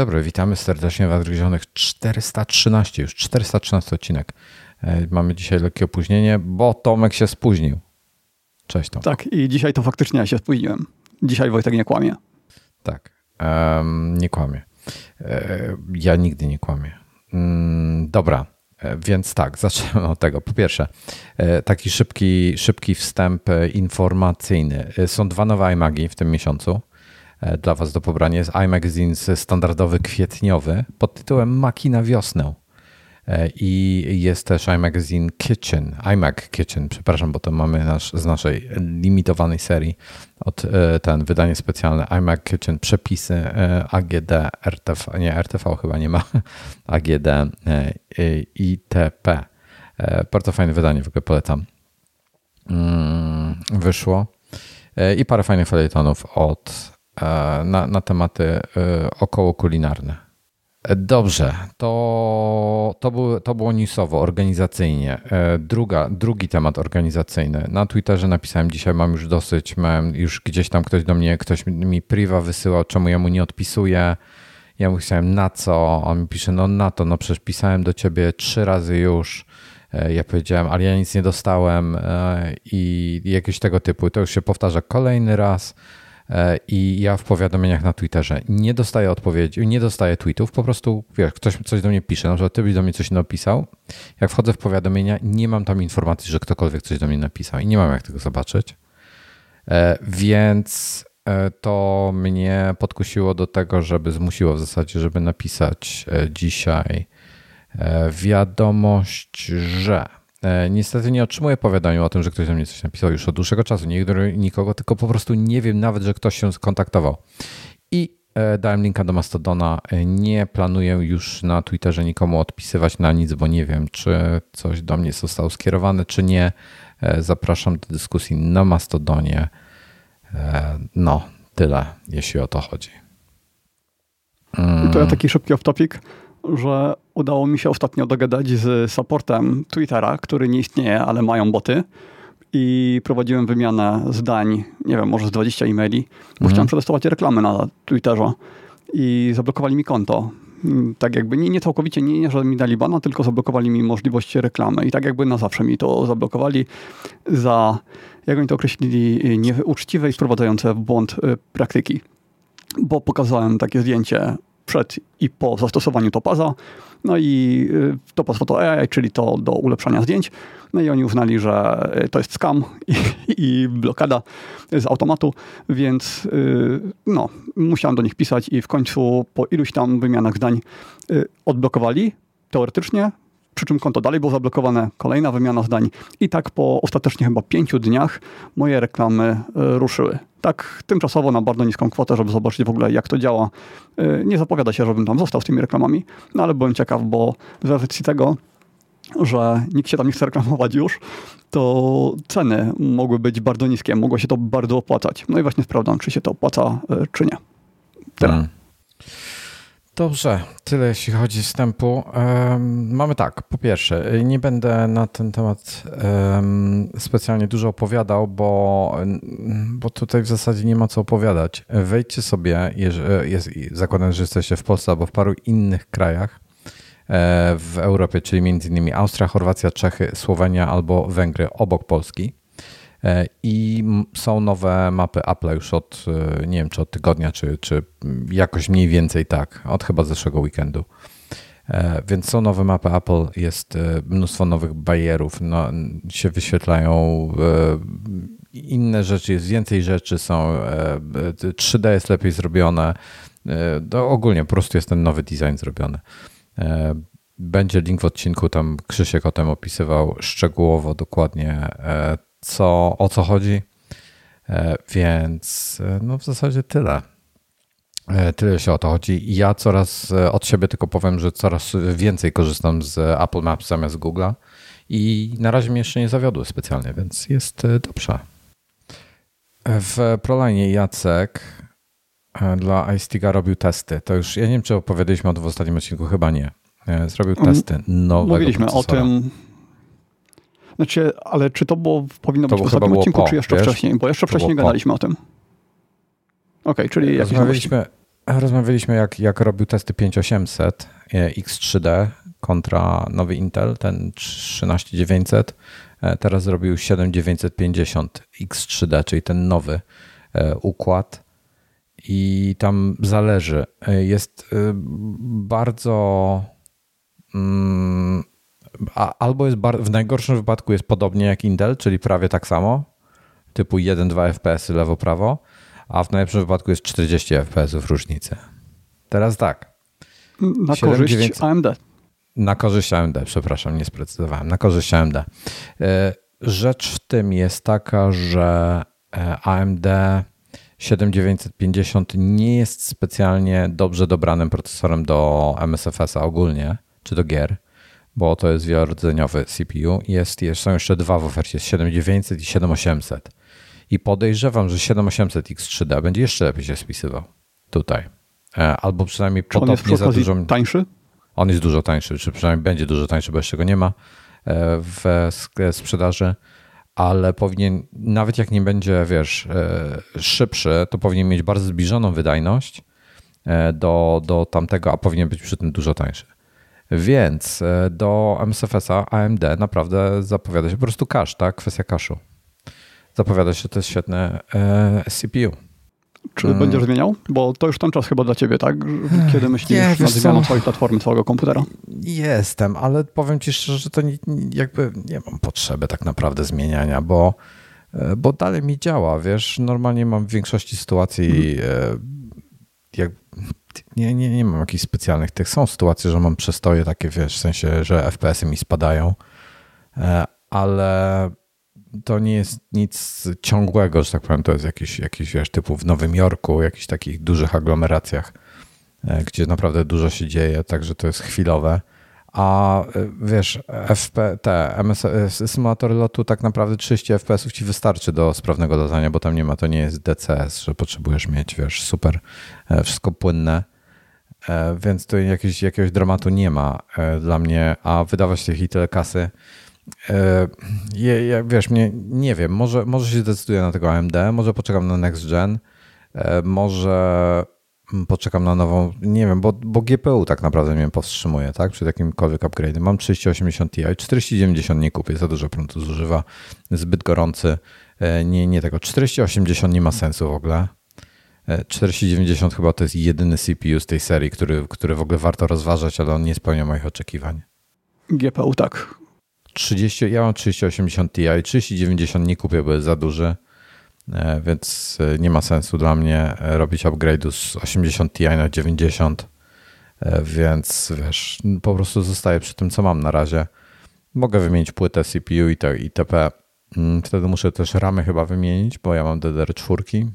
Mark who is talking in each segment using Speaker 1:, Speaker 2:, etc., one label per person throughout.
Speaker 1: Dobry, witamy serdecznie w Adryzionych 413, już 413 odcinek. Mamy dzisiaj lekkie opóźnienie, bo Tomek się spóźnił. Cześć Tomek.
Speaker 2: Tak, i dzisiaj to faktycznie ja się spóźniłem. Dzisiaj Wojtek nie kłamie.
Speaker 1: Tak, um, nie kłamie. Ja nigdy nie kłamię. Mm, dobra, e, więc tak, zacznę od tego. Po pierwsze, e, taki szybki, szybki wstęp e, informacyjny. Są dwa nowe iMagi w tym miesiącu. Dla Was do pobrania jest iMagazine standardowy kwietniowy pod tytułem Maki na wiosnę. E, I jest też iMagazine Kitchen, iMac Kitchen, przepraszam, bo to mamy nasz, z naszej limitowanej serii od e, ten wydanie specjalne iMac Kitchen, przepisy e, AGD, RTV, nie RTV chyba nie ma, AGD, ITP. Bardzo fajne wydanie, w ogóle polecam. Mm, wyszło. I parę fajnych felietonów od, na, na tematy około kulinarne. Dobrze, to, to, było, to było newsowo, organizacyjnie. E, druga, drugi temat organizacyjny. Na Twitterze napisałem dzisiaj, mam już dosyć, mam już gdzieś tam ktoś do mnie, ktoś mi priwa wysyłał, czemu ja mu nie odpisuję. Ja mu pisałem na co, on mi pisze, no na to, no przecież pisałem do ciebie trzy razy już. E, ja powiedziałem, ale ja nic nie dostałem e, i jakieś tego typu. To już się powtarza kolejny raz. E, i ja w powiadomieniach na Twitterze nie dostaję odpowiedzi, nie dostaję tweetów, po prostu wiesz, ktoś coś do mnie pisze, na przykład ty byś do mnie coś napisał, jak wchodzę w powiadomienia, nie mam tam informacji, że ktokolwiek coś do mnie napisał i nie mam jak tego zobaczyć, e, więc e, to mnie podkusiło do tego, żeby zmusiło w zasadzie, żeby napisać dzisiaj wiadomość, że E, niestety nie otrzymuję powiadomienia o tym, że ktoś do mnie coś napisał już od dłuższego czasu. Nie ignoruję nikogo, tylko po prostu nie wiem nawet, że ktoś się skontaktował. I e, dałem linka do Mastodona. E, nie planuję już na Twitterze nikomu odpisywać na nic, bo nie wiem, czy coś do mnie zostało skierowane, czy nie. Zapraszam do dyskusji na Mastodonie. No, tyle, jeśli o to chodzi.
Speaker 2: To ja taki szybki off-topic że udało mi się ostatnio dogadać z supportem Twittera, który nie istnieje, ale mają boty. I prowadziłem wymianę zdań, nie wiem, może z 20 e-maili, bo mhm. chciałem przetestować reklamy na Twitterze. I zablokowali mi konto. Tak jakby nie, nie całkowicie, nie, nie, że mi dali bana, tylko zablokowali mi możliwość reklamy. I tak jakby na zawsze mi to zablokowali za, jak oni to określili, nieuczciwe i wprowadzające w błąd y, praktyki. Bo pokazałem takie zdjęcie przed i po zastosowaniu topaza. No i y, topaz Photo AI, czyli to do ulepszania zdjęć. No i oni uznali, że y, to jest scam i, i blokada z automatu, więc y, no, musiałem do nich pisać i w końcu po iluś tam wymianach zdań odblokowali teoretycznie przy czym konto dalej było zablokowane, kolejna wymiana zdań i tak po ostatecznie chyba pięciu dniach moje reklamy ruszyły. Tak tymczasowo na bardzo niską kwotę, żeby zobaczyć w ogóle jak to działa. E, nie zapowiada się, żebym tam został z tymi reklamami, no ale byłem ciekaw, bo w racji tego, że nikt się tam nie chce reklamować już, to ceny mogły być bardzo niskie, mogło się to bardzo opłacać. No i właśnie sprawdzam, czy się to opłaca, e, czy nie. Tyle.
Speaker 1: Dobrze, tyle jeśli chodzi o wstępu. Mamy tak, po pierwsze, nie będę na ten temat specjalnie dużo opowiadał, bo, bo tutaj w zasadzie nie ma co opowiadać. Wejdźcie sobie, jest, zakładam, że jesteście w Polsce albo w paru innych krajach e, w Europie, czyli innymi Austria, Chorwacja, Czechy, Słowenia albo Węgry obok Polski. E, I są nowe mapy Apple już od, e, nie wiem, czy od tygodnia, czy, czy jakoś mniej więcej tak, od chyba zeszłego weekendu. E, więc są nowe mapy Apple, jest mnóstwo nowych barierów, no, się wyświetlają inne rzeczy, jest więcej rzeczy, są 3D jest lepiej zrobione. To ogólnie po prostu jest ten nowy design zrobiony. Będzie link w odcinku, tam Krzysiek o tym opisywał szczegółowo, dokładnie co, o co chodzi. E, więc e, no w zasadzie tyle. E, tyle się o to chodzi. Ja coraz od siebie tylko powiem, że coraz więcej korzystam z Apple Maps zamiast Google'a i na razie mnie jeszcze nie zawiodły specjalnie, więc jest dobrze. W Proline Jacek dla iStiga robił testy. To już, ja nie wiem, czy opowiadaliśmy o tym w ostatnim odcinku, chyba nie. Zrobił mm, testy nowego
Speaker 2: Mówiliśmy procesora. o tym znaczy, ale czy to było, powinno to być w ostatnim odcinku, po, czy jeszcze wiesz? wcześniej? Bo jeszcze to wcześniej gadaliśmy po. o tym. Okej, okay, czyli jakiś
Speaker 1: rozmawialiśmy, rozmawialiśmy, jak, jak robił testy 5800 X3D kontra nowy Intel, ten 13900. Teraz zrobił 7950 X3D, czyli ten nowy układ. I tam zależy. Jest bardzo. Albo jest w najgorszym wypadku jest podobnie jak Intel, czyli prawie tak samo, typu 1-2 FPS lewo-prawo, a w najlepszym wypadku jest 40 FPS różnicy. Teraz tak.
Speaker 2: Na 7, korzyść 900, AMD.
Speaker 1: Na korzyść AMD, przepraszam, nie sprecyzowałem. Na korzyść AMD. E, rzecz w tym jest taka, że e, AMD 7950 nie jest specjalnie dobrze dobranym procesorem do MSFS-a ogólnie, czy do gier, bo to jest wielordzeniowy CPU. Jest, są jeszcze dwa w ofercie, 7900 i 7800. I podejrzewam, że 7800 X3D będzie jeszcze lepiej się spisywał tutaj. E, albo przynajmniej
Speaker 2: potopnie za dużo. tańszy?
Speaker 1: On jest dużo tańszy, czy przynajmniej będzie dużo tańszy, bo jeszcze go nie ma e, w sprzedaży, ale powinien, nawet jak nie będzie, wiesz, e, szybszy, to powinien mieć bardzo zbliżoną wydajność do, do tamtego, a powinien być przy tym dużo tańszy. Więc do MSFS-a AMD naprawdę zapowiada się po prostu cache, tak? Kwestia cache'u zapowiada się, to jest świetne e, CPU.
Speaker 2: Czy hmm. będziesz zmieniał? Bo to już ten czas chyba dla ciebie, tak? Kiedy myślisz nie, nad zmianą twojej platformy, twojego komputera?
Speaker 1: Jestem, ale powiem ci szczerze, że to nie, jakby nie mam potrzeby tak naprawdę zmieniania, bo, e, bo dalej mi działa, wiesz? Normalnie mam w większości sytuacji hmm. jak, nie, nie, nie mam jakichś specjalnych tych. Są sytuacje, że mam przestoje takie, wiesz, w sensie, że FPS-y mi spadają, ale to nie jest nic ciągłego, że tak powiem, to jest jakiś, jakiś wiesz, typu w Nowym Jorku, jakichś takich dużych aglomeracjach, e, gdzie naprawdę dużo się dzieje, także to jest chwilowe. A e, wiesz, FP, te MS, e, symulatory lotu tak naprawdę 30 FPS-ów ci wystarczy do sprawnego latania, bo tam nie ma, to nie jest DCS, że potrzebujesz mieć, wiesz, super, wszystko płynne, więc to jakiegoś, jakiegoś dramatu nie ma dla mnie, a wydawać tych i tyle kasy, ja, e, ja, wiesz, mnie, nie wiem, może, może się zdecyduję na tego AMD, może poczekam na Next Gen, e, może poczekam na nową, nie wiem, bo, bo GPU tak naprawdę mnie powstrzymuje, tak, przy jakimkolwiek upgrade. Mam 3080 Ti, 4090 nie kupię, za dużo prądu zużywa, zbyt gorący, e, nie, nie tego, 4080 nie ma sensu w ogóle. 4090 chyba to jest jedyny CPU z tej serii, który, który w ogóle warto rozważać, ale on nie spełnia moich oczekiwań.
Speaker 2: GPU tak,
Speaker 1: 30, ja mam 3080 Ti, 3090 nie kupię, bo jest za duży, e, więc e, nie ma sensu dla mnie e, robić upgrade'u z 80 Ti na 90, więc wiesz, po prostu zostaję przy tym, co mam na razie. Mogę wymienić płytę CPU i itp. Mm, wtedy muszę też ramy chyba wymienić, bo ja mam DDR4.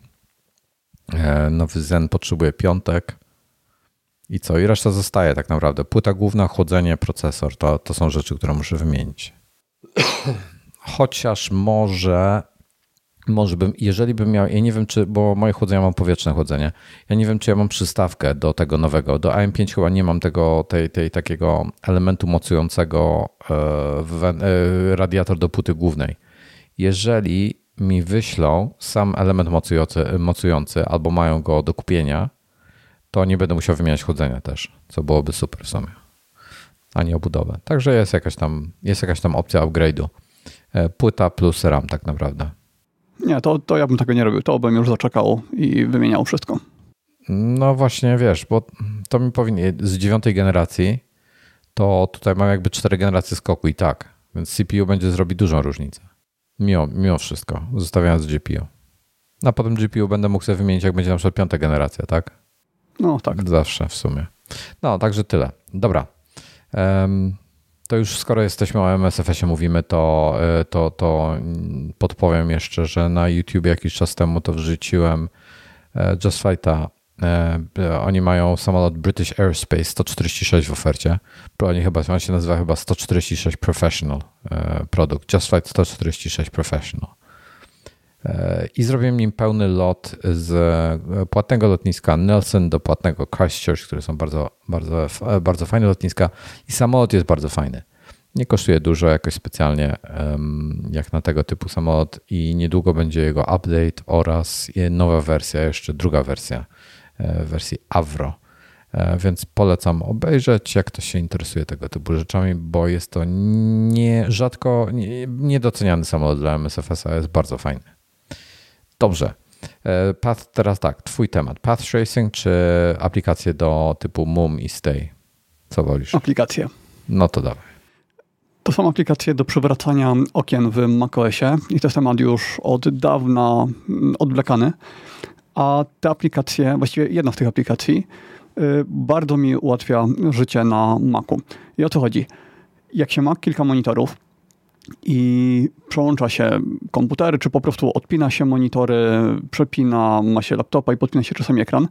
Speaker 1: Nowy Zen potrzebuje piątek. I co? I reszta zostaje tak naprawdę. Płyta główna, chłodzenie, procesor to, to są rzeczy, które muszę wymienić. Chociaż może, może bym, jeżeli bym miał, ja nie wiem czy, bo moje chłodzenie mam powietrzne chłodzenie, ja nie wiem czy ja mam przystawkę do tego nowego. Do AM5 chyba nie mam tego, tej, tej takiego elementu mocującego e, e, radiator do płyty głównej. Jeżeli mi wyślą sam element mocujący, mocujący albo mają go do kupienia, to nie będę musiał wymieniać chłodzenia też, co byłoby super w sumie, a nie obudowę. Także jest jakaś tam, jest jakaś tam opcja upgrade'u. E, płyta plus RAM tak naprawdę.
Speaker 2: Nie, to, to ja bym tego nie robił. To bym już zaczekał i wymieniał wszystko.
Speaker 1: No właśnie, wiesz, bo to mi powinien z dziewiątej generacji, to tutaj mam jakby cztery generacje skoku i tak, więc CPU będzie zrobić dużą różnicę. Mimo, mimo wszystko, zostawiając GPU. A potem GPU będę mógł sobie wymienić, jak będzie na przykład piąta generacja, tak?
Speaker 2: No tak.
Speaker 1: Zawsze w sumie. No, także tyle. Dobra. Um, to już skoro jesteśmy o MSFS-ie mówimy, to, e, to, to podpowiem jeszcze, że na YouTube jakiś czas temu to wrzuciłem e, Just Flighta. E, oni mają samolot British Aerospace 146 w ofercie. Oni chyba, on się nazywa chyba 146 Professional produkt. Just Flight 146 Professional i zrobiłem nim pełny lot z płatnego lotniska Nelson do płatnego Christchurch, które są bardzo, bardzo, bardzo fajne lotniska i samolot jest bardzo fajny. Nie kosztuje dużo jakoś specjalnie jak na tego typu samolot i niedługo będzie jego update oraz nowa wersja, jeszcze druga wersja w wersji Avro. Więc polecam obejrzeć, jak ktoś się interesuje tego typu rzeczami, bo jest to nie, rzadko niedoceniany samolot dla MSFS, a jest bardzo fajny. Dobrze. Path, teraz tak, twój temat. Path tracing czy aplikacje do typu Mum i Stay? Co wolisz?
Speaker 2: Aplikacje.
Speaker 1: No to dawaj.
Speaker 2: To są aplikacje do przywracania okien w macOSie i to jest temat już od dawna mm, odwlekany. A te aplikacje, właściwie jedna z tych aplikacji, y, bardzo mi ułatwia życie na Macu. I o co chodzi? Jak się ma kilka monitorów i przełącza się komputery, czy po prostu odpina się monitory, przepina, ma się laptopa i podpina się czasami ekran,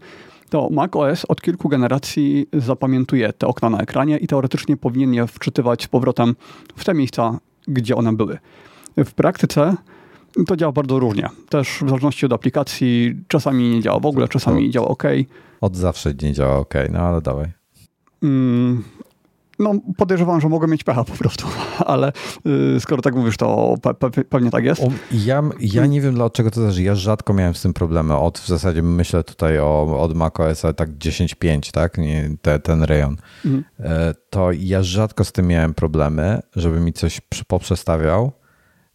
Speaker 2: to macOS od kilku generacji zapamiętuje te okna na ekranie i teoretycznie powinien je wczytywać z powrotem w te miejsca, gdzie one były. W praktyce to działa bardzo różnie. Też w zależności od aplikacji, czasami nie działa w ogóle, czasami działa ok.
Speaker 1: Od zawsze nie działa ok, no ale dawaj.
Speaker 2: Mm, no, podejrzewam, że mogę mieć pecha po prostu, ale y, skoro tak mówisz, to pe pe pewnie tak jest.
Speaker 1: Ja, ja nie wiem dlaczego to zależy. Ja rzadko miałem z tym problemy. Od w zasadzie myślę tutaj o, od macOS tak 10.5, tak? Nie, te, ten rejon. Mhm. E, to ja rzadko z tym miałem problemy, żeby mi coś poprzestawiał,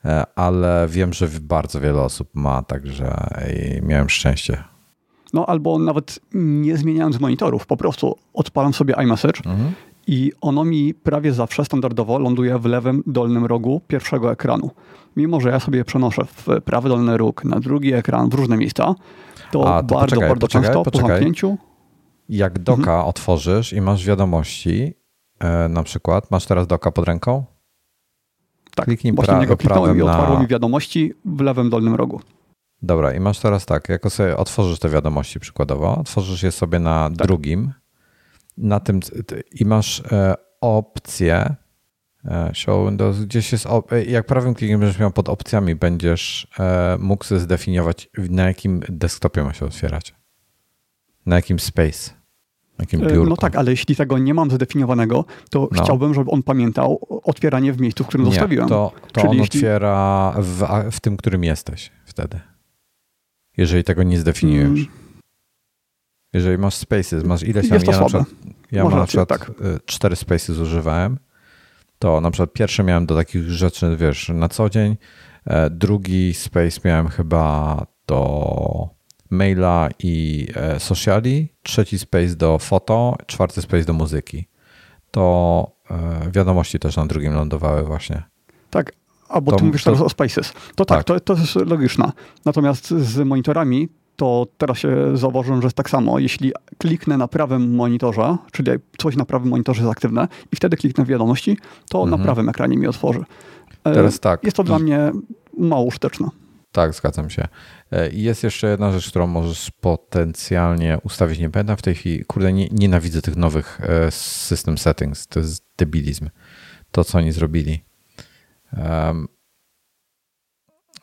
Speaker 1: e, ale wiem, że bardzo wiele osób ma, także miałem szczęście.
Speaker 2: No albo nawet nie zmieniając monitorów, po prostu odpalam sobie iMessage mhm i ono mi prawie zawsze standardowo ląduje w lewym dolnym rogu pierwszego ekranu. Mimo, że ja sobie przenoszę w prawy dolny róg, na drugi ekran, w różne miejsca, to, to bardzo, poczekaj, bardzo poczekaj, często poczekaj. po zamknięciu...
Speaker 1: Jak doka mhm. otworzysz i masz wiadomości, e, na przykład, masz teraz doka pod ręką?
Speaker 2: Tak, Kliknij właśnie pra- niego kliknąłem i otwarło na... mi wiadomości w lewym dolnym rogu.
Speaker 1: Dobra, i masz teraz tak, jako sobie otworzysz te wiadomości przykładowo, otworzysz je sobie na tak. drugim, na tym i masz e, opcję e, show windows, gdzieś jest, e, jak prawym klikiem będziesz miał pod opcjami, będziesz mógł zdefiniować na jakim desktopie ma się otwierać. Na jakim space. Na jakim biurku.
Speaker 2: No tak, ale jeśli tego nie mam zdefiniowanego, to no. chciałbym, żeby on pamiętał otwieranie w miejscu, w którym
Speaker 1: nie,
Speaker 2: zostawiłem.
Speaker 1: To, to Czyli on jeśli... otwiera w, w tym, którym jesteś wtedy. Jeżeli tego nie zdefiniujesz. Hmm. Jeżeli masz spaces, masz ileś tam...
Speaker 2: Ja na przykład,
Speaker 1: ja mam na przykład tak. Y, cztery spaces używałem, to na przykład pierwszy miałem do takich rzeczy, wiesz, na co dzień, e, drugi space miałem chyba do maila i e, sociali, trzeci space do foto, czwarty space do muzyki. To e, wiadomości też na drugim lądowały właśnie.
Speaker 2: Tak, a bo to, ty mówisz to, teraz o Spaces. To tak, tak, To, to jest logiczne. Natomiast z monitorami to teraz się zauważyłem, że jest tak samo. Jeśli kliknę na prawym monitorze, czyli coś na prawym monitorze jest aktywne i wtedy kliknę w wiadomości, to mhm. na prawym ekranie mi otworzy.
Speaker 1: E, teraz tak.
Speaker 2: Jest to dla mnie mało użyteczne.
Speaker 1: Tak, zgadzam się. E, jest jeszcze jedna rzecz, którą możesz potencjalnie ustawić. Nie będę w tej chwili, kurde, nie, nienawidzę tych nowych e, system settings. To jest debilizm. To, co oni zrobili.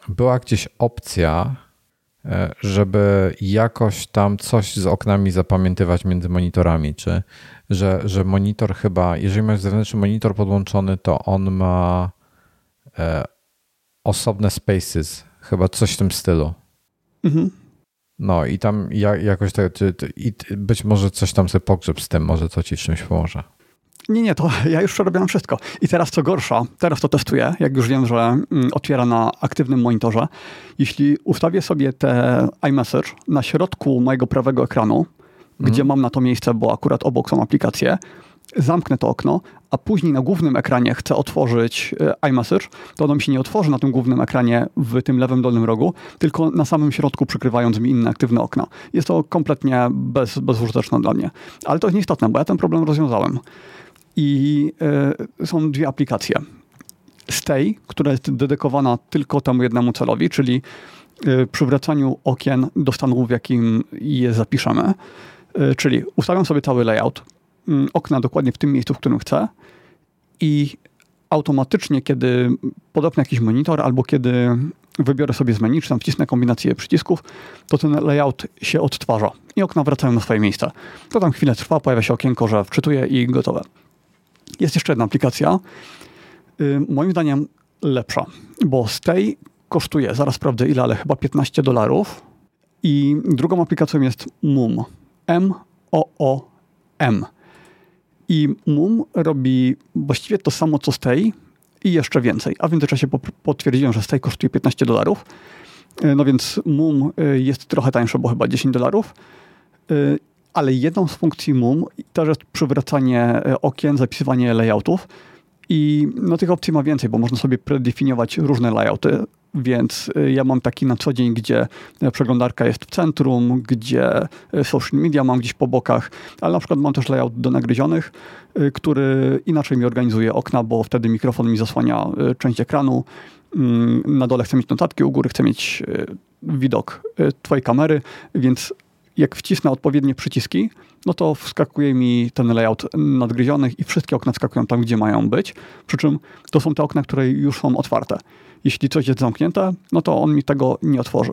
Speaker 1: Była gdzieś opcja, żeby jakoś tam coś z oknami zapamiętywać między monitorami, czy że, że monitor chyba, jeżeli masz zewnętrzny monitor podłączony, to on ma e, osobne spaces, chyba coś w tym stylu. Mhm. No i tam ja, jakoś tak, i być może coś tam sobie pogrzeb z tym, może to ci czymś pomoże.
Speaker 2: Nie, nie, to ja już przerobiłem wszystko. I teraz co gorsza, teraz to testuję, jak już wiem, że mm, otwiera na aktywnym monitorze. Jeśli ustawię sobie te iMessage na środku mojego prawego ekranu, mhm. gdzie mam na to miejsce, bo akurat obok są aplikacje, zamknę to okno, a później na głównym ekranie chcę otworzyć e, iMessage, to ono mi się nie otworzy na tym głównym ekranie w tym lewym dolnym rogu, tylko na samym środku przykrywając mi inne aktywne okna. Jest to kompletnie bez, bezużyteczne dla mnie. Ale to jest nieistotne, bo ja ten problem rozwiązałem i y, są dwie aplikacje. Stay, która jest dedykowana tylko temu jednemu celowi, czyli y, przywracaniu okien do stanu, w jakim je zapiszemy. Y, czyli ustawiam sobie cały layout mm, okna dokładnie w tym miejscu, w którym chcę i automatycznie, kiedy podopnę jakiś monitor albo kiedy wybiorę sobie z menu, czy tam wcisnę kombinację przycisków, to ten layout się odtwarza i okna wracają na swoje miejsce. To tam chwilę trwa, pojawia się okienko, że wczytuję i gotowe. Jest jeszcze jedna aplikacja, y, moim zdaniem lepsza, bo Stay kosztuje, zaraz sprawdzę ile, ale chyba 15 dolarów. I drugą aplikacją jest Mum. M-O-O-M. I MUM robi właściwie to samo co Stay i jeszcze więcej. A w międzyczasie potwierdziłem, że Stay kosztuje 15 dolarów. E, no więc MUM e, jest trochę tańsze, bo chyba 10 dolarów. E, ale jedną z funkcji MUM też jest przywracanie okien, zapisywanie layoutów. I no, tych opcji ma więcej, bo można sobie predefiniować różne layouty. Więc ja mam taki na co dzień, gdzie przeglądarka jest w centrum, gdzie social media mam gdzieś po bokach, ale na przykład mam też layout do nagryzionych, który inaczej mi organizuje okna, bo wtedy mikrofon mi zasłania część ekranu. Mm, na dole chcę mieć notatki, u góry chcę mieć e, widok e, twojej kamery, więc jak wcisnę odpowiednie przyciski, no to wskakuje mi ten layout nadgryzionych i wszystkie okna wskakują tam, gdzie mają być. Przy czym to są te okna, które już są otwarte. Jeśli coś jest zamknięte, no to on mi tego nie otworzy.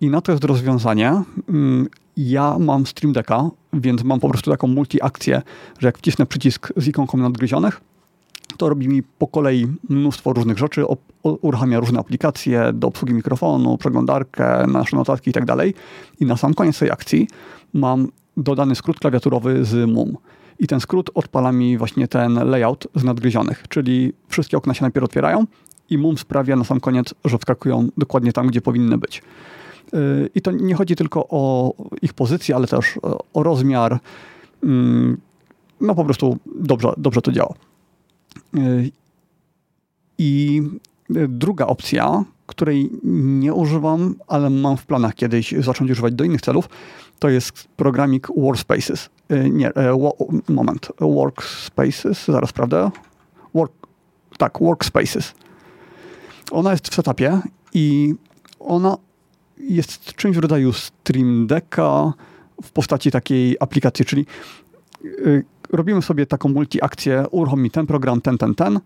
Speaker 2: I na to jest rozwiązanie. Mm, ja mam Stream Decka, więc mam po prostu taką multi-akcję, że jak wcisnę przycisk z ikonką nadgryzionych, to robi mi po kolei mnóstwo różnych rzeczy, uruchamia różne aplikacje do obsługi mikrofonu, przeglądarkę, nasze notatki tak dalej. I na sam koniec tej akcji mam dodany skrót klawiaturowy z MUM. I ten skrót odpala mi właśnie ten layout z nadgryzionych, czyli wszystkie okna się najpierw otwierają i MUM sprawia na sam koniec, że wskakują dokładnie tam, gdzie powinny być. Y, I to nie chodzi tylko o ich pozycję, ale też o rozmiar. Mm, no po prostu dobrze, dobrze to działa. I druga opcja, której nie używam, ale mam w planach kiedyś zacząć używać do innych celów, to jest programik Workspaces. E, nie, e, moment. Workspaces, zaraz prawda? Work, tak, Workspaces. Ona jest w setupie i ona jest czymś w rodzaju Stream Decka w postaci takiej aplikacji, czyli e, robimy sobie taką multi-akcję, uruchom mi ten program, ten, ten, ten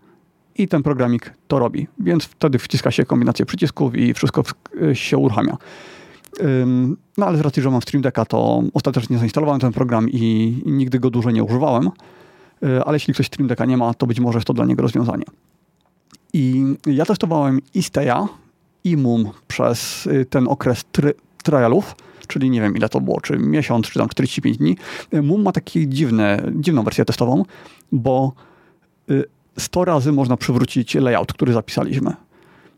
Speaker 2: i ten programik to robi. Więc wtedy wciska się kombinację przycisków i wszystko się uruchamia. No ale z racji, że mam Stream Decka, to ostatecznie zainstalowałem ten program i nigdy go dłużej nie używałem. Y, ale jeśli ktoś Stream Decka nie ma, to być może jest to dla niego rozwiązanie. I ja testowałem i Steya, i Mum przez y, ten okres trialów czyli nie wiem ile to było, czy miesiąc, czy tam 45 dni. Mum ma taką dziwną wersję testową, bo 100 y, razy można przywrócić layout, który zapisaliśmy.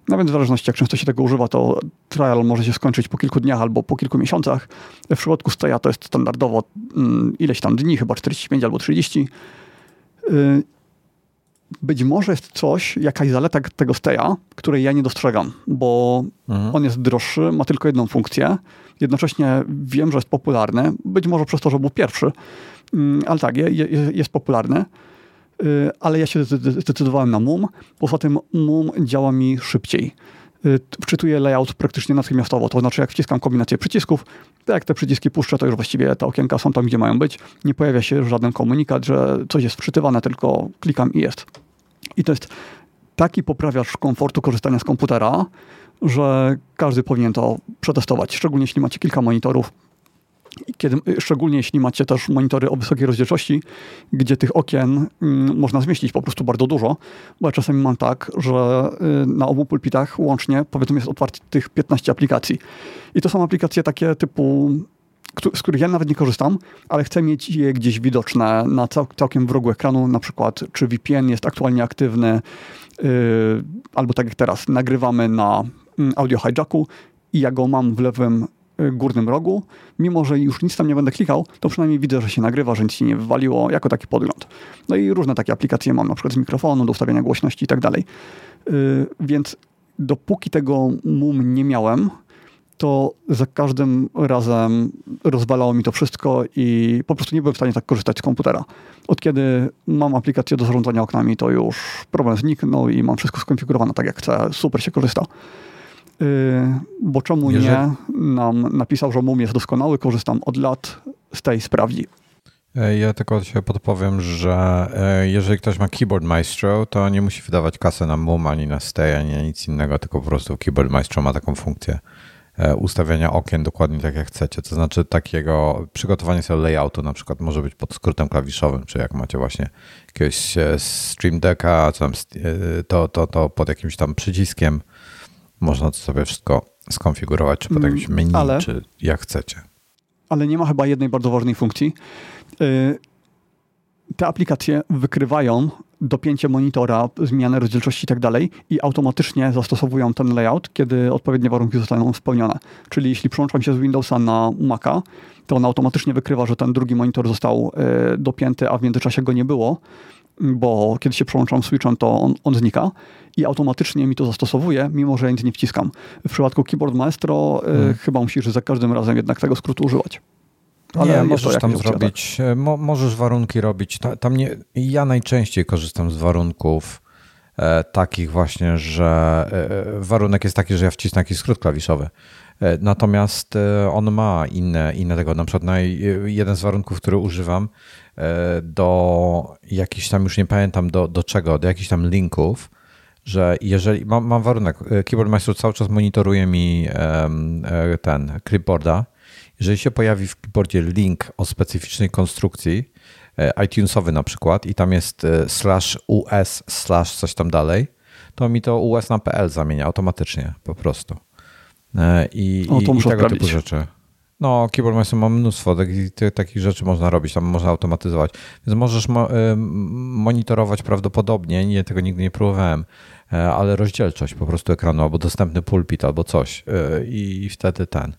Speaker 2: No więc w zależności jak często się tego używa, to trial może się skończyć po kilku dniach albo po kilku miesiącach. W przypadku Steya to jest standardowo mm, ileś tam dni, chyba 45 albo 30 być może jest coś, jakaś zaleta tego steja, której ja nie dostrzegam, bo mhm. on jest droższy, ma tylko jedną funkcję. Jednocześnie wiem, że jest popularny, być może przez to, że był pierwszy, mm, ale tak, jest popularny. Y, ale ja się zdecydowałem na MUM. Poza tym MUM działa mi szybciej. Y, wczytuję layout praktycznie natychmiastowo, to znaczy jak wciskam kombinację przycisków, to jak te przyciski puszczę, to już właściwie te okienka są tam, gdzie mają być. Nie pojawia się żaden komunikat, że coś jest wczytywane, tylko klikam i jest. I to jest taki poprawiacz komfortu korzystania z komputera, że każdy powinien to przetestować, szczególnie jeśli macie kilka monitorów. Kiedy, szczególnie jeśli macie też monitory o wysokiej rozdzielczości, gdzie tych okien mm, można zmieścić po prostu bardzo dużo, bo ja czasami mam tak, że y, na obu pulpitach łącznie powiedzmy jest otwartych 15 aplikacji. I to są aplikacje takie typu z których ja nawet nie korzystam, ale chcę mieć je gdzieś widoczne na cał, całkiem w rogu ekranu, na przykład czy VPN jest aktualnie aktywny, yy, albo tak jak teraz, nagrywamy na mm, audio hijacku i ja go mam w lewym y, górnym rogu, mimo że już nic tam nie będę klikał, to przynajmniej widzę, że się nagrywa, że nic się nie wywaliło, jako taki podgląd. No i różne takie aplikacje mam, na przykład z mikrofonu, do ustawienia głośności i tak dalej. Y, więc dopóki tego MUM nie miałem, to za każdym razem rozwalało mi to wszystko i po prostu nie byłem w stanie tak korzystać z komputera. Od kiedy mam aplikację do zarządzania oknami, to już problem zniknął i mam wszystko skonfigurowane tak jak chcę. Super się korzysta. Yy, bo czemu Jeżeli... nie? Nam napisał, że MUM jest doskonały, korzystam od lat, z tej sprawdzi.
Speaker 1: E, ja tylko się podpowiem, że e, jeżeli ktoś ma Keyboard Maestro, to nie musi wydawać kasy na MUM ani na Stay, ani na nic innego, tylko po prostu Keyboard Maestro ma taką funkcję E, ustawiania okien dokładnie tak jak chcecie. To znaczy takiego przygotowanie sobie layoutu na przykład może być pod skrótem klawiszowym, czy jak macie właśnie jakiegoś Stream Decka, tam, to, to, to pod jakimś tam przyciskiem można to sobie wszystko skonfigurować, czy pod mm, jakimś menu, Ale... czy jak chcecie.
Speaker 2: ale nie ma chyba jednej bardzo ważnej funkcji. Y, te aplikacje wykrywają dopięcie monitora, zmianę rozdzielczości i tak dalej i automatycznie zastosowują ten layout, kiedy odpowiednie warunki zostaną spełnione. Czyli jeśli przełączam się z Windowsa na Maca, to on automatycznie wykrywa, że ten drugi monitor został y, dopięty, a w międzyczasie go nie było, bo kiedy się przełączam switchem, to on, on, znika i automatycznie mi to zastosowuje, mimo że nic nie wciskam. W przypadku Keyboard Maestro y, hmm. chyba musisz za każdym razem jednak tego skrótu używać.
Speaker 1: Ale nie, możesz tam zrobić, tak? mo, możesz warunki robić. Tam nie, ja najczęściej korzystam z warunków e, takich właśnie, że e, e, warunek jest taki, że ja wcisnę jakiś skrót klawiszowy. E, natomiast e, on ma inne, inne tego. Na przykład jeden z warunków, który używam e, do jakichś tam, już nie pamiętam do, do czego, do jakichś tam linków, że jeżeli mam, mam warunek, Keyboard Maestro cały czas monitoruje mi ten clipboarda jeżeli się pojawi w keyboardzie link o specyficznej konstrukcji, iTunesowy na przykład, i tam jest slash us slash coś tam dalej, to mi to us na pl zamienia automatycznie po prostu. E, I,
Speaker 2: o, to
Speaker 1: i,
Speaker 2: i
Speaker 1: tego typu rzeczy. No, Keyboard Master ma mnóstwo takich, takich rzeczy można robić, tam można automatyzować. Więc możesz mo monitorować prawdopodobnie, nie, tego nigdy nie próbowałem, ale rozdzielczość po prostu ekranu, albo dostępny pulpit, albo coś. I wtedy ten.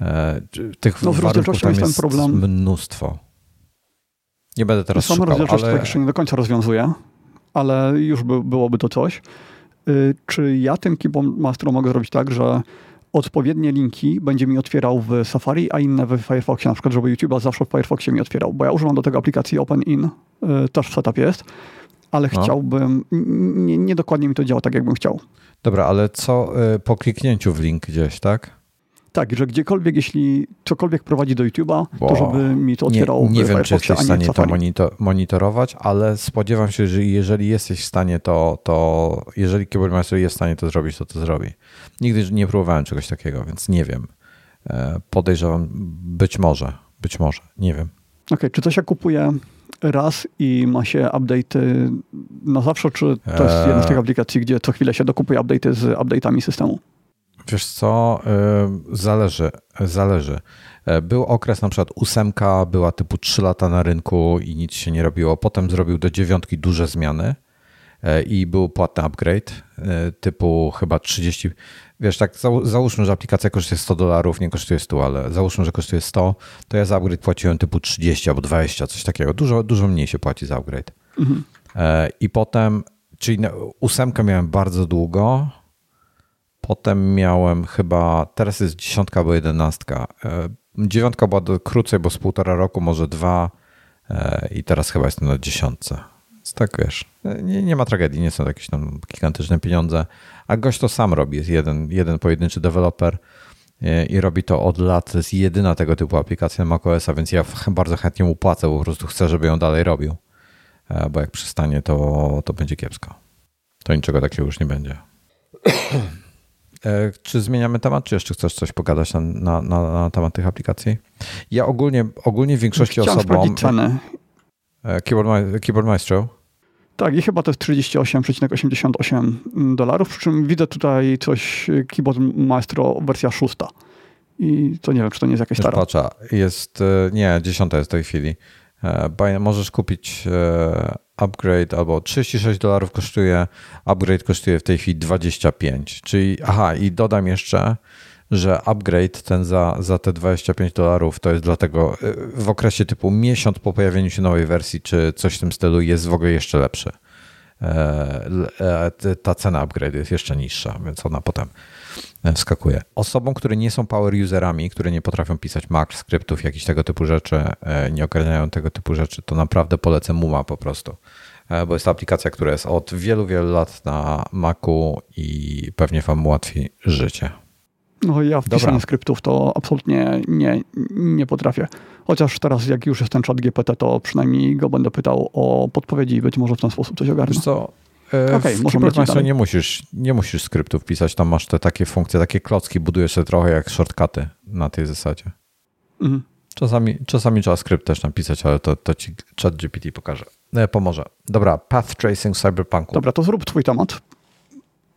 Speaker 1: E, tych no, w rozdzielczości jest problem. mnóstwo. Nie będę teraz Sama szukał, rozdzielczość
Speaker 2: ale... tak jeszcze nie do końca rozwiązuje, ale już by, byłoby to coś. Y, czy ja tym Keyboard Master mogę zrobić tak, że odpowiednie linki będzie mi otwierał w Safari, a inne w Firefoxie, na przykład, żeby YouTube'a zawsze w Firefoxie mi otwierał, bo ja używam do tego aplikacji OpenIn, y, też w setup jest, ale no. chciałbym, nie, nie, dokładnie mi to działa tak, jakbym chciał.
Speaker 1: Dobra, ale co y, po kliknięciu w link gdzieś, tak?
Speaker 2: Tak, że gdziekolwiek, jeśli cokolwiek prowadzi do YouTube'a, to żeby mi to otwierało
Speaker 1: Nie, nie wiem, czy jesteś w stanie to monitorować, ale spodziewam się, że jeżeli jesteś w stanie to, to jeżeli Keyboard Master jest w stanie to zrobić, to to zrobi. Nigdy nie próbowałem czegoś takiego, więc nie wiem. E, podejrzewam, być może, być może, nie wiem.
Speaker 2: Okej, okay, czy to się kupuje raz i ma się update'y na zawsze, czy to jest jedna z tych e, aplikacji, gdzie co chwilę się dokupuje update'y z update'ami systemu?
Speaker 1: Wiesz co, y, zależy, zależy. E, był okres, na przykład ósemka była typu 3 lata na rynku i nic się nie robiło. Potem zrobił do dziewiątki duże zmiany e, i był płatny upgrade e, typu chyba 30. Wiesz, tak załóżmy, że aplikacja kosztuje 100 dolarów, nie kosztuje 100, ale załóżmy, że kosztuje 100, to ja za upgrade płaciłem typu 30 albo 20, coś takiego. Dużo, dużo mniej się płaci za upgrade. Mhm. I potem, czyli ósemkę miałem bardzo długo, Potem miałem chyba, teraz jest dziesiątka albo jedenastka. E, dziewiątka była krócej, bo z półtora roku, może dwa e, i teraz chyba jestem na dziesiątce. Więc tak wiesz, e, nie, nie ma tragedii, nie są jakieś tam gigantyczne pieniądze. A gość to sam robi, jest jeden, jeden pojedynczy deweloper i robi to od lat. To jest jedyna tego typu aplikacja na macOSa, więc ja bardzo chętnie mu płacę, bo po prostu chcę, żeby ją dalej robił. Bo jak przestanie, to, to będzie kiepsko. To niczego takiego już nie będzie. E, czy zmieniamy temat, czy jeszcze chcesz coś pogadać na, na, na, na temat tych aplikacji? Ja ogólnie, ogólnie w większości Chciałem osobom...
Speaker 2: cenę.
Speaker 1: E, Keyboard, Keyboard Maestro?
Speaker 2: Tak, i chyba to jest 38,88 dolarów, przy czym widzę tutaj coś Keyboard Maestro wersja szósta. I to nie wiem, czy to nie jest jakaś stara.
Speaker 1: Patrzę, jest, e, nie, dziesiąta jest w tej chwili. Możesz kupić upgrade albo 36 dolarów kosztuje, upgrade kosztuje w tej chwili 25. Czyli, aha, i dodam jeszcze, że upgrade ten za, za te 25 dolarów to jest dlatego y, w okresie typu miesiąc po pojawieniu się nowej wersji, czy coś w tym stylu jest w ogóle jeszcze lepszy. E, e, ta cena upgrade jest jeszcze niższa, więc ona potem wskakuje. Osobom, które nie są power userami, które nie potrafią pisać Mac skryptów, jakichś tego typu rzeczy, nie ogarniają tego typu rzeczy, to naprawdę polecę Muma po prostu. Bo jest to aplikacja, która jest od wielu, wielu lat na Macu i pewnie Wam ułatwi życie.
Speaker 2: No ja w pisaniu skryptów to absolutnie nie, nie potrafię. Chociaż teraz jak już jest ten czat GPT, to przynajmniej go będę pytał o podpowiedzi i być może w ten sposób coś ogarnę.
Speaker 1: Wiesz co, e, okay, w nie musisz, nie musisz skryptów pisać, tam masz te takie funkcje, takie klocki, budujesz się trochę jak shortcuty na tej zasadzie. Mhm. Czasami, czasami trzeba skrypt też napisać, ale to, to ci chat GPT pokaże. E, pomoże. Dobra, path tracing cyberpunku.
Speaker 2: Dobra, to zrób twój temat.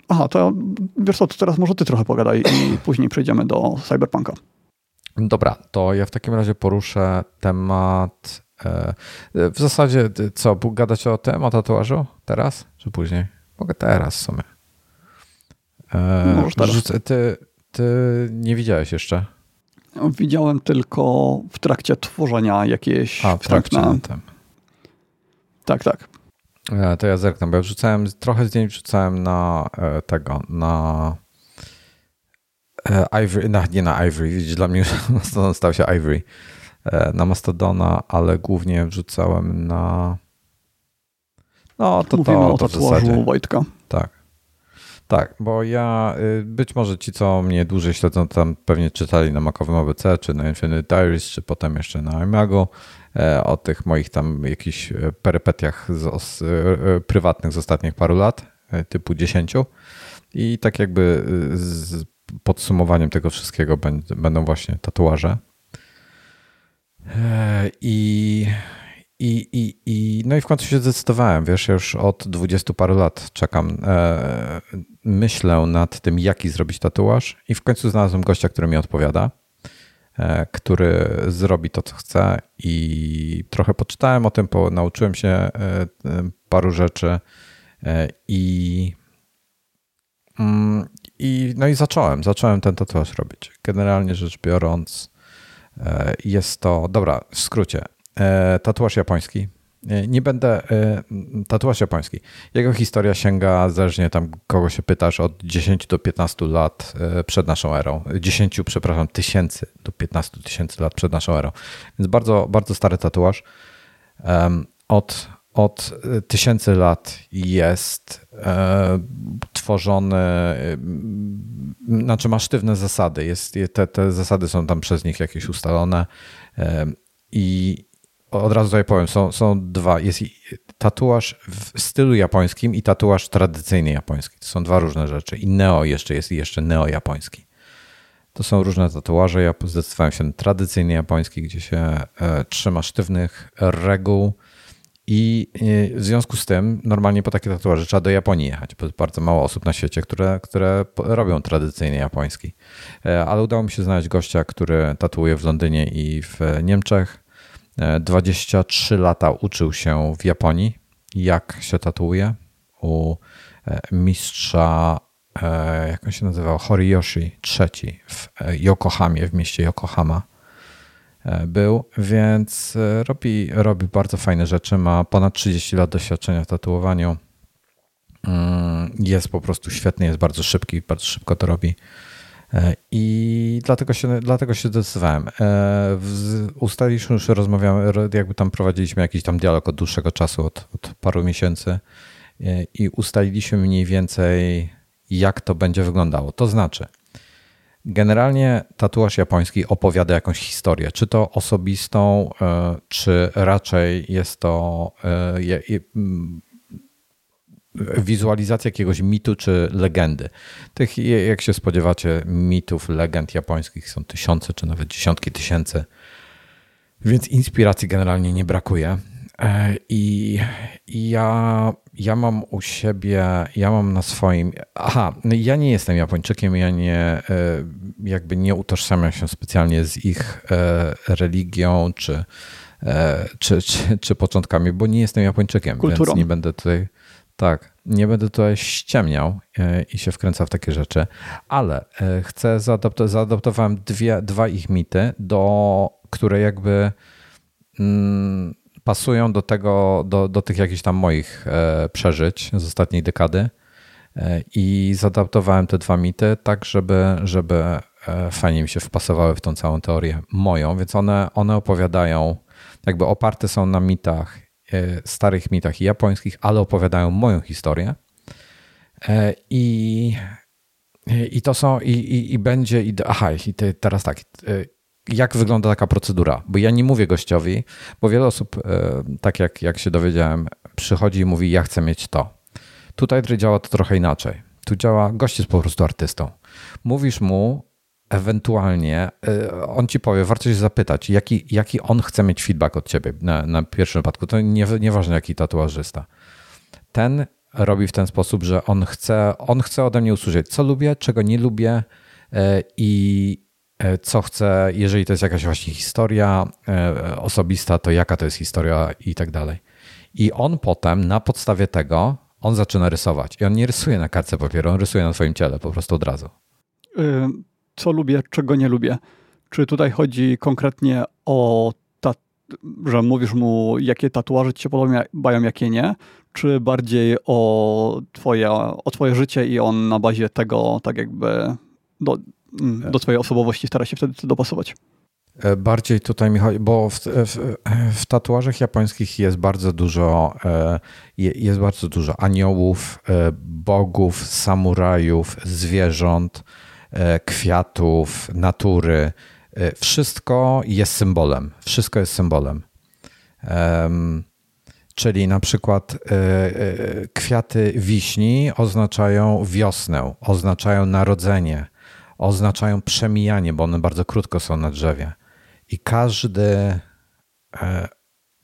Speaker 2: Aha, to wiesz co, to teraz może ty trochę pogadaj i później przejdziemy do Cyberpunka.
Speaker 1: Dobra, to ja w takim razie poruszę temat. E, w zasadzie, co, gadać o tym, o tatuażu? Teraz czy później? Mogę teraz w sumie. Może Ty, ty nie widziałeś jeszcze?
Speaker 2: Widziałem tylko w trakcie tworzenia jakieś
Speaker 1: A, w trakcie
Speaker 2: Tak, tak.
Speaker 1: E, to ja zerknę, bo ja wrzucałem, trochę zdjęć wrzucałem na e, tego, na e, Ivory, na, nie na Ivory, widzisz, dla mnie stał się Ivory, na Mastodona, ale głównie wrzucałem na
Speaker 2: no to Mówimy to, to o tatuażu Wojtka.
Speaker 1: Tak. Tak, bo ja, y, być może ci, co mnie dłużej śledzą, tam pewnie czytali na Macowym ABC, czy na Infinite Diaries, czy potem jeszcze na Imago, e, o tych moich tam jakichś e, perypetiach z, z, e, prywatnych z ostatnich paru lat, typu 10. I tak jakby z podsumowaniem tego wszystkiego będą właśnie tatuaże. I i, i, i, no i w końcu się zdecydowałem, wiesz, już od dwudziestu paru lat czekam, e, myślę nad tym, jaki zrobić tatuaż i w końcu znalazłem gościa, który mi odpowiada, e, który zrobi to, co chce i trochę poczytałem o tym, po, nauczyłem się e, paru rzeczy e, i, mm, i no i zacząłem, zacząłem ten tatuaż robić. Generalnie rzecz biorąc e, jest to, dobra, w skrócie, E, tatuaż japoński. E, nie będę. E, tatuaż japoński. Jego historia sięga, zależnie tam kogo się pytasz, od 10 do 15 lat przed naszą erą. 10, przepraszam, tysięcy do 15 tysięcy lat przed naszą erą. Więc bardzo, bardzo stary tatuaż. Od, od tysięcy lat jest tworzony, znaczy ma sztywne zasady. Jest, te, te zasady są tam przez nich jakieś ustalone i od razu tutaj powiem, są, są dwa. Jest tatuaż w stylu japońskim i tatuaż tradycyjny japoński. To są dwa różne rzeczy. I neo jeszcze jest i jeszcze neo-japoński. To są różne tatuaże. Ja zdecydowałem się na tradycyjny japoński, gdzie się e, trzyma sztywnych reguł i e, w związku z tym normalnie po takie tatuaże trzeba do Japonii jechać, bo bardzo mało osób na świecie, które, które robią tradycyjny japoński. E, ale udało mi się znaleźć gościa, który tatuuje w Londynie i w Niemczech. 23 lata uczył się w Japonii, jak się tatuuje? U e, mistrza, e, jak on się nazywał, Horiyoshi III w e, Yokohamie, w mieście Yokohama był, więc robi, robi bardzo fajne rzeczy, ma ponad 30 lat doświadczenia w tatuowaniu. Mm, jest po prostu świetny, jest bardzo szybki, bardzo szybko to robi. E, I dlatego się, dlatego się zdecydowałem. E, ustaliliśmy już, rozmawiamy, jakby tam prowadziliśmy jakiś tam dialog od dłuższego czasu, od, od paru miesięcy e, i ustaliliśmy mniej więcej, jak to będzie wyglądało. To znaczy, generalnie tatuaż japoński opowiada jakąś historię, czy to osobistą, czy raczej jest to wizualizacja jakiegoś mitu czy legendy. Tych, jak się spodziewacie, mitów, legend japońskich są tysiące czy nawet dziesiątki tysięcy, więc inspiracji generalnie nie brakuje. E, I, i ja, ja mam u siebie, ja mam na swoim. Aha, no ja nie jestem Japończykiem, ja nie, e, jakby nie utożsamiam się specjalnie z ich e, religią czy, czy, czy, czy początkami, bo nie jestem Japończykiem, Kulturą. więc nie będę tutaj tak, nie będę tutaj ściemniał i się wkręcał w takie rzeczy, ale chcę zaadoptować, zaadoptowałem dwie, dwa ich mity, do, które jakby mm, pasują do tego, do, do tych jakichś tam moich e, przeżyć z ostatniej dekady i zaadaptowałem te dwa mity tak, żeby, żeby fajnie mi się wpasowały w tą całą teorię moją, więc one, one opowiadają, jakby oparte są na mitach E, starych mitach japońskich, ale opowiadają moją historię. E, I, i to są, i, i, i będzie, i, aha, i teraz tak, e, jak wygląda taka procedura? Bo ja nie mówię gościowi, bo wiele osób, tak jak, jak się dowiedziałem, przychodzi i mówi, ja chcę mieć to. Tutaj działa to trochę inaczej. Tu działa, gość jest po prostu artystą. Mówisz mu, ewentualnie y, on ci powie, warto się zapytać, jaki, jaki on chce mieć feedback od ciebie na, na pierwszym wypadku. To nie, nieważne, jaki tatuażysta. Ten robi w ten sposób, że on chce, on chce ode mnie usłyszeć, co lubię, czego nie lubię y, i, co chce, jeżeli to jest jakaś właśnie historia osobista, to jaka to jest historia i tak dalej. I on potem na podstawie tego, on zaczyna rysować. I on nie rysuje na kartce papieru, on rysuje na swoim ciele po prostu od razu.
Speaker 2: Co lubię, czego nie lubię. Czy tutaj chodzi konkretnie o że mówisz mu, jakie tatuaże ci się podobają, jakie nie, czy bardziej o twoje, o twoje życie i on na bazie tego tak jakby do, do twojej osobowości stara się wtedy dopasować?
Speaker 1: E, bardziej tutaj mi chodzi, bo w, w, w, tatuażach japońskich jest bardzo dużo, e, jest bardzo dużo aniołów, e, bogów, samurajów, zwierząt, kwiatów, natury. Wszystko jest symbolem. Wszystko jest symbolem. Czyli na przykład kwiaty wiśni oznaczają wiosnę, oznaczają narodzenie, oznaczają przemijanie, bo one bardzo krótko są na drzewie i każdy, e,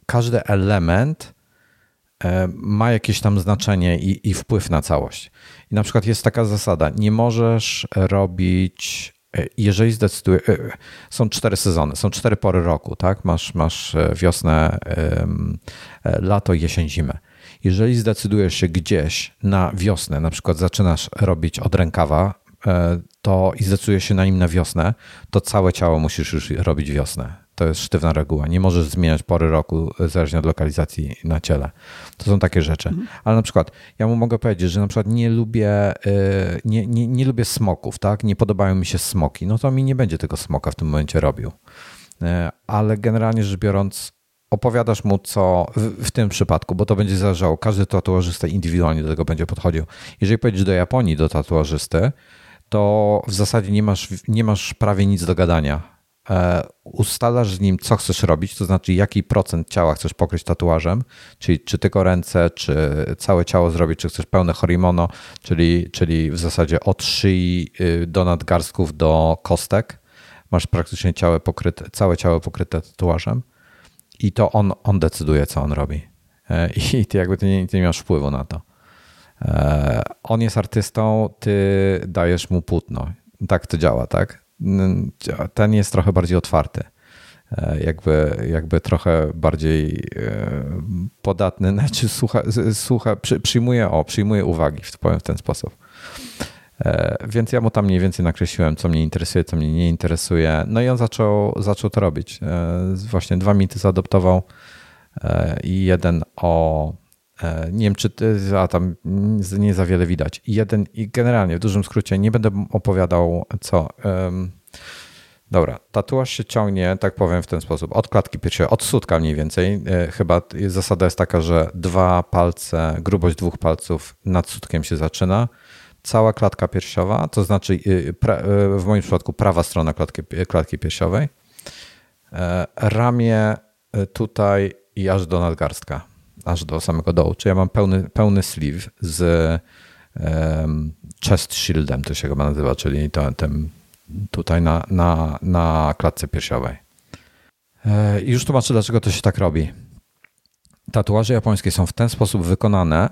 Speaker 1: każdy element e, ma jakieś tam znaczenie i, i wpływ na całość. I na przykład jest taka zasada: nie możesz robić e, jeżeli zdecydujesz, są cztery sezony, są cztery pory roku, tak? Masz, masz wiosnę, lato, jesień, zimę. Jeżeli zdecydujesz się gdzieś na wiosnę, na przykład zaczynasz robić od rękawa, to i zdecydujesz się na nim na wiosnę, to całe ciało musisz już robić wiosnę. To jest sztywna reguła. Nie możesz zmieniać pory roku zależnie od lokalizacji na ciele. To są takie rzeczy. Mhm. Ale na przykład ja mu mogę powiedzieć, że na przykład nie lubię, e, nie, nie, nie lubię smoków, tak? Nie podobają mi się smoki. No to mi nie będzie tego smoka w tym momencie robił. E, ale generalnie rzecz biorąc, opowiadasz mu, co w, w, tym przypadku, bo to będzie zależało. Każdy tatuażysta indywidualnie do tego będzie podchodził. Jeżeli pojedziesz do Japonii do tatuażysty, to w zasadzie nie masz, nie masz prawie nic do gadania. E, ustalasz z nim, co chcesz robić, to znaczy jaki procent ciała chcesz pokryć tatuażem, czyli czy tylko ręce, czy całe ciało zrobić, czy chcesz pełne horimono, czyli, czyli w zasadzie od szyi y, do nadgarstków do kostek. Masz praktycznie ciało pokryte, całe ciało pokryte tatuażem i to on, on decyduje, co on robi. E, I ty jakby ty nie, ty nie masz wpływu na to. E, on jest artystą, ty dajesz mu płótno. Tak to działa, tak? Ten jest trochę bardziej otwarty. E, jakby, jakby trochę bardziej e, podatny, znaczy słucha, słucha, przyjmuje, o, przyjmuje uwagi, powiem w ten sposób. Więc ja mu tam mniej więcej nakreśliłem, co mnie interesuje, co mnie nie interesuje. No i on zaczął, zaczął to robić. Właśnie dwa mity zaadoptował i jeden o nie wiem, czy ty, a tam nie za wiele widać. Jeden, i generalnie w dużym skrócie nie będę opowiadał co. Dobra, tatuaż się ciągnie, tak powiem w ten sposób, od klatki piersiowej, od sutka mniej więcej. E, chyba zasada jest taka, że dwa palce, grubość dwóch palców nad sutkiem się zaczyna. Cała klatka piersiowa, to znaczy y, y, w moim przypadku prawa strona klatki, klatki piersiowej. E, ramię tutaj i aż do nadgarstka aż do samego dołu. Czy ja mam pełny, pełny sleeve z um, chest shieldem, to się chyba nazywa, czyli to, tutaj na, na, na klatce piersiowej. E, I już tłumaczę, dlaczego to się tak robi. Tatuaże japońskie są w ten sposób wykonane,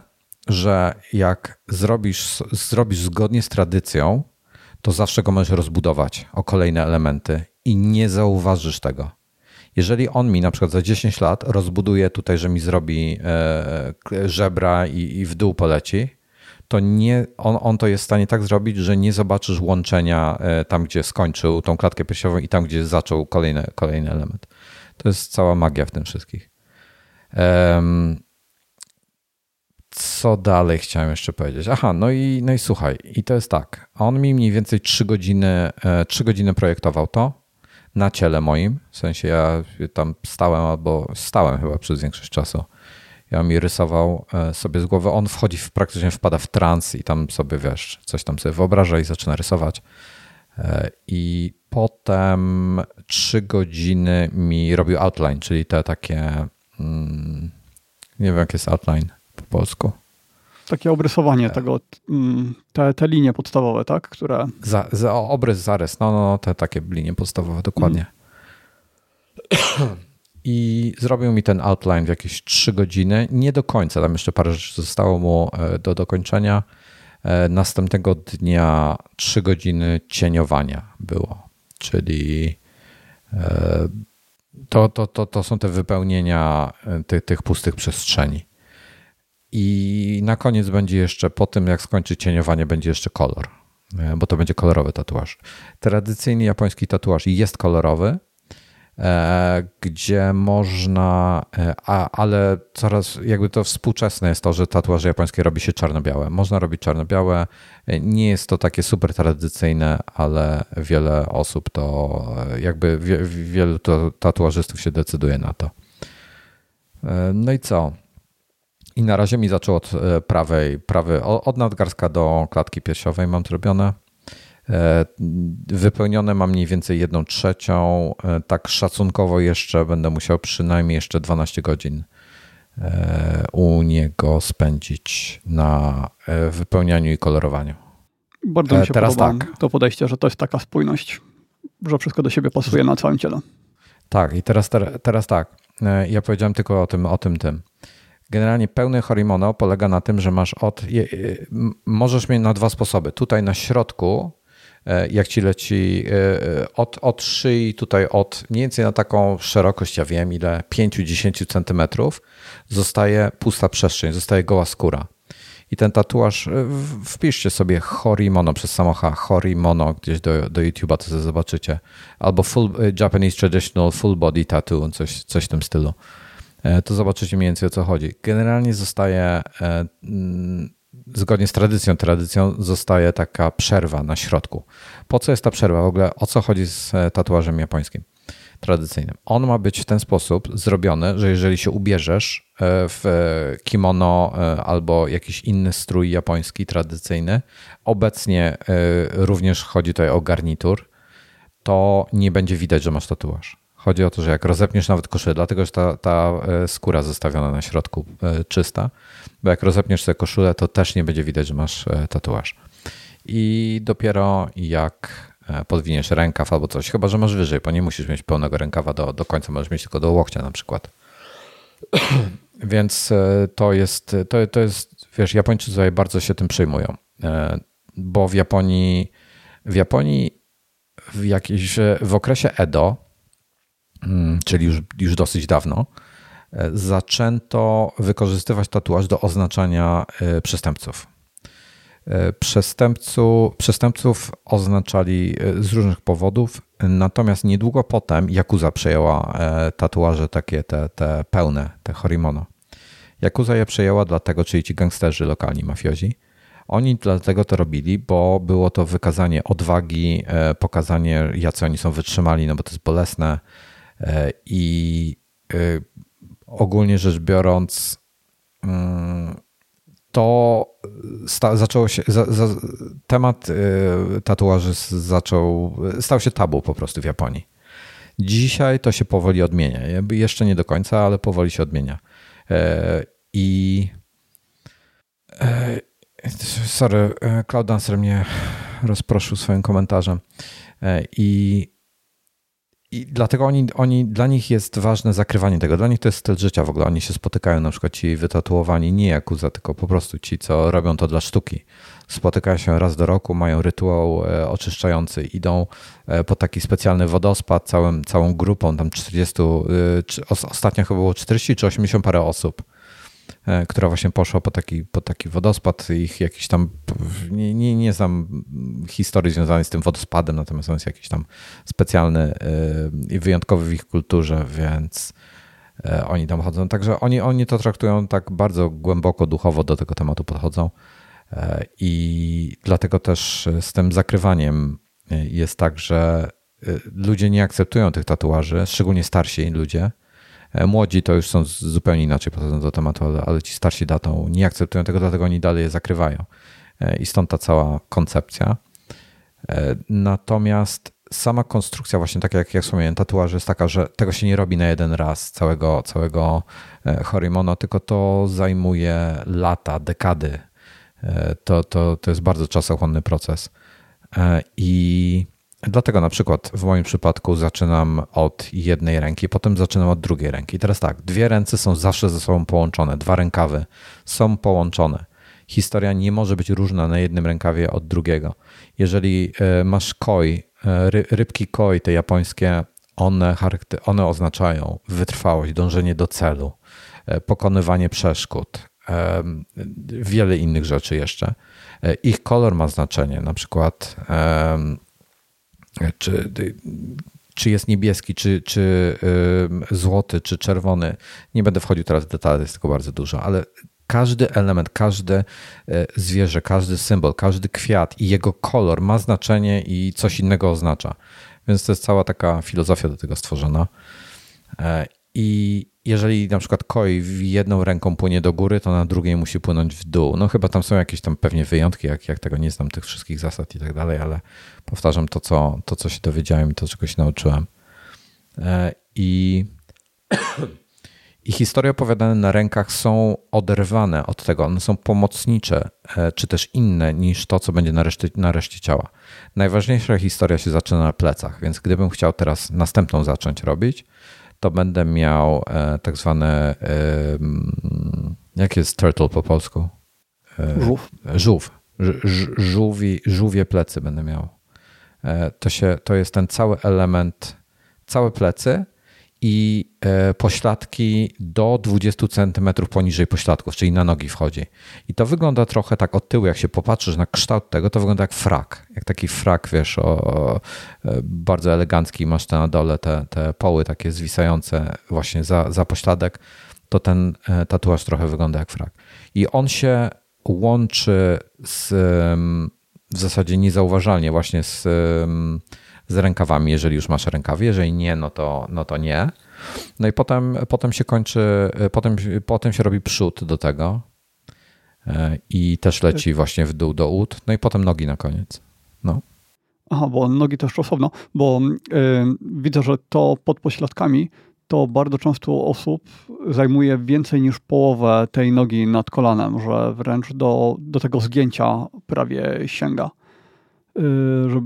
Speaker 1: że jak zrobisz, zrobisz zgodnie z tradycją, to zawsze go możesz rozbudować o kolejne elementy i nie zauważysz tego. Jeżeli on mi na przykład za 10 lat rozbuduje tutaj, że mi zrobi e, żebra i, w dół poleci, to nie, on, on to jest w stanie tak zrobić, że nie zobaczysz łączenia e, tam, gdzie skończył tą klatkę piersiową i tam, gdzie zaczął kolejny, kolejny element. To jest cała magia w tym wszystkich. Co dalej chciałem jeszcze powiedzieć? Aha, no i, no i słuchaj, i to jest tak. On mi mniej więcej 3 godziny, 3 e, godziny projektował to na ciele moim. W sensie ja tam stałem albo stałem chyba przez większość czasu. Ja mi rysował e, sobie z głowy. On wchodzi, w, praktycznie wpada w trans i tam sobie, wiesz, coś tam sobie wyobraża i zaczyna rysować. E, I potem trzy godziny mi robił outline, czyli te takie, mm, nie wiem jak jest outline po polsku.
Speaker 2: Takie obrysowanie tak. tego, mm, te, te linie podstawowe, tak? Które...
Speaker 1: Za, za, obrys, zarys, no, no, no, te takie linie podstawowe, dokładnie. Mm. I zrobił mi ten outline w jakieś 3 godziny. Nie do końca, tam jeszcze parę rzeczy zostało mu e, do dokończenia. E, następnego dnia 3 godziny cieniowania było. czyli to, to, to, to są te wypełnienia tych, tych pustych przestrzeni. I na koniec będzie jeszcze, po tym jak skończy cieniowanie, będzie jeszcze kolor, bo to będzie kolorowy tatuaż. Tradycyjny japoński tatuaż jest kolorowy, E, gdzie można, e, a, ale coraz jakby to współczesne jest to, że tatuaże japońskie robi się czarno-białe. Można robić czarno-białe. E, nie jest to takie super tradycyjne, ale wiele osób to, jakby wie, wielu to, tatuażystów się decyduje na to. No i co? I na razie mi zaczął od prawej, prawy, od nadgarstka do klatki piersiowej mam zrobione. E, wypełnione mam mniej więcej jedną trzecią. E, tak szacunkowo jeszcze będę musiał przynajmniej jeszcze 12 godzin e, u niego spędzić na wypełnianiu i kolorowaniu.
Speaker 2: Bardzo mi się Teraz podoba tak. to podejście, że to jest taka spójność, że wszystko do siebie pasuje na całym ciele.
Speaker 1: Tak, i teraz, teraz tak. Ja powiedziałem tylko o tym, o tym, tym. Generalnie pełny horimono polega na tym, że masz od. Możesz mieć na dwa sposoby. Tutaj na środku E, jak ci leci e, e, od, od szyi, tutaj od mniej więcej na taką szerokość, ja wiem ile, 5-10 centymetrów, zostaje pusta przestrzeń, zostaje goła skóra. I ten tatuaż, wpiszcie sobie Horimono przez samocha, Horimono gdzieś do, do YouTube'a, to zobaczycie. Albo full, Japanese Traditional Full Body Tattoo, coś, coś w tym stylu. To zobaczycie mniej więcej o co chodzi. Generalnie zostaje zgodnie z tradycją, tradycją zostaje taka przerwa na środku. Po co jest ta przerwa? W ogóle o co chodzi z e, tatuażem japońskim tradycyjnym? On ma być w ten sposób zrobiony, że jeżeli się ubierzesz e, w kimono e, albo jakiś inny strój japoński tradycyjny, obecnie również chodzi tutaj o garnitur, to nie będzie widać, że masz tatuaż. Chodzi o to, że jak rozepniesz nawet koszulę, dlatego że ta, ta skóra zostawiona na środku czysta, bo jak rozepniesz sobie koszulę, to też nie będzie widać, że masz e, tatuaż. I dopiero jak e, podwiniesz rękaw albo coś, chyba że masz wyżej, bo nie musisz mieć pełnego rękawa do, do końca, możesz mieć tylko do łokcia na przykład. Więc e, to jest, to, to jest, wiesz, Japończycy tutaj bardzo się tym przejmują, bo w Japonii, w Japonii w, jakiejś, w okresie Edo, czyli już, już dosyć dawno, zaczęto wykorzystywać tatuaż do oznaczania e, przestępców. E, przestępcu, przestępców oznaczali e, z różnych powodów, natomiast niedługo potem Yakuza przejęła tatuaże takie te, te pełne, te horimono. Yakuza je przejęła dlatego, czyli ci gangsterzy lokalni, mafiozi, oni dlatego to robili, bo było to wykazanie odwagi, pokazanie, jacy oni są wytrzymali, no bo to jest bolesne i ogólnie rzecz biorąc, mm, to zaczęło się, za, za, temat y, tatuaży zaczął, stał się tabu po prostu w Japonii. Dzisiaj to się powoli odmienia. Jeszcze nie do końca, ale powoli się odmienia. E, I e, sorry, e, Cloud Dancer mnie rozproszył swoim komentarzem. I i dlatego oni, oni, dla nich jest ważne zakrywanie tego. Dla nich to jest styl życia w ogóle. Oni się spotykają, na przykład ci wytatuowani nie Jakuza, tylko po prostu ci, co robią to dla sztuki. Spotykają się raz do roku, mają rytuał e, oczyszczający, idą e, po taki specjalny wodospad całym, całą grupą, tam 40, e, ostatnio chyba było 40 czy 80 parę osób która właśnie poszła po taki, po taki wodospad. Ich jakiś tam, nie, nie, nie znam historii związanej z tym wodospadem, natomiast on jest jakiś tam specjalny e, i wyjątkowy w ich kulturze, więc e, oni tam chodzą. Także oni, oni to traktują tak bardzo głęboko, duchowo do tego tematu podchodzą. I dlatego też z tym zakrywaniem jest tak, że ludzie nie akceptują tych tatuaży, szczególnie starsi ludzie, E, młodzi to już są zupełnie inaczej podchodzą do tematu, ale, ale ci starsi datą nie akceptują tego, dlatego oni dalej je zakrywają. E, I stąd ta cała koncepcja. E, natomiast sama konstrukcja, właśnie tak jak, jak wspomniałem, tatuaż jest taka, że tego się nie robi na jeden raz całego, całego Horimono, tylko to zajmuje lata, dekady. To, to, to jest bardzo czasochłonny proces. I Dlatego na przykład w moim przypadku zaczynam od jednej ręki, potem zaczynam od drugiej ręki. Teraz tak, dwie ręce są zawsze ze sobą połączone, dwa rękawy są połączone. Historia nie może być różna na jednym rękawie od drugiego. Jeżeli e, masz koi ry, rybki koi, te japońskie, one, one oznaczają wytrwałość, dążenie do celu, pokonywanie przeszkód, wiele innych rzeczy jeszcze. Ich kolor ma znaczenie, na przykład czy, czy jest niebieski, czy, czy złoty, czy czerwony. Nie będę wchodził teraz w detale, jest tylko bardzo dużo, ale każdy element, każde e, zwierzę, każdy symbol, każdy kwiat i jego kolor ma znaczenie i coś innego oznacza. Więc to jest cała taka filozofia do tego stworzona. E, I jeżeli na przykład koi jedną ręką płynie do góry, to na drugiej musi płynąć w dół. No chyba tam są jakieś tam pewnie wyjątki, jak, jak tego nie znam, tych wszystkich zasad i tak dalej, ale powtarzam to co, to, co się dowiedziałem i to, czego się nauczyłem. E, I, I historie opowiadane na rękach są oderwane od tego, one są pomocnicze, e, czy też inne niż to, co będzie na reszcie, na reszcie ciała. Najważniejsza historia się zaczyna na plecach, więc gdybym chciał teraz następną zacząć robić, to będę miał e, tak zwane, jak jest turtle po polsku?
Speaker 2: E, żółw.
Speaker 1: Żółw. Żółwi, żółwie plecy będę miał. E, to, się, to jest ten cały element, całe plecy i e, pośladki do 20 cm poniżej pośladków, czyli na nogi wchodzi. I to wygląda trochę tak od tyłu, jak się popatrzysz na kształt tego, to wygląda jak frak. Jak taki frak, wiesz, o, e, bardzo elegancki, masz te na dole te, te poły takie zwisające właśnie za, za pośladek, to ten e, tatuaż trochę wygląda jak frak. I on się łączy z w zasadzie niezauważalnie właśnie z z rękawami, jeżeli już masz rękawy. Jeżeli nie, no to, no to nie. No i potem, potem się kończy, potem, potem się robi przód do tego e, i też leci właśnie w dół do ud, no i potem nogi na koniec. No.
Speaker 2: Aha, bo nogi też osobno, bo yy, widzę, że to pod pośladkami to bardzo często osób zajmuje więcej niż połowę tej nogi nad kolanem, że wręcz do, do tego zgięcia prawie sięga. Yy, że,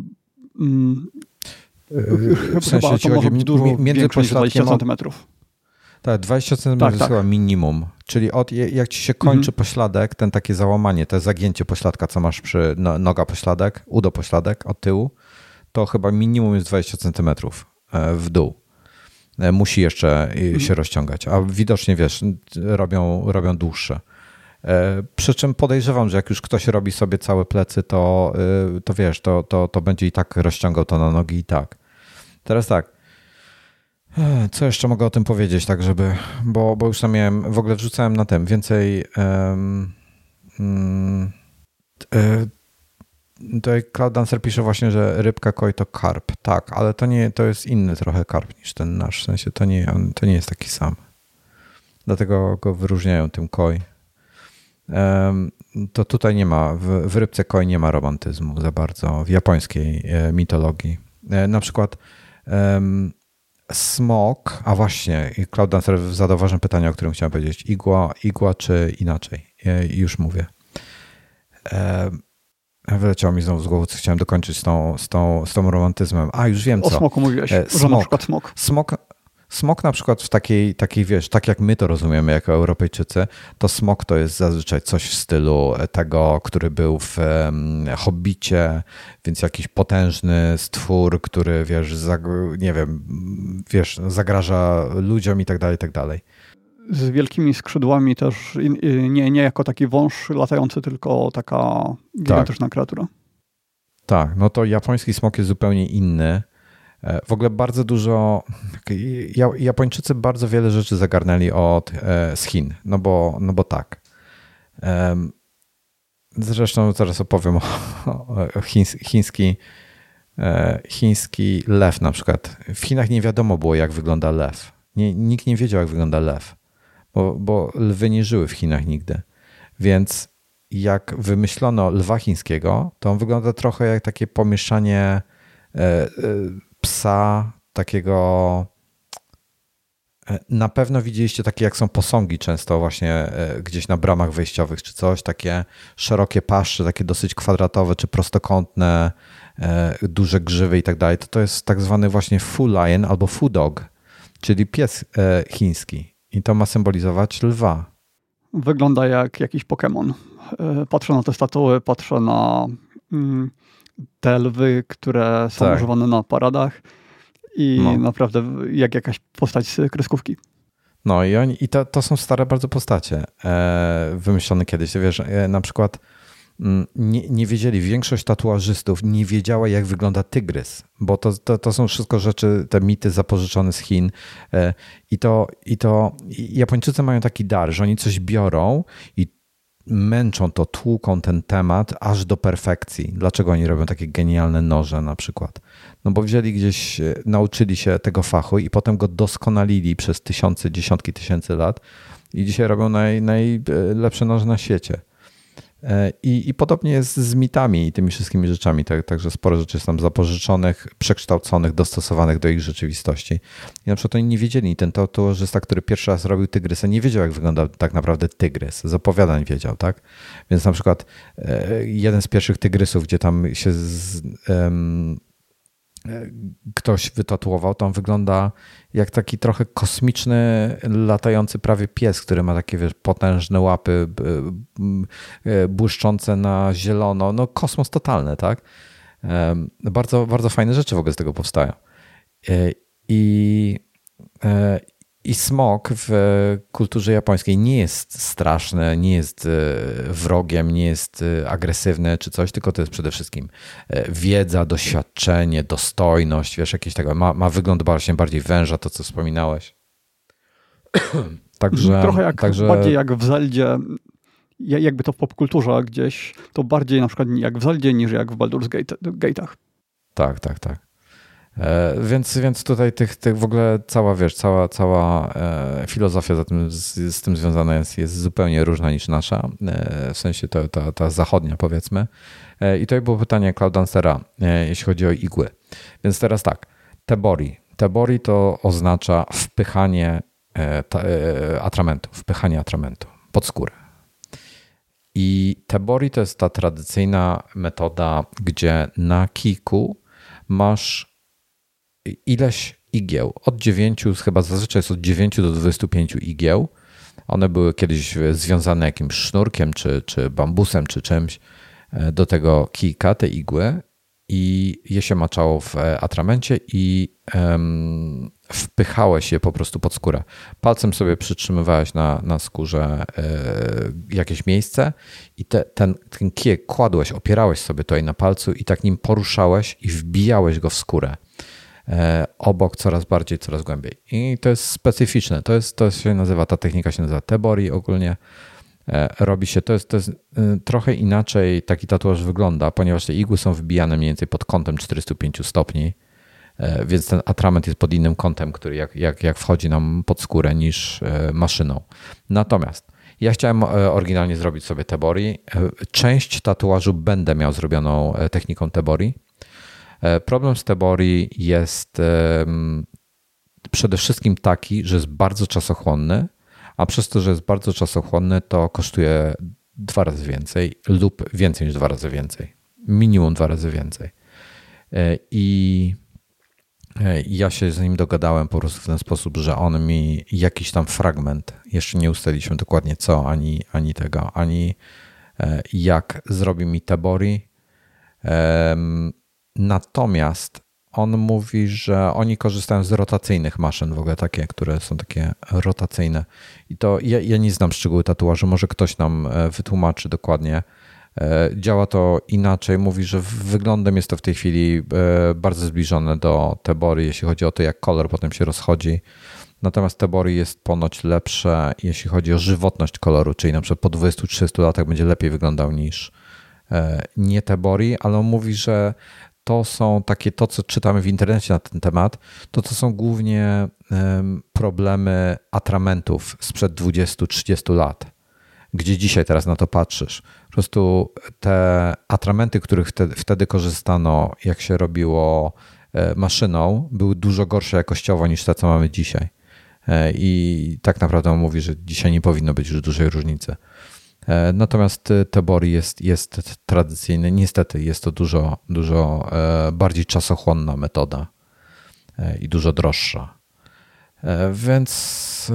Speaker 2: yy,
Speaker 1: w sensie ci chodzi
Speaker 2: dużo między pośladkiem 20 cm.
Speaker 1: Tak, 20 cm tak, tak. chyba minimum. Czyli od, jak ci się kończy mhm. pośladek, ten takie załamanie, to zagięcie pośladka, co masz przy no, noga pośladek, udo pośladek od tyłu, to chyba minimum jest 20 cm e, w dół. E, musi jeszcze mhm. się rozciągać, a widocznie wiesz, robią, robią dłuższe. E, przy czym podejrzewam, że jak już ktoś robi sobie całe plecy, to, e, to wiesz, to, to, to będzie i tak rozciągał to na nogi i tak. Teraz tak. E, co jeszcze mogę o tym powiedzieć, tak żeby, bo, bo już tam miałem, w ogóle wrzucałem na tym więcej. Um, um, Tutaj Cloud Dancer pisze właśnie, że rybka koi to karp. Tak, ale to nie, to jest inny trochę karp niż ten nasz. W sensie to nie, on, to nie jest taki sam. Dlatego go wyróżniają tym koi to tutaj nie ma, w, w rybce koi nie ma romantyzmu za bardzo w japońskiej e, mitologii. E, na przykład smok, a właśnie, Cloud Dancer zadał ważne pytanie, o którym chciałem powiedzieć. Igła, igła czy inaczej? E, już mówię. Wyleciało mi znowu z głowy, co chciałem dokończyć z tą, z tą, z tą romantyzmem. A, już wiem co.
Speaker 2: O smoku mówiłeś, smok, że na przykład smok.
Speaker 1: Smok, Smok na przykład w takiej, takiej, wiesz, tak jak my to rozumiemy jako Europejczycy, to smok to jest zazwyczaj coś w stylu tego, który był w um, Hobbicie, więc jakiś potężny stwór, który, wiesz, nie wiem, wiesz, zagraża ludziom i tak dalej, i tak dalej.
Speaker 2: Z wielkimi skrzydłami też, nie, nie jako taki wąż latający, tylko taka gigantyczna tak. kreatura.
Speaker 1: Tak, no to japoński smok jest zupełnie inny. E, w ogóle bardzo dużo, Japończycy bardzo wiele rzeczy zagarnęli od, e, z Chin, no bo, no bo tak. Zresztą zaraz opowiem o, o chiński, e, chiński lew na przykład. W Chinach nie wiadomo było, jak wygląda lew. Nie, nikt nie wiedział, jak wygląda lew, bo, bo lwy nie żyły w Chinach nigdy. Więc jak wymyślono lwa chińskiego, to on wygląda trochę jak takie pomieszanie psa takiego. E, na pewno widzieliście takie, jak są posągi często właśnie e, gdzieś na bramach wejściowych czy coś, takie szerokie paszcze, takie dosyć kwadratowe czy prostokątne, e, duże grzywy i tak dalej. To to jest tak zwany właśnie full lion albo full dog, czyli pies chiński. I to ma symbolizować lwa.
Speaker 2: Wygląda jak jakiś Pokémon. Patrzę na te statuły, patrzę na mm, te lwy, które są tak. używane na paradach i no. naprawdę jak jakaś postać z kreskówki.
Speaker 1: No i, oni, i to, to są stare bardzo postacie e, wymyślone kiedyś. Wiesz, e, na przykład mm, nie, nie wiedzieli, większość tatuażystów nie wiedziała, jak wygląda tygrys, bo to, to, to są wszystko rzeczy, te mity zapożyczone z Chin. E, I to, i to Japończycy mają taki dar, że oni coś biorą i męczą to, tłuką ten temat aż do perfekcji. Dlaczego oni robią takie genialne noże na przykład? No bo wzięli gdzieś, e, nauczyli się tego fachu i potem go doskonalili przez tysiące, dziesiątki tysięcy lat i dzisiaj robią naj, najlepsze noże na świecie. I, I podobnie jest z mitami i tymi wszystkimi rzeczami. Tak, także sporo rzeczy jest tam zapożyczonych, przekształconych, dostosowanych do ich rzeczywistości. I na przykład oni nie wiedzieli, ten tatuażysta, który pierwszy raz robił tygrysa, nie wiedział, jak wygląda tak naprawdę tygrys. Z opowiadań wiedział, tak? Więc na przykład e, jeden z pierwszych tygrysów, gdzie tam się z, um, ktoś wytatuował, on wygląda jak taki trochę kosmiczny, latający prawie pies, który ma takie wiesz, potężne łapy e, błyszczące na zielono. No kosmos totalny, tak? Bardzo, bardzo fajne rzeczy w ogóle z tego powstają. E, I, e, i smok w kulturze japońskiej nie jest straszny, nie jest e, wrogiem, nie jest e, agresywny czy coś, tylko to jest przede wszystkim e, wiedza, doświadczenie, dostojność, wiesz, jakieś tego. Ma, ma wygląd właśnie bardziej węża, to co wspominałeś.
Speaker 2: także, Trochę jak, także... bardziej jak w Zeldzie, jakby to w popkulturze gdzieś, to bardziej na przykład jak w Zeldzie niż jak w Baldur's Gate, Gate'ach.
Speaker 1: Tak, tak, tak. E, więc, więc tutaj tych, tych w ogóle cała, wiesz, cała, cała e, filozofia za tym, z, z tym związana jest, jest zupełnie różna niż nasza, e, w sensie to, ta, ta zachodnia powiedzmy. I tutaj było pytanie Cloudancera, jeśli chodzi o igły. Więc teraz tak, tebori. Tebori to oznacza wpychanie atramentu, wpychanie atramentu pod skórę. I tebori to jest ta tradycyjna metoda, gdzie na kiku masz ileś igieł. Od 9, chyba zazwyczaj jest od 9 do 25 igieł. One były kiedyś związane jakimś sznurkiem, czy, czy bambusem, czy czymś e, do tego kijka, te igły i je się maczało w e, atramencie i um, wpychałeś je po prostu pod skórę. Palcem sobie przytrzymywałeś na, na skórze y, jakieś miejsce i te, ten, ten kijek kładłeś, opierałeś sobie tutaj na palcu i tak nim poruszałeś i wbijałeś go w skórę. E, obok coraz bardziej, coraz głębiej. I to jest specyficzne. To, jest, to się nazywa, ta technika się nazywa tebori ogólnie. E, robi się, to jest, to jest y, trochę inaczej taki tatuaż wygląda, ponieważ te igły są wbijane mniej więcej pod kątem 405 stopni, e, więc ten atrament jest pod innym kątem, który jak, jak, jak wchodzi nam pod skórę niż maszyną. Natomiast ja chciałem oryginalnie zrobić sobie tebori. Część tatuażu będę miał zrobioną techniką tebori, E, problem z Tebori jest przede wszystkim taki, że jest bardzo czasochłonny, a przez to, że jest bardzo czasochłonny, to kosztuje dwa razy więcej lub więcej niż dwa razy więcej. Minimum dwa razy więcej. E, I e, ja się z nim dogadałem po prostu w ten sposób, że on mi jakiś tam fragment, jeszcze nie ustaliliśmy dokładnie co, ani, ani tego, ani jak zrobi mi Tebori. Natomiast on mówi, że oni korzystają z rotacyjnych maszyn, w ogóle takie, które są takie rotacyjne. I to ja, ja nie znam szczegóły tatuażu, może ktoś nam e, wytłumaczy dokładnie. E, działa to inaczej. Mówi, że wyglądem jest to w tej chwili e, bardzo zbliżone do Tebory, jeśli chodzi o to, jak kolor potem się rozchodzi. Natomiast Tebory jest ponoć lepsze, jeśli chodzi o żywotność koloru, czyli na przykład po 20-30 latach będzie lepiej wyglądał niż nie Tebori, ale on mówi, że to są takie, to co czytamy w internecie na ten temat, to to są głównie problemy atramentów sprzed 20-30 lat. Gdzie dzisiaj teraz na to patrzysz? Po prostu te atramenty, których wtedy, wtedy korzystano, jak się robiło e, maszyną, były dużo gorsze jakościowo niż te, co mamy dzisiaj. E, I tak naprawdę on mówi, że dzisiaj nie powinno być już dużej różnicy. E, natomiast e, Tebori jest, jest tradycyjny. Niestety jest to dużo, dużo e, bardziej czasochłonna metoda i dużo droższa. Więc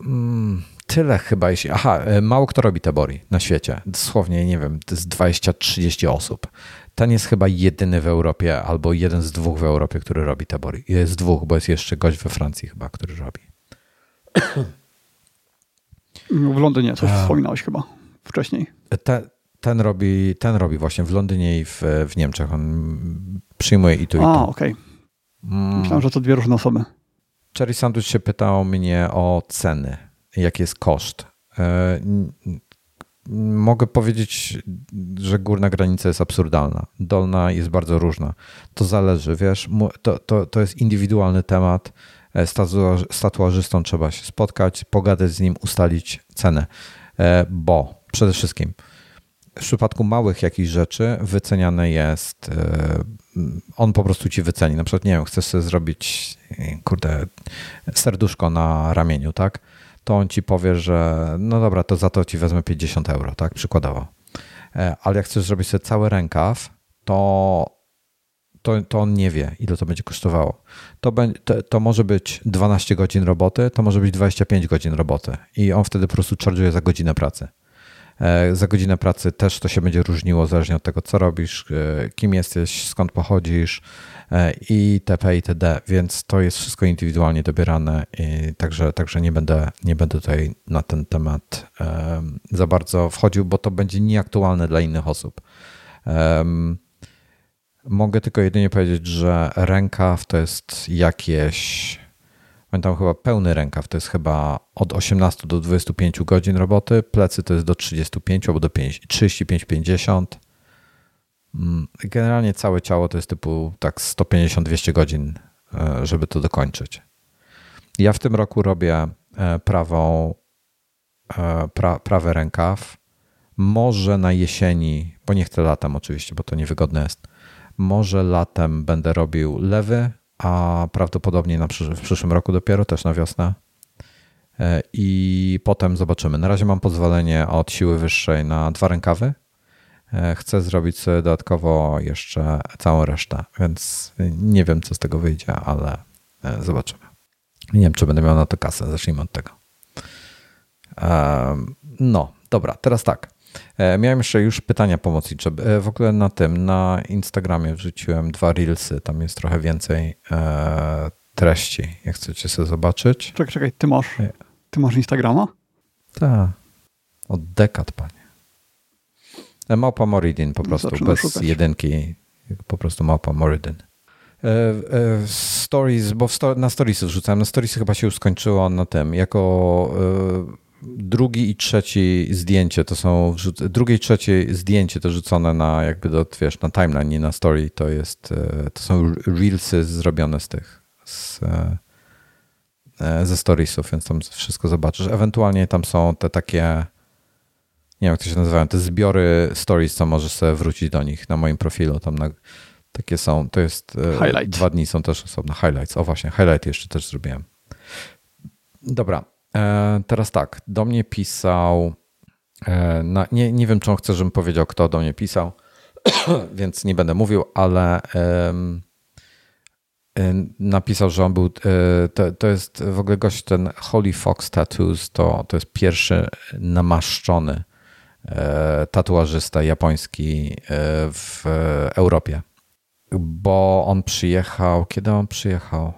Speaker 1: mm, tyle chyba, jeśli. Aha, mało kto robi Tabori na świecie. Dosłownie, nie wiem, to jest 20-30 osób. Ten jest chyba jedyny w Europie, albo jeden z dwóch w Europie, który robi Tabori. Jest dwóch, bo jest jeszcze gość we Francji chyba, który robi.
Speaker 2: W Londynie coś wspominałeś chyba wcześniej.
Speaker 1: Te, ten, robi, ten robi właśnie w Londynie i w, w Niemczech. On przyjmuje i tu, i tu.
Speaker 2: A, okej. Okay. Mm. Myślałem, że to dwie różne osoby.
Speaker 1: Cherry Sandwich się pytał mnie o ceny, jaki jest koszt. E, mogę powiedzieć, że górna granica jest absurdalna. Dolna jest bardzo różna. To zależy, wiesz, to, to, to jest indywidualny temat. E, z tatuażystą trzeba się spotkać, pogadać z nim, ustalić cenę, e, bo przede wszystkim w przypadku małych jakichś rzeczy wyceniane jest, e, on po prostu ci wyceni. Na przykład, nie wiem, chcesz sobie zrobić, kurde, serduszko na ramieniu, tak? To on ci powie, że no dobra, to za to ci wezmę 50 euro, tak? Przykładowo. Ale jak chcesz zrobić sobie cały rękaw, to to, to on nie wie, ile to będzie kosztowało. To, to, to, może być 12 godzin roboty, to może być 25 godzin roboty i on wtedy po prostu charge'uje za godzinę pracy. E, za godzinę pracy też to się będzie różniło zależnie od tego, co robisz, e, kim jesteś, skąd pochodzisz e, i TP i TD, więc to jest wszystko indywidualnie dobierane także, także nie, będę, nie będę tutaj na ten temat za bardzo wchodził, bo to będzie nieaktualne dla innych osób. Mogę tylko jedynie powiedzieć, że rękaw to jest jakieś. Pamiętam chyba pełny rękaw to jest chyba od 18 do 25 godzin roboty, plecy to jest do 35 albo do 35-50. Mm, generalnie całe ciało to jest typu tak 150-200 godzin, e, żeby to dokończyć. Ja w tym roku robię e, prawą, e, pra, prawy rękaw. Może na jesieni, bo nie chcę latem oczywiście, bo to niewygodne jest może latem będę robił lewy, a prawdopodobnie na przysz w przyszłym roku dopiero, też na wiosnę. E, I potem zobaczymy. Na razie mam pozwolenie od siły wyższej na dwa rękawy. E, chcę zrobić dodatkowo jeszcze całą resztę, więc nie wiem, co z tego wyjdzie, ale e, zobaczymy. Nie wiem, czy będę miał na to kasę. Zacznijmy od tego. No, dobra, teraz tak. E, miałem jeszcze już pytania pomocnicze. E, w ogóle na tym, na Instagramie wrzuciłem dwa reelsy, tam jest trochę więcej e, treści, jak chcecie sobie zobaczyć.
Speaker 2: Czekaj, czekaj, ty masz, ty masz Instagrama?
Speaker 1: Tak, od dekad, panie. Małpa Moridin po prostu, Zaczynam bez szukać. jedynki, po prostu Małpa Moridin. Stories, bo na storiesy wrzucałem. Na storiesy chyba się już skończyło na tym. Jako drugi i trzeci zdjęcie to są, drugie i trzecie zdjęcie to rzucone na jakby do, wiesz, na timeline, nie na story, to jest, e, to są reelsy zrobione z tych, z, e, e, ze storiesów, więc tam wszystko zobaczysz. Ewentualnie tam są te takie, nie wiem jak to się nazywają, te zbiory stories, co możesz sobie wrócić do nich na moim profilu, tam na, takie są, to jest,
Speaker 2: Highlight.
Speaker 1: dwa dni są też osobne, highlights, o właśnie, highlight jeszcze też zrobiłem. Dobra, teraz tak, do mnie pisał. E, nie, nie wiem, czy on chce, żebym powiedział, kto do mnie pisał, więc nie będę mówił, ale um, napisał, że on był. To, to jest w ogóle gość, ten Holy Fox Tattoos, to, to jest pierwszy namaszczony tatuażysta japoński w Europie. Bo on przyjechał. Kiedy on przyjechał?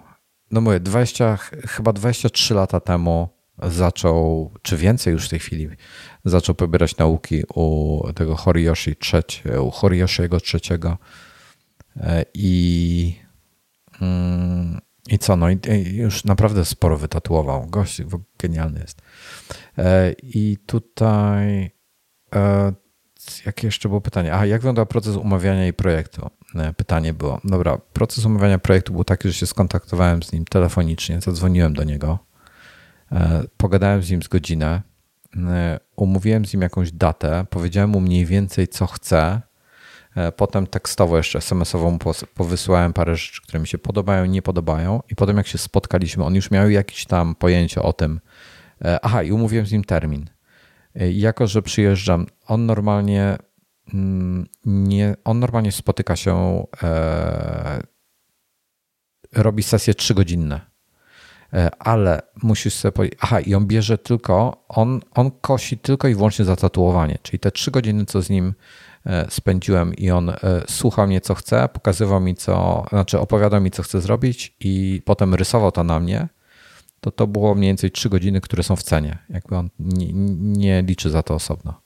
Speaker 1: No mówię, 20, chyba 23 lata temu zaczął, czy więcej już w tej chwili, zaczął pobierać nauki u tego Horiyoshi trzeci, u Horiyoshiego trzeciego e, i mm, i co, no i już naprawdę sporo wytatuował. Gość genialny jest. E, I tutaj e, jakie jeszcze było pytanie? A jak wygląda proces umawiania i projektu? Pytanie było. Dobra, proces umawiania projektu był taki, że się skontaktowałem z nim telefonicznie, zadzwoniłem do niego pogadałem z nim z godzinę, e, umówiłem z nim jakąś datę, powiedziałem mu mniej więcej, co chcę. E, potem tekstowo jeszcze SMS-owo mu powysłałem parę rzeczy, które mi się podobają, nie podobają. I potem jak się spotkaliśmy, on już miał jakieś tam pojęcie o tym. Aha, i umówiłem z nim termin. Jako, że przyjeżdżam, on normalnie mm, nie, on normalnie spotyka się, e, robi sesje trzygodzinne ale musisz sobie powiedzieć, aha, i on bierze tylko, on, on kosi tylko i wyłącznie za tatuowanie, czyli te trzy godziny, co z nim spędziłem i on słuchał mnie, co chce, pokazywał mi, co, znaczy opowiadał mi, co chce zrobić i potem rysował to na mnie, to to było mniej więcej trzy godziny, które są w cenie. Jakby on nie, nie liczy za to osobno.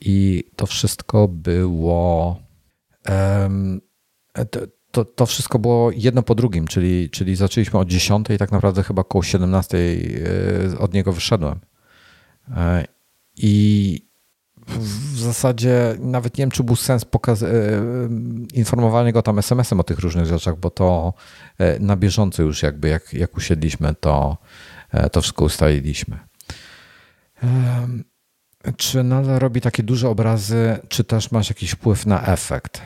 Speaker 1: I to wszystko było. Um, to, to, to, wszystko było jedno po drugim, czyli, czyli zaczęliśmy od 10 i tak naprawdę chyba około 17 e, od niego wyszedłem. E, I w zasadzie nawet nie wiem, czy był sens pokaz- e, informowania go tam SMS-em o tych różnych rzeczach, bo to na bieżąco już jakby jak, jak usiedliśmy, to, to wszystko ustaliliśmy. Czy nadal robi takie duże obrazy, czy też masz jakiś wpływ na efekt?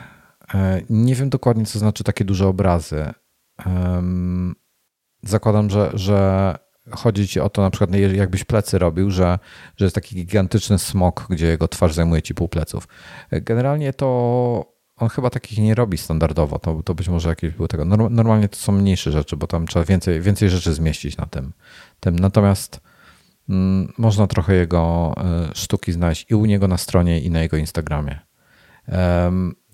Speaker 1: E, nie wiem dokładnie, co znaczy takie duże obrazy. Zakładam, że, że chodzi ci o to, na przykład, jakbyś plecy robił, że, że jest taki gigantyczny smok, gdzie jego twarz zajmuje ci pół pleców. E, generalnie to on chyba takich nie robi standardowo. To, to być może jakieś były tego. Normalnie to są mniejsze rzeczy, bo tam trzeba więcej, więcej rzeczy zmieścić na tym. tym. Natomiast Mm, można trochę jego e, sztuki znaleźć i u niego na stronie, i na jego Instagramie.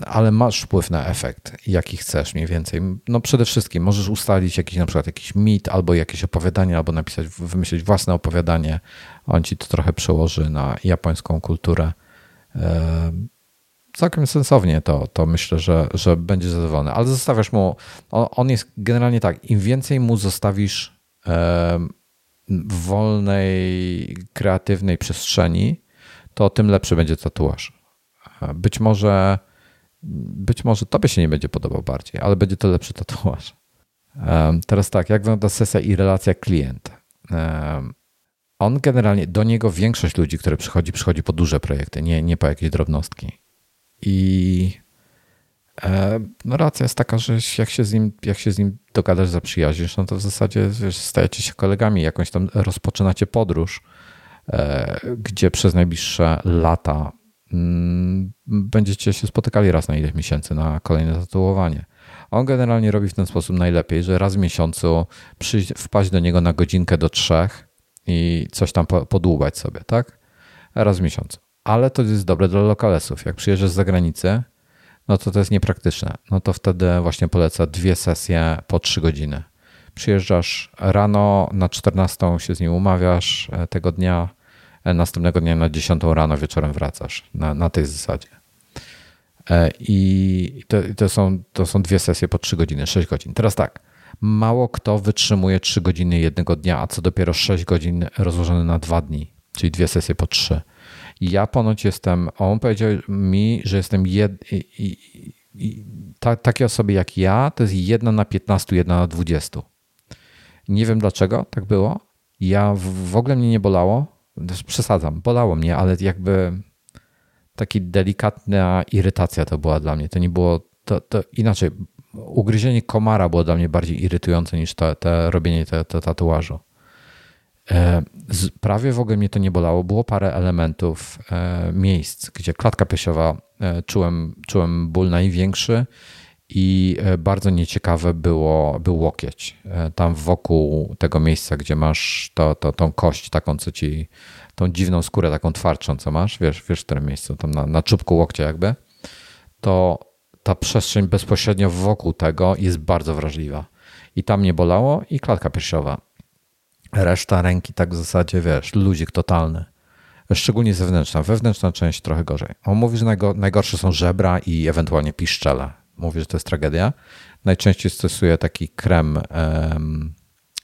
Speaker 1: Ale masz wpływ na efekt, jaki chcesz mniej więcej. No przede wszystkim możesz ustalić jakiś na przykład jakiś mit, albo jakieś opowiadanie, albo napisać, wymyślić własne opowiadanie. On ci to trochę przełoży na japońską kulturę. Całkiem sensownie to, to myślę, że, że będzie zadowolony. Ale zostawiasz mu, on jest generalnie tak, im więcej mu zostawisz wolnej, kreatywnej przestrzeni, to tym lepszy będzie tatuaż. Być może, być może tobie się nie będzie podobał bardziej, ale będzie to lepszy tatuaż. Teraz tak, jak wygląda sesja i relacja klient? On generalnie, do niego większość ludzi, które przychodzi, przychodzi po duże projekty, nie, nie po jakieś drobnostki. I no racja jest taka, że jak się z nim, jak się z nim dogadasz, zaprzyjaźnisz, no to w zasadzie wiesz, stajecie się kolegami, jakąś tam rozpoczynacie podróż, e, gdzie przez najbliższe lata będziecie się spotykali raz na ileś miesięcy na kolejne tatuowanie. On generalnie robi w ten sposób najlepiej, że raz w miesiącu przyjść, wpaść do niego na godzinkę do trzech i coś tam podłubać sobie, tak? Raz w miesiącu. Ale to jest dobre dla lokalesów. Jak przyjeżdżasz z zagranicy, no to to jest niepraktyczne. No to wtedy właśnie polecę dwie sesje po trzy godziny. Przyjeżdżasz rano, na 14 się z nim umawiasz e, tego dnia, następnego dnia na 10 rano wieczorem wracasz na, na tej zasadzie. E, I to, to, są, to są dwie sesje po 3 godziny, 6 godzin. Teraz tak, mało kto wytrzymuje 3 godziny jednego dnia, a co dopiero 6 godzin rozłożone na dwa dni, czyli dwie sesje po 3. Ja ponoć jestem, on powiedział mi, że jestem jed, i, i, i, ta, takie osoby jak ja, to jest jedna na 15, jedna na 20. Nie wiem dlaczego tak było. Ja w, w ogóle mnie nie bolało. Przesadzam, bolało mnie, ale jakby taki delikatna irytacja to była dla mnie. To nie było, to, to inaczej, ugryzienie komara było dla mnie bardziej irytujące niż to, to robienie te, te tatuażu. E, prawie w ogóle mnie to nie bolało. Było parę elementów, e, miejsc, gdzie klatka piersiowa e, czułem, czułem ból największy i bardzo nieciekawe było, był łokieć. Tam wokół tego miejsca, gdzie masz to, to, tą kość taką, co ci, tą dziwną skórę taką twardszą, co masz, wiesz, wiesz w którym miejscu, tam na, na czubku łokcia jakby, to ta przestrzeń bezpośrednio wokół tego jest bardzo wrażliwa. I tam nie bolało i klatka piersiowa. Reszta ręki tak w zasadzie, wiesz, luzik totalny. Szczególnie zewnętrzna. Wewnętrzna część trochę gorzej. On mówi, że najgorsze są żebra i ewentualnie piszczele. Mówi, że to jest tragedia. Najczęściej stosuje taki krem um,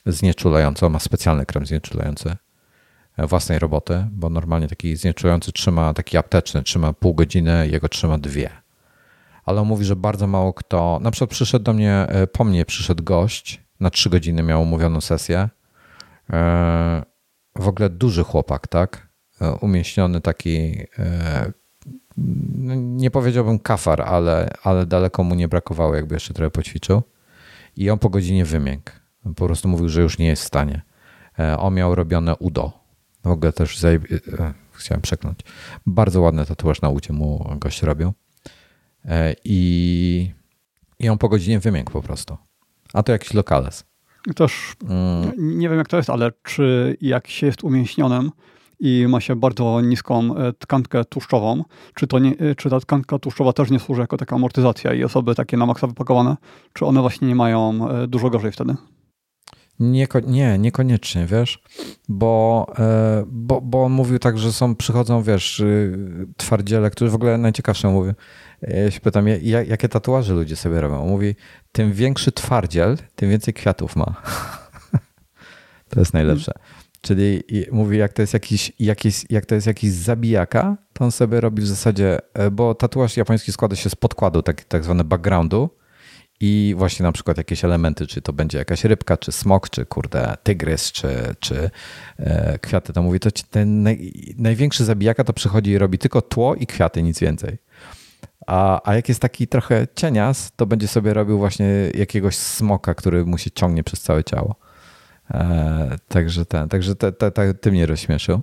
Speaker 1: znieczulający. On ma specjalny krem znieczulający e, własnej roboty, bo normalnie taki znieczulający trzyma, taki apteczny, trzyma pół godziny, jego trzyma dwie. Ale on mówi, że bardzo mało kto, na przykład przyszedł do mnie, e, po mnie przyszedł gość, na trzy godziny miał umówioną sesję, E, w ogóle duży chłopak, tak? Umieśniony taki, nie powiedziałbym kafar, ale, ale daleko mu nie brakowało, jakby jeszcze trochę poćwiczył. I on po godzinie wymiękł. Po prostu mówił, że już nie jest w stanie. On miał robione udo. W ogóle też zajeb... chciałem przekląć. Bardzo ładny tatuaż na ucie mu gość robił. I, I on po godzinie wymiękł po prostu. A to jakiś lokales.
Speaker 2: Też mm. nie wiem jak to jest, ale czy jak się jest umięśnionym i ma się bardzo niską e, tkankę tłuszczową, czy, to nie, czy ta tkanka tłuszczowa też nie służy jako taka amortyzacja i osoby takie na maksa wypakowane, czy one właśnie nie mają dużo gorzej wtedy?
Speaker 1: Nieko, nie, niekoniecznie, wiesz, bo, e, bo, bo on mówił tak, że są, przychodzą, wiesz, y, twardziele, którzy w ogóle najciekawsze mówię. Ja się pytam, jakie tatuaże ludzie sobie robią? Mówi, tym większy twardziel, tym więcej kwiatów ma. to jest najlepsze. Czyli mówi, jak to jest jakiś, jakiś, jak to jest jakiś zabijaka, to on sobie robi w zasadzie, e, bo tatuaż japoński składa się z podkładu, tak, tak zwany backgroundu, i właśnie na przykład jakieś elementy, czy to będzie jakaś rybka, czy smok, czy kurde tygrys, czy, czy e, kwiaty, to mówi, to ten naj, największy zabijaka to przychodzi i robi tylko tło i kwiaty, nic więcej. A, a jak jest taki trochę cienias, to będzie sobie robił właśnie jakiegoś smoka, który mu się ciągnie przez całe ciało. E, także ten, także te, te, te, ty mnie rozśmieszył.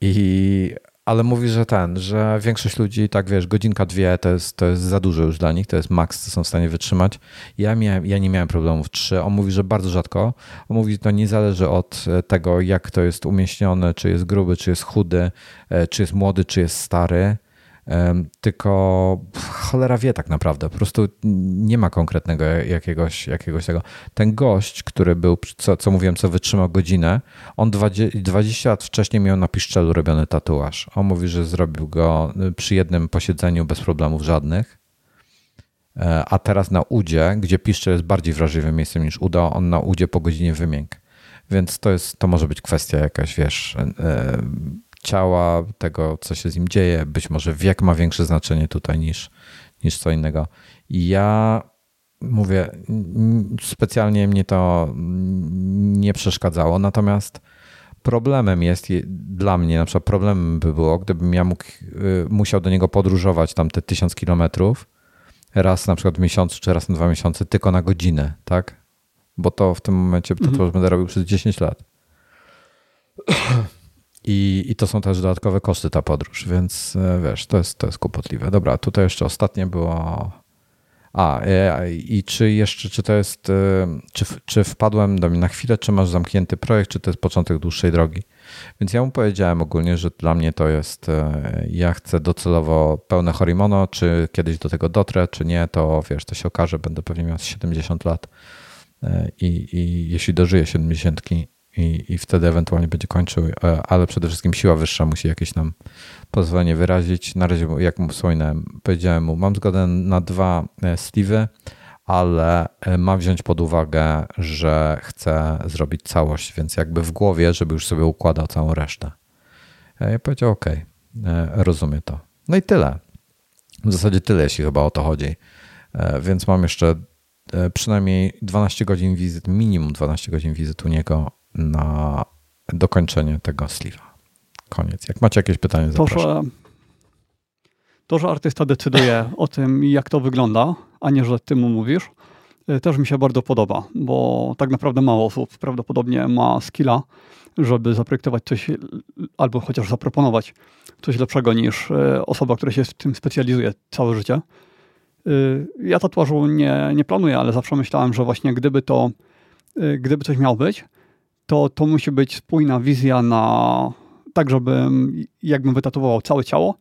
Speaker 1: I ale mówi, że ten, że większość ludzi, tak wiesz, godzinka, dwie to jest, to jest za dużo już dla nich, to jest maks, co są w stanie wytrzymać. Ja, miałem, ja nie miałem problemów trzy. On mówi, że bardzo rzadko. On mówi, że to nie zależy od e, tego, jak to jest umieśnione, czy jest gruby, czy jest chudy, e, czy jest młody, czy jest stary tylko cholera wie tak naprawdę. Po prostu nie ma konkretnego jakiegoś, jakiegoś tego. Ten gość, który był, co, co mówiłem, co wytrzymał godzinę, on 20, 20 lat wcześniej miał na piszczelu robiony tatuaż. On mówi, że zrobił go y, przy jednym posiedzeniu bez problemów żadnych. E, a teraz na udzie, gdzie piszczel jest bardziej wrażliwym miejscem niż uda, on na udzie po godzinie wymiękł. Więc to, jest, to może być kwestia jakaś, wiesz, e, ciała, tego, co się z nim dzieje. Być może wiek ma większe znaczenie tutaj niż, niż co innego. I ja mówię, specjalnie mnie to nie przeszkadzało, natomiast problemem jest dla mnie, na przykład problemem by było, gdybym ja mógł, y, musiał do niego podróżować tam te tysiąc kilometrów raz na przykład w miesiącu, czy raz na dwa miesiące, tylko na godzinę, tak? Bo to w tym momencie to, to mhm. będę robił przez 10 lat. I, I to są też dodatkowe koszty ta podróż, więc e, wiesz, to jest, to jest kłopotliwe. Dobra, tutaj jeszcze ostatnie było. A, e, i czy jeszcze, czy to jest, e, czy, czy wpadłem do mnie na chwilę, czy masz zamknięty projekt, czy to jest początek dłuższej drogi? Więc ja mu powiedziałem ogólnie, że dla mnie to jest, ja chcę docelowo pełne Horimono, czy kiedyś do tego dotrę, czy nie, to wiesz, to się okaże, będę pewnie miał 70 lat i, i jeśli dożyję 70 i, i wtedy ewentualnie będzie kończył, e, ale przede wszystkim siła wyższa musi jakieś nam pozwolenie wyrazić. Na razie, jak mu wspominałem, powiedziałem mu, mam zgodę na dwa e, Steve'y, ale e, ma wziąć pod uwagę, że chce zrobić całość, więc jakby w głowie, żeby już sobie układał całą resztę. Ja powiedział, ok, rozumiem to. No i tyle. W zasadzie tyle, jeśli chyba o to chodzi. Więc mam jeszcze przynajmniej 12 godzin wizyt, minimum 12 godzin wizyt u niego na dokończenie tego sliwa. Koniec. Jak macie jakieś pytania, to, Że,
Speaker 2: to, że artysta decyduje o tym, jak to wygląda, a nie, że ty mu mówisz, y, też mi się bardzo podoba, bo tak naprawdę mało osób prawdopodobnie ma skilla, żeby zaprojektować coś albo chociaż zaproponować coś lepszego niż y, osoba, która się w tym specjalizuje całe życie. Y, ja tatuażu nie, nie planuję, ale zawsze myślałem, że właśnie gdyby to, gdyby coś miał być, to to musi być spójna wizja na tak, żebym jakbym wytatował całe ciało,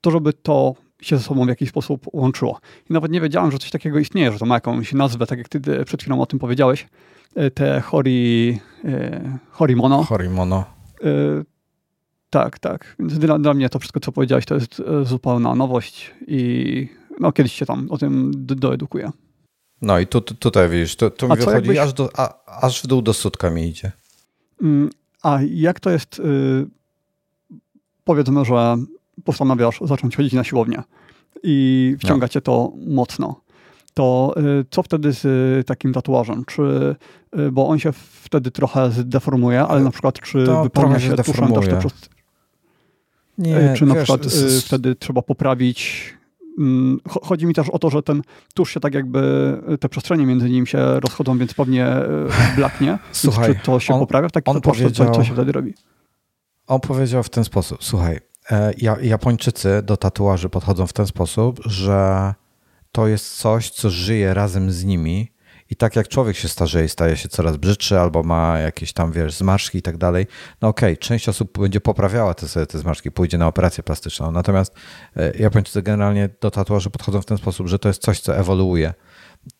Speaker 2: to żeby to się ze sobą w jakiś sposób łączyło. I nawet nie wiedziałem, że coś takiego istnieje, że to ma jakąś nazwę, tak jak ty przed chwilą o tym powiedziałeś. E, te hori, e, horimono.
Speaker 1: Horimono. E,
Speaker 2: tak, tak. Więc dla, dla mnie to wszystko, co powiedziałeś, to jest zupełna nowość i no, kiedyś się tam o tym doedukuję.
Speaker 1: No i tu, tu, tutaj widzisz, tu, tu mi wychodzi jakbyś... aż, do, a, aż w dół do sutka mi idzie.
Speaker 2: Mm, a jak to jest, yy, powiedzmy, że postanawiasz zacząć chodzić na siłownię i wciąga no. cię to mocno, to yy, co wtedy z y, takim tatuażem? Czy, y, bo on się wtedy trochę zdeformuje, ale na przykład czy to wypełnia się tuszem też te Nie, y, czy na wiesz, przykład z... wtedy trzeba poprawić chodzi mi też o to, że ten tusz się tak jakby, te przestrzenie między nim się rozchodzą, więc pewnie e, blaknie. Słuchaj, czy to się on, poprawia w taki on powiedział, co, co się wtedy robi?
Speaker 1: On powiedział w ten sposób, słuchaj, e, Japończycy do tatuaży podchodzą w ten sposób, że to jest coś, co żyje razem z nimi I tak jak człowiek się starzeje, staje się coraz brzydszy albo ma jakieś tam, wiesz, zmarszki i tak dalej, no okej, okay, część osób będzie poprawiała te, te zmarszki, pójdzie na operację plastyczną. Natomiast e, Japończycy generalnie do tatuażu podchodzą w ten sposób, że to jest coś, co ewoluuje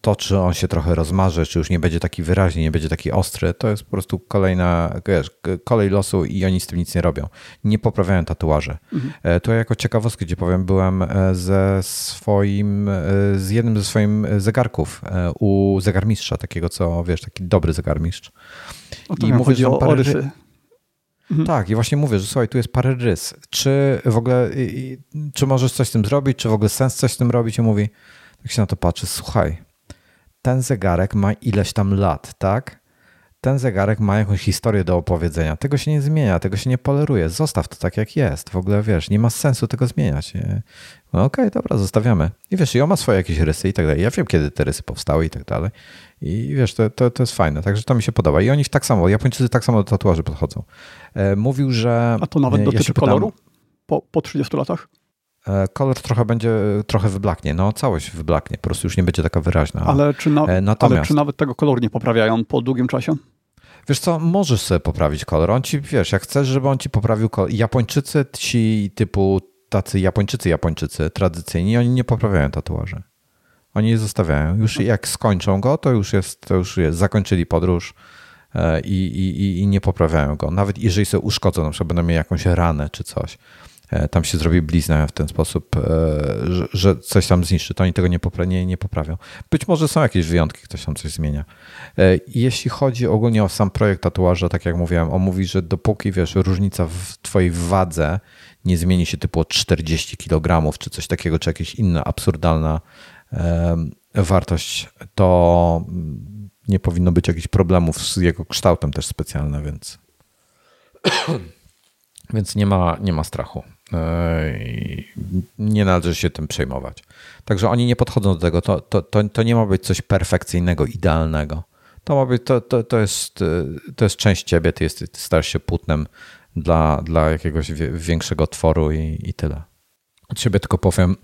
Speaker 1: to, czy on się trochę rozmarze, czy już nie będzie taki wyraźny, nie będzie taki ostry, to jest po prostu kolejna, wiesz, kolej losu i oni z tym nic nie robią. Nie poprawiają tatuaże. Mhm. To jako ciekawostkę, gdzie powiem, byłem e, ze swoim, e, z jednym ze swoich zegarków u zegarmistrza, takiego co, wiesz, taki dobry zegarmistrz.
Speaker 2: I mówię, że o, parę... rysy.
Speaker 1: Mhm. Tak, i właśnie mówię, że słuchaj, tu jest parę rys. Czy w ogóle, czy możesz coś z tym zrobić, czy w ogóle sens coś z tym robić? I mówi, tak się na to patrzy, słuchaj, ten zegarek ma ileś tam lat, tak? Ten zegarek ma jakąś historię do opowiedzenia. Tego się nie zmienia, tego się nie poleruje. Zostaw to tak, jak jest. W ogóle wiesz, nie ma sensu tego zmieniać. No okej, okay, dobra, zostawiamy. I wiesz, i on ma swoje jakieś rysy i tak dalej. Ja wiem, kiedy te rysy powstały i tak dalej. I wiesz, to, to, to jest fajne, także to mi się podoba. I oni tak samo, Japończycy tak samo do tatuaży podchodzą. E, mówił, że.
Speaker 2: A to nawet dotyczy ja koloru? Po, po 30 latach?
Speaker 1: E, kolor trochę będzie, trochę wyblaknie. No, całość wyblaknie, po prostu już nie będzie taka wyraźna.
Speaker 2: Ale czy, na, Natomiast, ale czy nawet tego koloru nie poprawiają po długim czasie?
Speaker 1: Wiesz co, możesz sobie poprawić kolor. On ci, wiesz, jak chcesz, żeby on ci poprawił kolor. Japończycy, ci typu tacy Japończycy, Japończycy tradycyjni, oni nie poprawiają tatuaży. Oni je zostawiają. Już jak skończą go, to już jest, to już jest, zakończyli podróż e, i, i, i nie poprawiają go. Nawet jeżeli sobie uszkodzą, na przykład będą mieli jakąś ranę czy coś, E, tam się zrobi blizna w ten sposób, e, że, coś tam zniszczy, to oni tego nie, nie, nie poprawią. Być może są jakieś wyjątki, ktoś tam coś zmienia. E, jeśli chodzi ogólnie o sam projekt tatuaża, tak jak mówiłem, on mówi, że dopóki wiesz, różnica w twojej wadze nie zmieni się typu o 40 kg, czy coś takiego, czy jakaś inna absurdalna wartość, to nie powinno być jakichś problemów z jego kształtem też specjalne, więc więc nie ma, nie ma strachu. E, nie należy się tym przejmować. Także oni nie podchodzą do tego. To, to, to, to nie ma być coś perfekcyjnego, idealnego. To, ma być, to, to, to, jest, to jest część ciebie, ty, jest, ty stajesz się płótnem dla, dla jakiegoś większego tworu i, i tyle. Od siebie tylko powiem,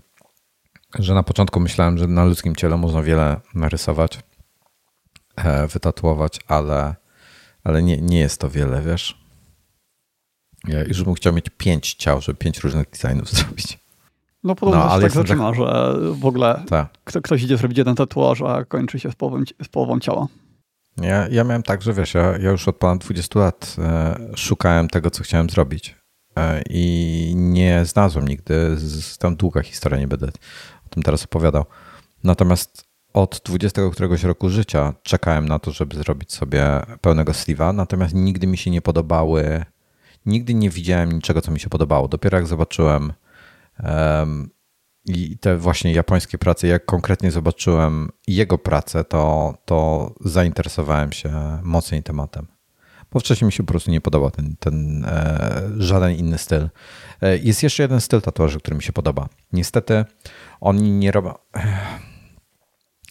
Speaker 1: że na początku myślałem, że na ludzkim ciele można wiele narysować, e, wytatuować, ale, ale nie, nie jest to wiele, wiesz. Ja już bym chciał mieć pięć ciał, żeby pięć różnych designów zrobić.
Speaker 2: No podobno no, ale tak zaczyna, tak... że w ogóle Ta. ktoś idzie zrobić jeden tatuaż, a kończy się z połową, z połową ciała.
Speaker 1: Ja, ja miałem tak, że wiesz, ja, ja już od ponad 20 lat e, szukałem tego, co chciałem zrobić e, i nie znalazłem nigdy, z, tam długa historia, nie będę o tym teraz opowiadał. Natomiast od 20 któregoś roku życia czekałem na to, żeby zrobić sobie pełnego sleeve'a, natomiast nigdy mi się nie podobały nigdy nie widziałem niczego, co mi się podobało. Dopiero jak zobaczyłem um, i te właśnie japońskie prace, jak konkretnie zobaczyłem jego pracę, to, to zainteresowałem się mocniej tematem. Bo wcześniej mi się po prostu nie podobał ten, ten e, żaden inny styl. E, jest jeszcze jeden styl tatuaży, który mi się podoba. Niestety oni nie robią.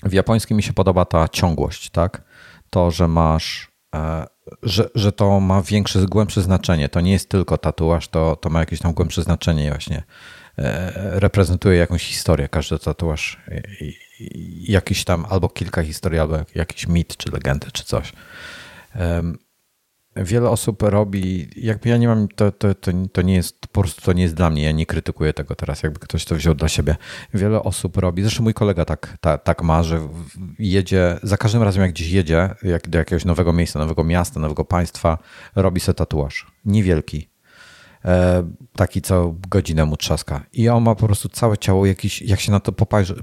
Speaker 1: W japońskim mi się podoba ta ciągłość, tak? To, że masz e, że, że to ma większe, głębsze znaczenie. To nie jest tylko tatuaż, to, to ma jakieś tam głębsze znaczenie właśnie. E, reprezentuje jakąś historię, każdy tatuaż jakiś tam albo kilka historii, albo jakiś mit, czy legendy, czy coś wiele osób robi, jakby ja nie mam, to, to, to, to, nie jest, po prostu to nie jest dla mnie, ja nie krytykuję tego teraz, jakby ktoś to wziął dla siebie. Wiele osób robi, zresztą mój kolega tak, tak, tak ma, że jedzie, za każdym razem jak gdzieś jedzie, jak do jakiegoś nowego miejsca, nowego miasta, nowego państwa, robi sobie tatuaż. Niewielki. E, taki co godzinę mu trzaska. I on ma po prostu całe ciało jakiś, jak się na to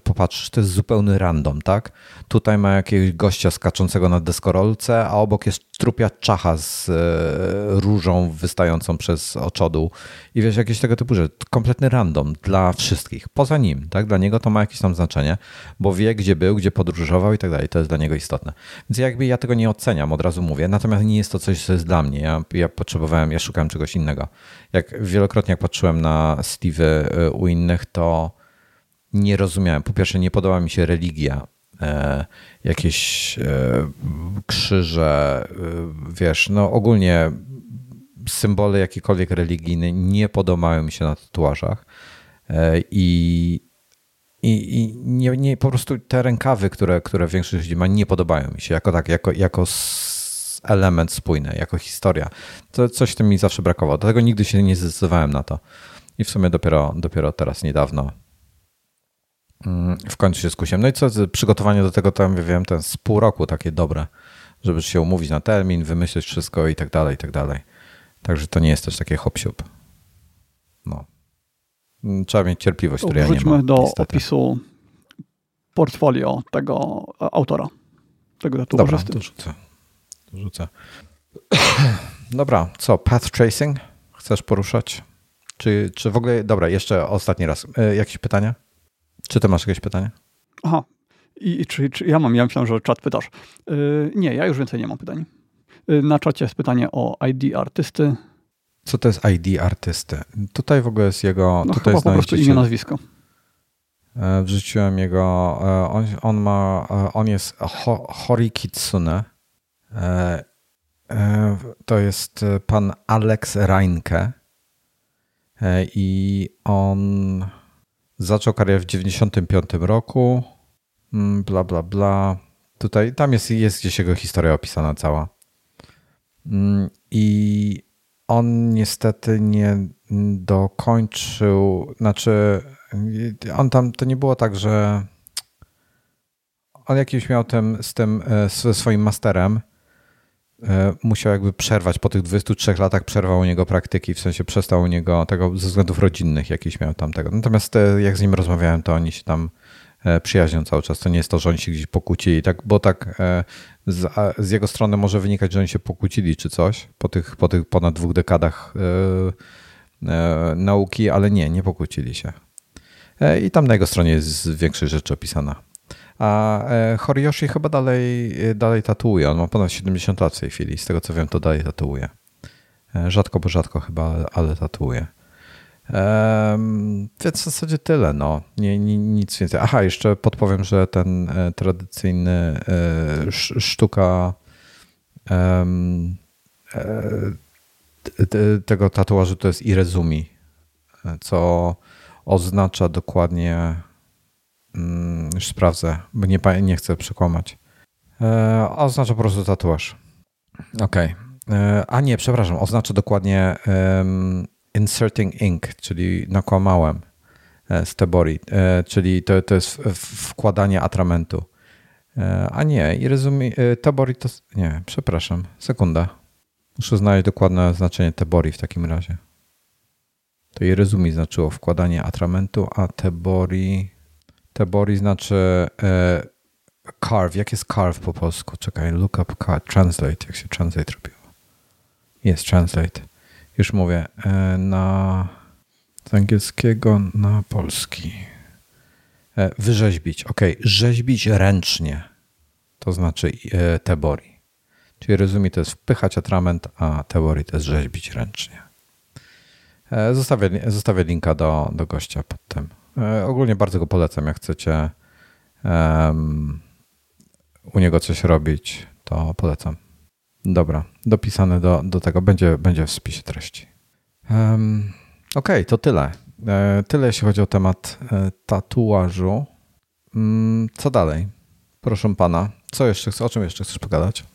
Speaker 1: popatrzysz, to jest zupełny random, tak? Tutaj ma jakiegoś gościa skaczącego na deskorolce, a obok jest trupia czacha z e, różą wystającą przez oczodół. I wiesz, jakieś tego typu rzeczy. Kompletny random dla wszystkich. Poza nim, tak? Dla niego to ma jakieś tam znaczenie, bo wie, gdzie był, gdzie podróżował i tak dalej. To jest dla niego istotne. Więc jakby ja tego nie oceniam, od razu mówię. Natomiast nie jest to coś, co jest dla mnie. Ja, ja potrzebowałem, ja szukałem czegoś innego. Jak wielokrotnie jak patrzyłem na Steve'y e, u innych, to nie rozumiałem. Po pierwsze, nie podoba mi się religia E, jakieś e, krzyże, wiesz, no ogólnie symbole jakiekolwiek religijne nie podobają mi się na tatuażach i i, i nie, nie, po prostu te rękawy, które, które większość ludzi ma, nie podobają mi się jako tak, jako, jako element spójny, jako historia. To coś w tym mi zawsze brakowało. Dlatego nigdy się nie zdecydowałem na to. I w sumie dopiero, dopiero teraz niedawno mm, w końcu się skusiłem. No i co, przygotowanie do tego, tam wiem, ten z pół roku takie dobre, żeby się umówić na termin, wymyślić wszystko i tak dalej, i tak dalej. Także to nie jest też takie hop -siup. No. Mm, trzeba mieć cierpliwość, której ja nie mam.
Speaker 2: do niestety. opisu portfolio tego autora, tego tatuażysty.
Speaker 1: Dobra, to. To rzucę. Dobra, co? Path tracing? Chcesz poruszać? Czy, czy w ogóle... Dobra, jeszcze ostatni raz. E, jakieś pytania? Czy ty masz jakieś pytanie?
Speaker 2: Aha. I, czy, czy ja mam? Ja myślałem, że czat pytasz. Yy, nie, ja już więcej nie mam pytań. Yy, na czacie jest pytanie o ID artysty.
Speaker 1: Co to jest ID artysty? Tutaj w ogóle jest jego...
Speaker 2: No
Speaker 1: tutaj
Speaker 2: chyba po prostu imię, nazwisko.
Speaker 1: E, wrzuciłem jego... E, on, on ma... E, on jest Hori Kitsune. To jest pan Alex Reinke. I on zaczął karierę w 95 roku. Mm, bla, bla, bla. Tutaj, tam jest, jest gdzieś jego historia opisana cała. Mm, I on niestety nie dokończył, znaczy on tam, to nie było tak, że on jakimś miał tym, z tym, ze swoim masterem, e, musiał jakby przerwać, po tych 23 latach przerwał u niego praktyki, w sensie przestał u niego tego ze względów rodzinnych jakiś miał tam tego. Natomiast e, jak z nim rozmawiałem, to oni się tam e, przyjaźnią cały czas. To nie jest to, że oni się gdzieś pokłócili, tak, bo tak z, z, jego strony może wynikać, że oni się pokłócili czy coś po tych, po tych ponad dwóch dekadach nauki, ale nie, nie pokłócili się. I tam na jego stronie jest większość rzeczy opisana. A Horiyoshi chyba dalej, dalej tatuuje. On ma ponad 70 lat w tej chwili. Z tego co wiem, to dalej tatuuje. Rzadko, bo rzadko chyba, ale tatuuje. Więc w zasadzie tyle. No. Nie, nie, nic więcej. Aha, jeszcze podpowiem, że ten e, tradycyjny e, sztuka e, tego tatuażu to jest irezumi, co oznacza dokładnie, mm, już sprawdzę, bo nie, nie chcę przekłamać. Oznacza po prostu tatuaż. Okej. Okay. A nie, przepraszam, oznacza dokładnie inserting ink, czyli nakłamałem e, z Tebori, e, czyli to, to jest wkładanie atramentu. E, a nie, i rozumie, Tebori to. Nie, przepraszam, sekunda. Muszę znaleźć dokładne znaczenie Tebori w takim razie. To i rezumi znaczyło wkładanie atramentu, a Tebori. Tebori znaczy carve. Jak jest carve po polsku? Czekaj, look up carve. Translate. Jak się translate robiło? Jest translate już mówię, e, na z angielskiego na polski. E, wyrzeźbić. Ok, rzeźbić ręcznie. To znaczy e. Czyli rozumie, to jest wpychać atrament, a teorii to jest rzeźbić ręcznie. Zostawię, zostawię linka do, do gościa pod tym. Ogólnie bardzo go polecam, jak chcecie um, u niego coś robić, to polecam. Dobra, dopisane do, do tego. Będzie, będzie w spisie treści. Um, Okej, okay, to tyle. E, tyle jeśli chodzi o temat e, tatuażu. Mm, co dalej? Proszę pana, co jeszcze, o czym jeszcze chcesz pogadać?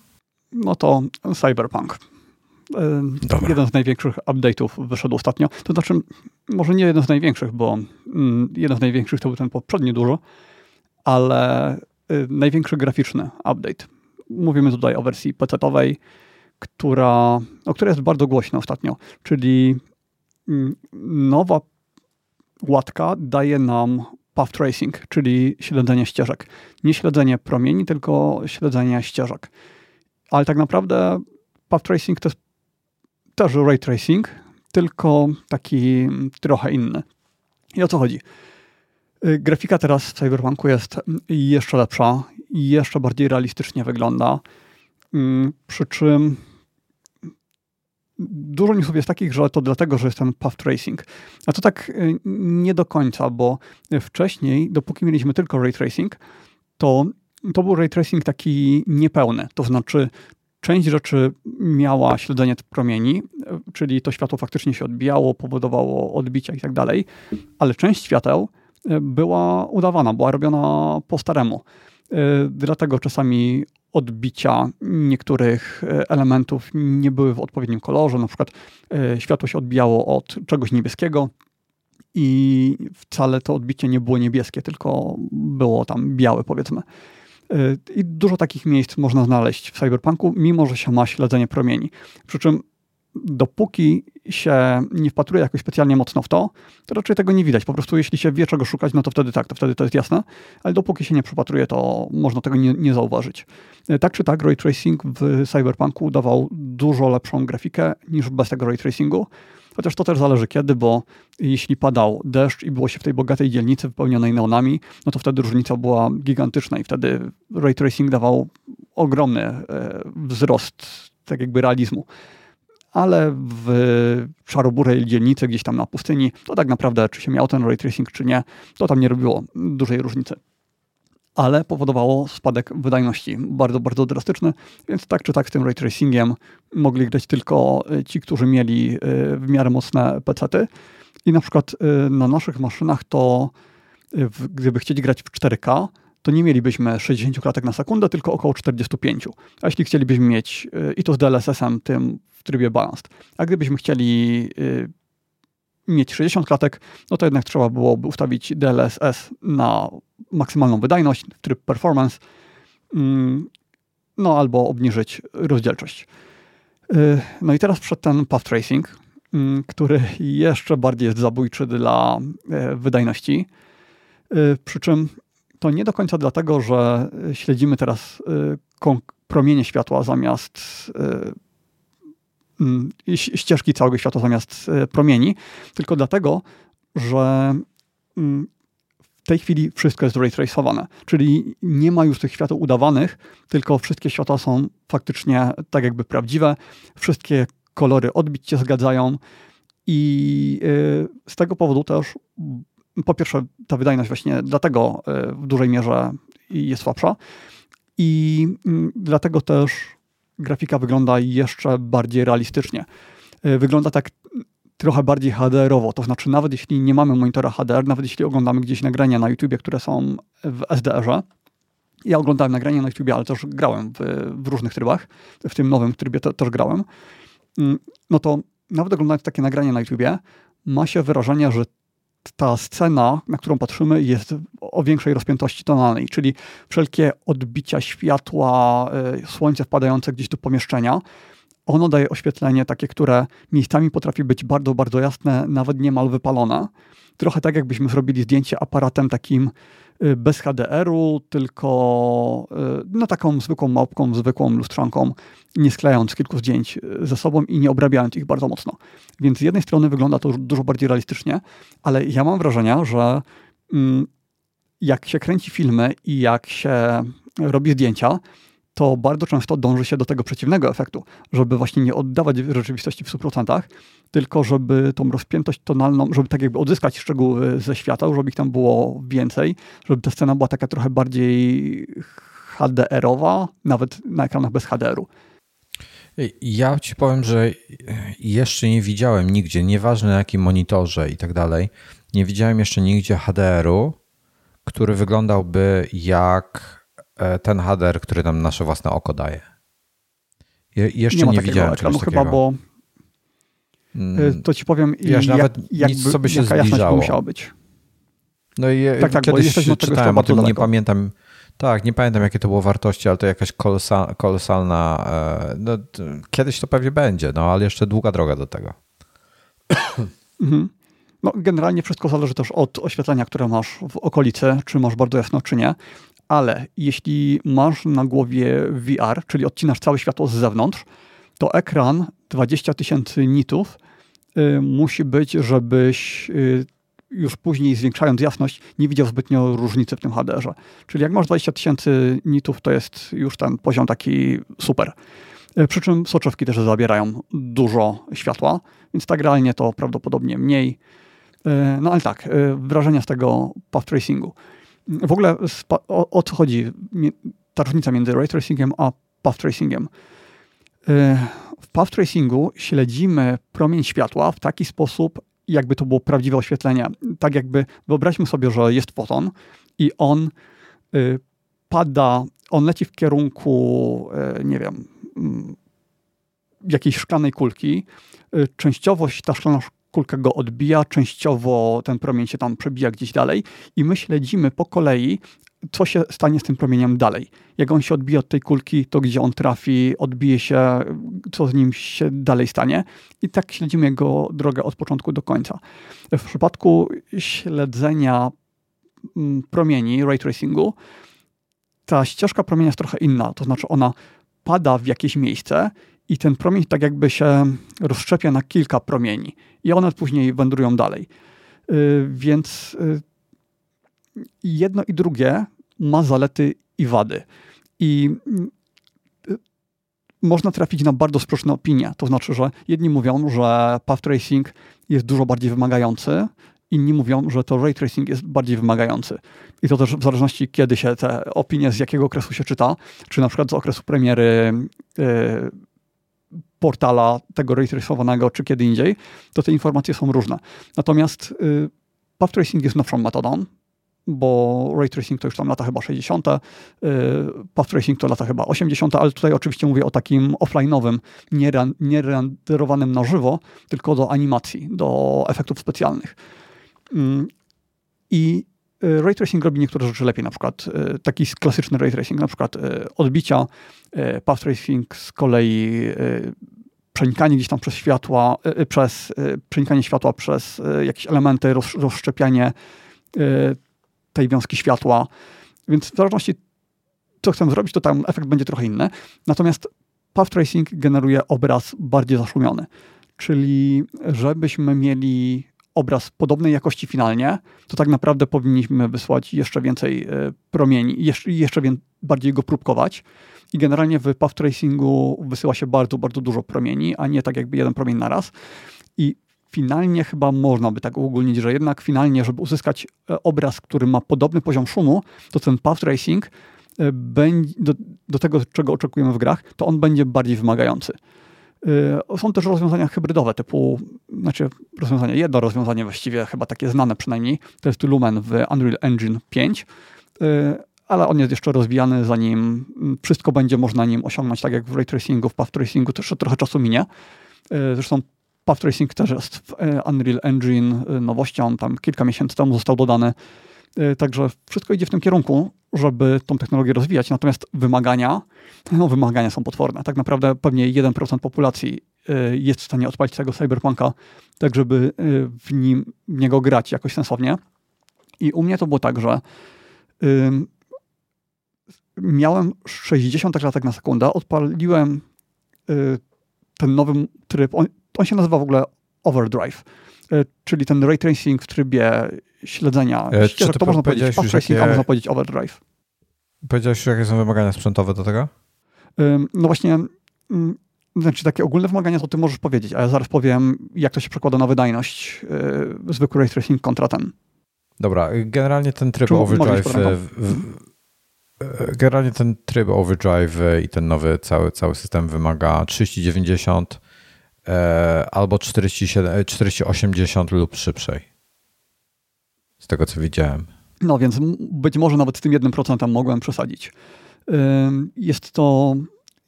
Speaker 2: No to Cyberpunk. Dobra. Jeden z największych update'ów wyszedł ostatnio. To znaczy, może nie jeden z największych, bo mm, jeden z największych to był ten poprzedni dużo, ale największy graficzny update. Mówimy tutaj o wersji PC-owej, która, o której jest bardzo głośno ostatnio, czyli mm, nowa łatka daje nam path tracing, czyli śledzenie ścieżek. Nie śledzenie promieni, tylko śledzenie ścieżek. Ale tak naprawdę path tracing to jest też ray tracing, tylko taki trochę inny. I o co chodzi? Y, grafika teraz w Cyberpunku jest jeszcze lepsza, jeszcze bardziej realistycznie wygląda. Mm, przy czym dużo newsów jest takich, że to dlatego, że jest ten path tracing. A to tak y, nie do końca, bo wcześniej, dopóki mieliśmy tylko ray tracing, to to był ray tracing taki niepełny. To znaczy, część rzeczy miała śledzenie promieni, czyli to światło faktycznie się odbijało, powodowało odbicia i tak dalej, ale część świateł była udawana, była robiona po staremu. Dlatego czasami odbicia niektórych elementów nie były w odpowiednim kolorze. Na przykład światło się odbijało od czegoś niebieskiego, i wcale to odbicie nie było niebieskie, tylko było tam białe, powiedzmy. Y, I dużo takich miejsc można znaleźć w cyberpunku, mimo że się ma śledzenie promieni. Przy czym dopóki się nie wpatruje jakoś specjalnie mocno w to, to raczej tego nie widać. Po prostu jeśli się wie czego szukać, no to wtedy tak, to wtedy to jest jasne, ale dopóki się nie przypatruje, to można tego nie, nie zauważyć. Y, tak czy tak, ray tracing w cyberpunku dawał dużo lepszą grafikę niż bez tego ray tracingu. Chociaż to też zależy kiedy, bo jeśli padał deszcz i było się w tej bogatej dzielnicy wypełnionej neonami, no to wtedy różnica była gigantyczna i wtedy ray tracing dawał ogromny e, wzrost tak jakby realizmu. Ale w szaroburej dzielnicy gdzieś tam na pustyni, to tak naprawdę czy się miał ten ray tracing czy nie, to tam nie robiło dużej różnicy ale powodowało spadek wydajności. Bardzo, bardzo drastyczny, więc tak czy tak z tym ray tracingiem mogli grać tylko e, ci, którzy mieli e, w miarę mocne pecety. I na przykład e, na naszych maszynach to gdyby chcieli grać w 4K, to nie mielibyśmy 60 klatek na sekundę, tylko około 45. A jeśli chcielibyśmy mieć, i to z DLSS-em, tym w trybie balanced, a gdybyśmy chcieli mieć 60 klatek, no to jednak trzeba byłoby ustawić DLSS na maksymalną wydajność, tryb performance, mm, no albo obniżyć rozdzielczość. Y, no i teraz przed ten path tracing, mm, który jeszcze bardziej jest zabójczy dla e, wydajności. Y, przy czym to nie do końca dlatego, że śledzimy teraz y, promienie światła zamiast ścieżki całego światła zamiast promieni, tylko dlatego, że w tej chwili wszystko jest raytracowane, czyli nie ma już tych światł udawanych, tylko wszystkie światła są faktycznie tak jakby prawdziwe, wszystkie kolory odbić się zgadzają. I y, z tego powodu też po pierwsze ta wydajność właśnie dlatego y, w dużej mierze jest słabsza. I mm, dlatego też grafika wygląda jeszcze bardziej realistycznie. Y, wygląda tak trochę bardziej HDR-owo. To znaczy, nawet jeśli nie mamy monitora HDR, nawet jeśli oglądamy gdzieś nagrania na YouTube, które są w SDR-ze, ja oglądałem nagrania na YouTube, ale też grałem w, w różnych trybach. W tym nowym trybie te, też grałem. Mm, no to nawet oglądając takie nagrania na YouTube, ma się wrażenie, że ta scena, na którą patrzymy, jest o większej rozpiętości tonalnej, czyli wszelkie odbicia światła, y, słońce wpadające gdzieś do pomieszczenia, ono daje oświetlenie takie, które miejscami potrafi być bardzo, bardzo jasne, nawet niemal wypalone. Trochę tak, jakbyśmy zrobili zdjęcie aparatem takim bez HDR-u, tylko y, no, taką zwykłą małpką, zwykłą lustrzanką, nie sklejając kilku zdjęć y, ze sobą i nie obrabiając ich bardzo mocno. Więc z jednej strony wygląda to dużo bardziej realistycznie, ale ja mam wrażenie, że mm, jak się kręci filmy i jak się robi zdjęcia, to bardzo często dąży się do tego przeciwnego efektu, żeby właśnie nie oddawać rzeczywistości w 100%, tylko żeby tą rozpiętość tonalną, żeby tak jakby odzyskać szczegóły ze świata, żeby ich tam było więcej, żeby ta scena była taka trochę bardziej HDR-owa, nawet na ekranach bez HDR-u.
Speaker 1: Ja ci powiem, że jeszcze nie widziałem nigdzie, nieważne na jakim monitorze i tak dalej, nie widziałem jeszcze nigdzie HDR-u, który wyglądałby jak ten HDR, który nam nasze własne oko daje. Je, jeszcze nie, nie widziałem ekranu
Speaker 2: chyba, bo mm. e, to ci powiem,
Speaker 1: Wiesz, jak, nawet jakby, nic sobie się zbliżało.
Speaker 2: musiało być.
Speaker 1: No i tak, tak, kiedyś czytałem o tym, daleko. nie pamiętam, tak, nie pamiętam jakie to było wartości, ale to jakaś kolosal, kolosalna, e, no, kiedyś to pewnie będzie, no ale jeszcze długa droga do tego.
Speaker 2: Mhm. No, generalnie wszystko zależy też od oświetlenia, które masz w okolicy, czy masz bardzo jasno, czy nie ale jeśli masz na głowie VR, czyli odcinasz całe światło z zewnątrz, to ekran 20 tysięcy nitów y, musi być, żebyś y, już później zwiększając jasność nie widział zbytnio różnicy w tym HDR-ze. Czyli jak masz 20 tysięcy nitów, to jest już ten poziom taki super. Y, przy czym soczewki też zabierają dużo światła, więc tak realnie to prawdopodobnie mniej. Y, no ale tak, y, wrażenia z tego path tracingu. W ogóle o, o co chodzi ta różnica między ray tracingiem a path tracingiem? Y, w path tracingu śledzimy promień światła w taki sposób, jakby to było prawdziwe oświetlenie. Tak jakby wyobraźmy sobie, że jest foton i on y, pada, on leci w kierunku, y, nie wiem, y, jakiejś szklanej kulki. Y, częściowo ta szklana kulka go odbija, częściowo ten promień się tam przebija gdzieś dalej i my śledzimy po kolei, co się stanie z tym promieniem dalej. Jak on się odbije od tej kulki, to gdzie on trafi, odbije się, co z nim się dalej stanie. I tak śledzimy jego drogę od początku do końca. W przypadku śledzenia mm, promieni, ray tracingu, ta ścieżka promienia jest trochę inna. To znaczy ona pada w jakieś miejsce i ten promień tak jakby się rozszczepia na kilka promieni i one później wędrują dalej. Y, więc y, jedno i drugie ma zalety i wady. I y, można trafić na bardzo sprzeczne opinie. To znaczy, że jedni mówią, że path tracing jest dużo bardziej wymagający, inni mówią, że to ray tracing jest bardziej wymagający. I to też w zależności, kiedy się te opinie, z jakiego okresu się czyta, czy na przykład z okresu premiery portala tego raytracowanego, czy kiedy indziej, to te informacje są różne. Natomiast y, path tracing jest nowszą metodą, bo ray tracing to już tam lata chyba 60., y, path tracing to lata chyba 80., ale tutaj oczywiście mówię o takim offline'owym, nie renderowanym na żywo, tylko do animacji, do efektów specjalnych. Y, I ray tracing robi niektóre rzeczy lepiej, na przykład y, taki klasyczny ray tracing, na przykład y, odbicia, path tracing z kolei przenikanie gdzieś tam przez światła, przez przenikanie światła przez jakieś elementy, rozszczepianie tej wiązki światła. Więc w zależności co chcemy zrobić, to tam efekt będzie trochę inny. Natomiast path tracing generuje obraz bardziej zaszumiony. Czyli żebyśmy mieli obraz podobnej jakości finalnie, to tak naprawdę powinniśmy wysłać jeszcze więcej e, promieni, jeszcze, jeszcze bardziej go próbkować. I generalnie w path tracingu wysyła się bardzo, bardzo dużo promieni, a nie tak jakby jeden promień na raz. I finalnie chyba można by tak uogólnić, że jednak finalnie, żeby uzyskać e, obraz, który ma podobny poziom szumu, to ten path tracing e, do, do tego, czego oczekujemy w grach, to on będzie bardziej wymagający. Y, są też rozwiązania hybrydowe typu, znaczy rozwiązanie, jedno rozwiązanie właściwie chyba takie znane przynajmniej, to jest Lumen w Unreal Engine 5, y, ale on jest jeszcze rozwijany, zanim wszystko będzie można nim osiągnąć, tak jak w ray tracingu, w path tracingu, to jeszcze trochę czasu minie. Y, zresztą path tracing też jest w Unreal Engine nowością, tam kilka miesięcy temu został dodany, także wszystko idzie w tym kierunku, żeby tą technologię rozwijać, natomiast wymagania, no wymagania są potworne. Tak naprawdę pewnie 1% populacji y, jest w stanie odpalić tego cyberpunka, tak żeby y, w, nim, w niego grać jakoś sensownie. I u mnie to było tak, że y, miałem 60 klatek na sekundę, odpaliłem y, ten nowy tryb, on, on się nazywa w ogóle Overdrive, y, czyli ten ray tracing w trybie śledzenia
Speaker 1: e, ścieżek,
Speaker 2: to można powiedzieć path tracing, jakie... a można powiedzieć overdrive.
Speaker 1: Powiedziałeś, jakie są wymagania sprzętowe do tego?
Speaker 2: No właśnie, mm, znaczy takie ogólne wymagania to ty możesz powiedzieć, a ja zaraz powiem, jak to się przekłada na wydajność yy, zwykły ray tracing kontra ten.
Speaker 1: Dobra, generalnie ten tryb Czy overdrive e, generalnie ten tryb overdrive i ten nowy cały, cały system wymaga 3090 e, albo 4080 lub szybszej z tego co widziałem.
Speaker 2: No więc być może nawet z tym 1% mogłem przesadzić. Jest to.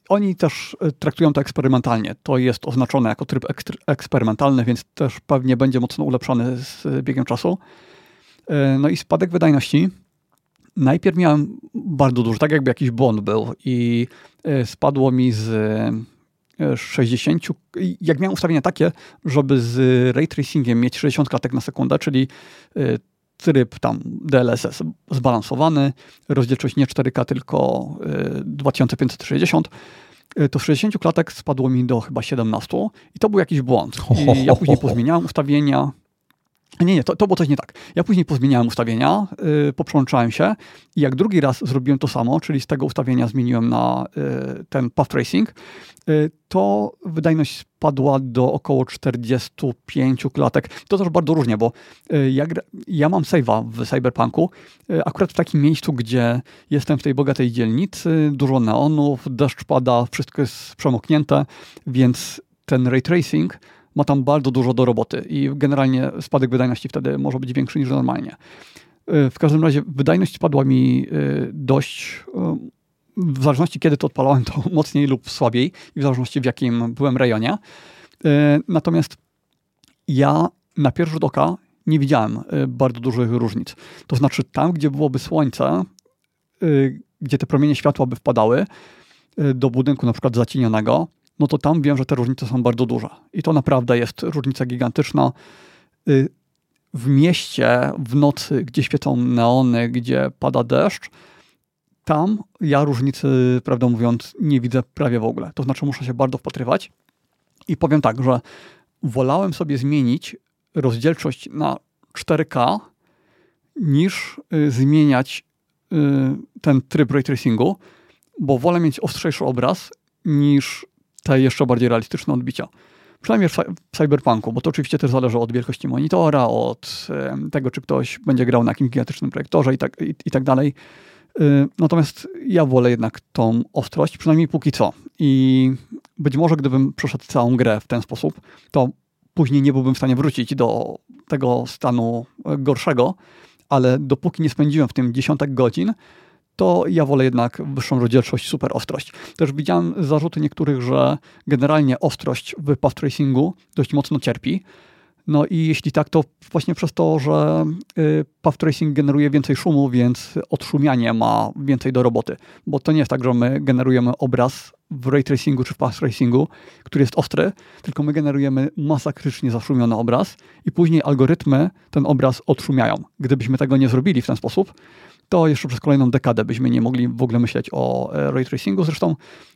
Speaker 2: Oni też e, traktują to eksperymentalnie. To jest oznaczone jako tryb eksperymentalny, więc też pewnie będzie mocno ulepszony z biegiem czasu. E, no i spadek wydajności. Najpierw miałem bardzo duży, tak jakby jakiś błąd był i spadło mi z 60, jak miałem ustawienia takie, żeby z ray tracingiem mieć 60 klatek na sekundę, czyli tryb tam DLSS zbalansowany, rozdzielczość nie 4K, tylko 2560, y, y, to z 60 klatek spadło mi do chyba 17 i to był jakiś błąd. I ja później pozmieniałem ustawienia, nie, nie, to, to było coś nie tak. Ja później pozmieniałem ustawienia, yy, poprzełączałem się i jak drugi raz zrobiłem to samo, czyli z tego ustawienia zmieniłem na yy, ten path tracing, yy, to wydajność spadła do około 45 klatek. To też bardzo różnie, bo y, ja, ja mam save'a w Cyberpunku, y, akurat w takim miejscu, gdzie jestem w tej bogatej dzielnicy, dużo neonów, deszcz pada, wszystko jest przemoknięte, więc ten ray tracing ma tam bardzo dużo do roboty i generalnie spadek wydajności wtedy może być większy niż normalnie. W każdym razie wydajność spadła mi dość w zależności kiedy to odpalałem, to mocniej lub słabiej, i w zależności w jakim byłem rejonie. Natomiast ja na pierwszy rzut oka nie widziałem bardzo dużych różnic. To znaczy tam, gdzie byłoby słońce, gdzie te promienie światła by wpadały do budynku na przykład zacienionego, no to tam wiem, że te różnice są bardzo duże. I to naprawdę jest różnica gigantyczna. Y, w mieście, w nocy, gdzie świecą neony, gdzie pada deszcz, tam ja różnicy, prawdę mówiąc, nie widzę prawie w ogóle. To znaczy muszę się bardzo wpatrywać. I powiem tak, że wolałem sobie zmienić rozdzielczość na 4K niż y, zmieniać y, ten tryb ray tracingu, bo wolę mieć ostrzejszy obraz niż te jeszcze bardziej realistyczne odbicia. Przynajmniej w Cyberpunku, bo to oczywiście też zależy od wielkości monitora, od tego, czy ktoś będzie grał na jakimś gigantycznym projektorze i tak, i, i tak dalej. Y, natomiast ja wolę jednak tą ostrość, przynajmniej póki co. I być może gdybym przeszedł całą grę w ten sposób, to później nie byłbym w stanie wrócić do tego stanu gorszego, ale dopóki nie spędziłem w tym dziesiątek godzin, to ja wolę jednak wyższą rozdzielczość, super ostrość. Też widziałem zarzuty niektórych, że generalnie ostrość w path tracingu dość mocno cierpi. No i jeśli tak, to właśnie przez to, że y, path tracing generuje więcej szumu, więc odszumianie ma więcej do roboty. Bo to nie jest tak, że my generujemy obraz w ray tracingu czy w path tracingu, który jest ostry, tylko my generujemy masakrycznie zaszumiony obraz i później algorytmy ten obraz odszumiają. Gdybyśmy tego nie zrobili w ten sposób, to jeszcze przez kolejną dekadę byśmy nie mogli w ogóle myśleć o e, ray tracingu. Zresztą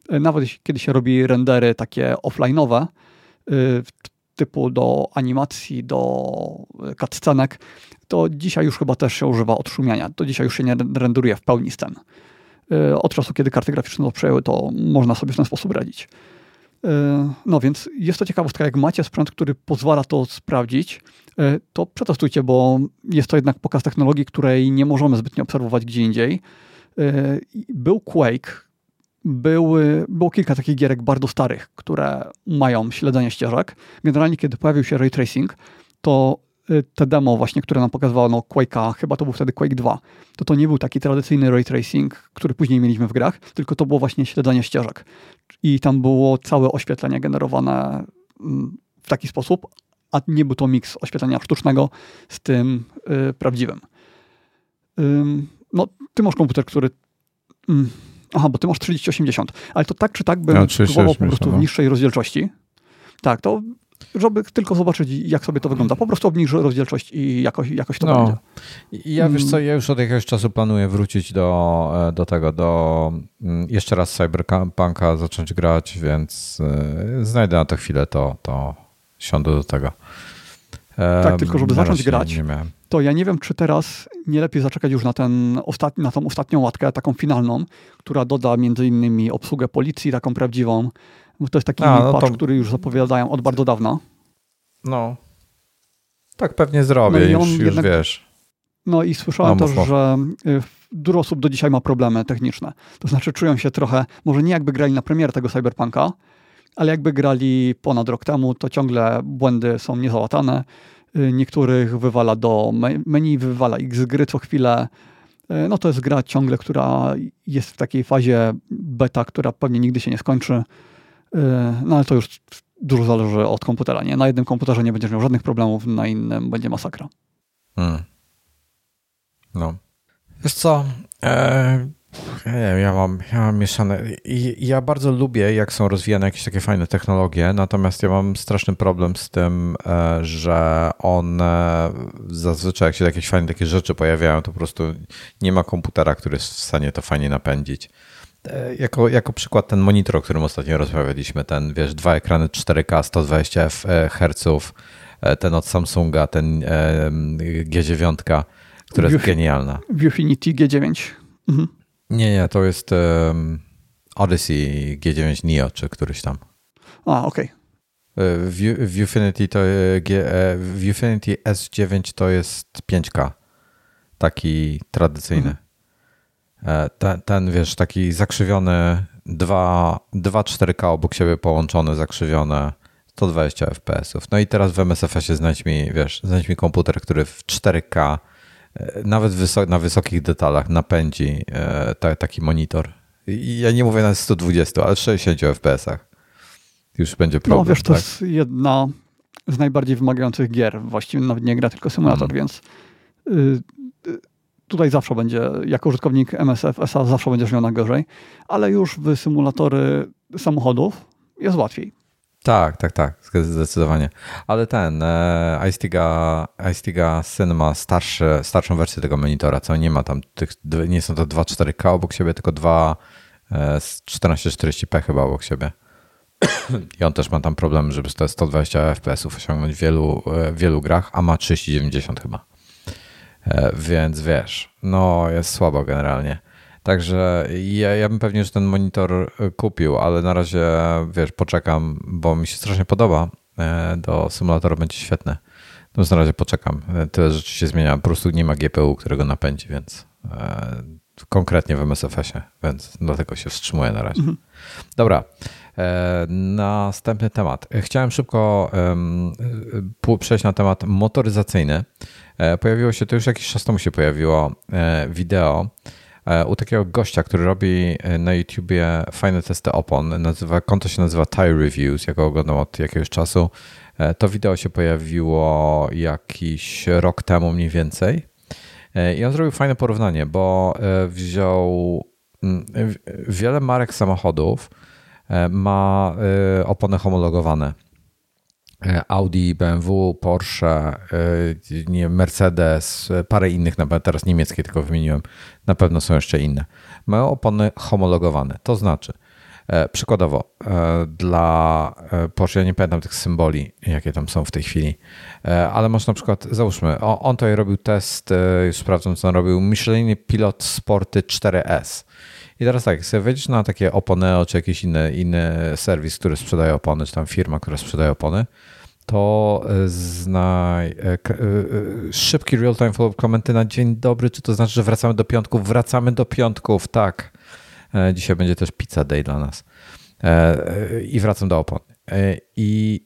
Speaker 2: e, nawet kiedy się robi rendery takie offline'owe, e, typu do animacji, do cutscenek, to dzisiaj już chyba też się używa odszumiania. To dzisiaj już się nie renderuje w pełni scen. Od czasu, kiedy karty graficzne to przejęły, to można sobie w ten sposób radzić. No więc jest to ciekawostka, jak macie sprzęt, który pozwala to sprawdzić, E, to przetestujcie, bo jest to jednak pokaz technologii, której nie możemy zbytnio obserwować gdzie indziej. E, był Quake, były, było kilka takich gierek bardzo starych, które mają śledzenie ścieżek. Generalnie, kiedy pojawił się ray tracing, to e, te demo właśnie, które nam pokazywało no, Quake'a, chyba to był wtedy Quake 2, to to nie był taki tradycyjny ray tracing, który później mieliśmy w grach, tylko to było właśnie śledzenie ścieżek. I tam było całe oświetlenie generowane mm, w taki sposób, a nie był to miks oświetlenia sztucznego z tym y, prawdziwym. no, ty masz komputer, który... Mm, aha, bo ty masz 3080, ale to tak czy tak bym ja próbował po prostu w no. niższej rozdzielczości. Tak, to żeby tylko zobaczyć, jak sobie to wygląda. Po prostu obniż rozdzielczość i jakoś, jakoś to no. będzie.
Speaker 1: Ja wiesz co, ja już od jakiegoś czasu planuję wrócić do, e, do tego, do mm, jeszcze raz Cyberpunka zacząć grać, więc e, znajdę na to chwilę, to, to siądę do tego.
Speaker 2: Tak, tylko żeby zacząć grać, nie to ja nie wiem, czy teraz nie lepiej zaczekać już na, ten ostatni, na tą ostatnią łatkę, taką finalną, która doda między innymi obsługę policji, taką prawdziwą. Bo to jest taki A, no patch, to... który już zapowiadają od bardzo dawna.
Speaker 1: No. Tak pewnie zrobię, no już, już jednak... wiesz.
Speaker 2: No i słyszałem no, też, że y, dużo osób do dzisiaj ma problemy techniczne. To znaczy czują się trochę, może nie jakby grali na premierę tego Cyberpunka, ale jakby grali ponad rok temu, to ciągle błędy są niezałatane. Y, niektórych wywala do menu, wywala X gry co chwilę. Y, no to jest gra ciągle, która jest w takiej fazie beta, która pewnie nigdy się nie skończy. Y, no ale to już dużo zależy od komputera. Nie? Na jednym komputerze nie będziesz miał żadnych problemów, na innym będzie masakra. Hmm.
Speaker 1: No. Wiesz co, e, ja, nie, ja, mam, ja mam mieszane. I, ja bardzo lubię, jak są rozwijane jakieś takie fajne technologie, natomiast ja mam straszny problem z tym, e, że one zazwyczaj, jak się jakieś fajne takie rzeczy pojawiają, to po prostu nie ma komputera, który jest w stanie to fajnie napędzić. E, jako, jako przykład ten monitor, o którym ostatnio rozmawialiśmy, ten, wiesz, dwa ekrany 4K, 120 Hz, ten od Samsunga, ten G9, która jest genialna.
Speaker 2: Viewfinity G9. Mhm.
Speaker 1: Nie, nie, to jest um, Odyssey G9 Neo, czy któryś tam.
Speaker 2: A, okej.
Speaker 1: Okay. Viewfinity to e, G, e, Viewfinity S9 to jest 5K. Taki tradycyjny. Mhm. E, ten, ten, wiesz, taki zakrzywiony, dwa, dwa 4K obok siebie połączone, zakrzywione. 120 FPS-ów. No i teraz w MSFS-ie znajdź mi, wiesz, znajdź mi komputer, który w 4K, e, nawet na wysokich detalach napędzi e, taki monitor. I ja nie mówię na 120, ale w 60 FPS-ach. Już będzie no, problem.
Speaker 2: No wiesz,
Speaker 1: to
Speaker 2: tak? jest jedna z najbardziej wymagających gier. Właściwie nawet nie gra, tylko symulator, hmm. więc y, y, tutaj zawsze będzie, jako użytkownik MSF SA zawsze będziesz miał na gorzej, ale już w symulatory samochodów jest łatwiej.
Speaker 1: Tak, tak, tak, zdecydowanie. Ale ten e, iStiga, iStiga Syn ma starszy, starszą wersję tego monitora, co nie ma tam tych, nie są to 2.4K obok siebie, tylko 2 e, 1440p chyba obok siebie. I on też ma tam problem, żeby te 120 fps osiągnąć w wielu, e, wielu grach, a ma 3090 chyba. E, więc wiesz, no jest słabo generalnie. Także ja, ja bym pewnie już ten monitor e, kupił, ale na razie, wiesz, poczekam, bo mi się strasznie podoba. Do symulatora będzie świetne. Więc na razie poczekam. Tyle rzeczy się zmienia. Po prostu nie ma GPU, którego napędzi, więc konkretnie w MSFS-ie, więc dlatego się wstrzymuję na razie. Mhm. Dobra. E, następny temat. Chciałem szybko przejść na temat motoryzacyjny. E, pojawiło się, to już jakiś czas temu się pojawiło e, wideo u takiego gościa, który robi na YouTubie fajne testy opon. Nazywa, konto się nazywa Tire Reviews, ja go oglądam od jakiegoś czasu. To wideo się pojawiło jakiś rok temu mniej więcej. I on zrobił fajne porównanie, bo wziął wiele marek samochodów, E, ma e, opony homologowane. Audi, BMW, Porsche, nie, Mercedes, parę innych, teraz niemieckie tylko wymieniłem, na pewno są jeszcze inne. Mają opony homologowane. To znaczy, przykładowo, dla Porsche, ja nie pamiętam tych symboli, jakie tam są w tej chwili, ale masz na przykład, załóżmy, on tutaj robił test, już sprawdzam co on robił, Michelin Pilot Sporty 4S. I teraz tak, sobie wejdziesz na takie Oponeo czy jakiś inny, inny serwis, który sprzedaje opony, czy tam firma, która sprzedaje opony, to e, znaj e, e, szybki real-time follow-up komenty na dzień dobry, czy to znaczy, że wracamy do piątków? Wracamy do piątków, tak. Dzisiaj będzie też pizza day dla nas. I wracam do opon. I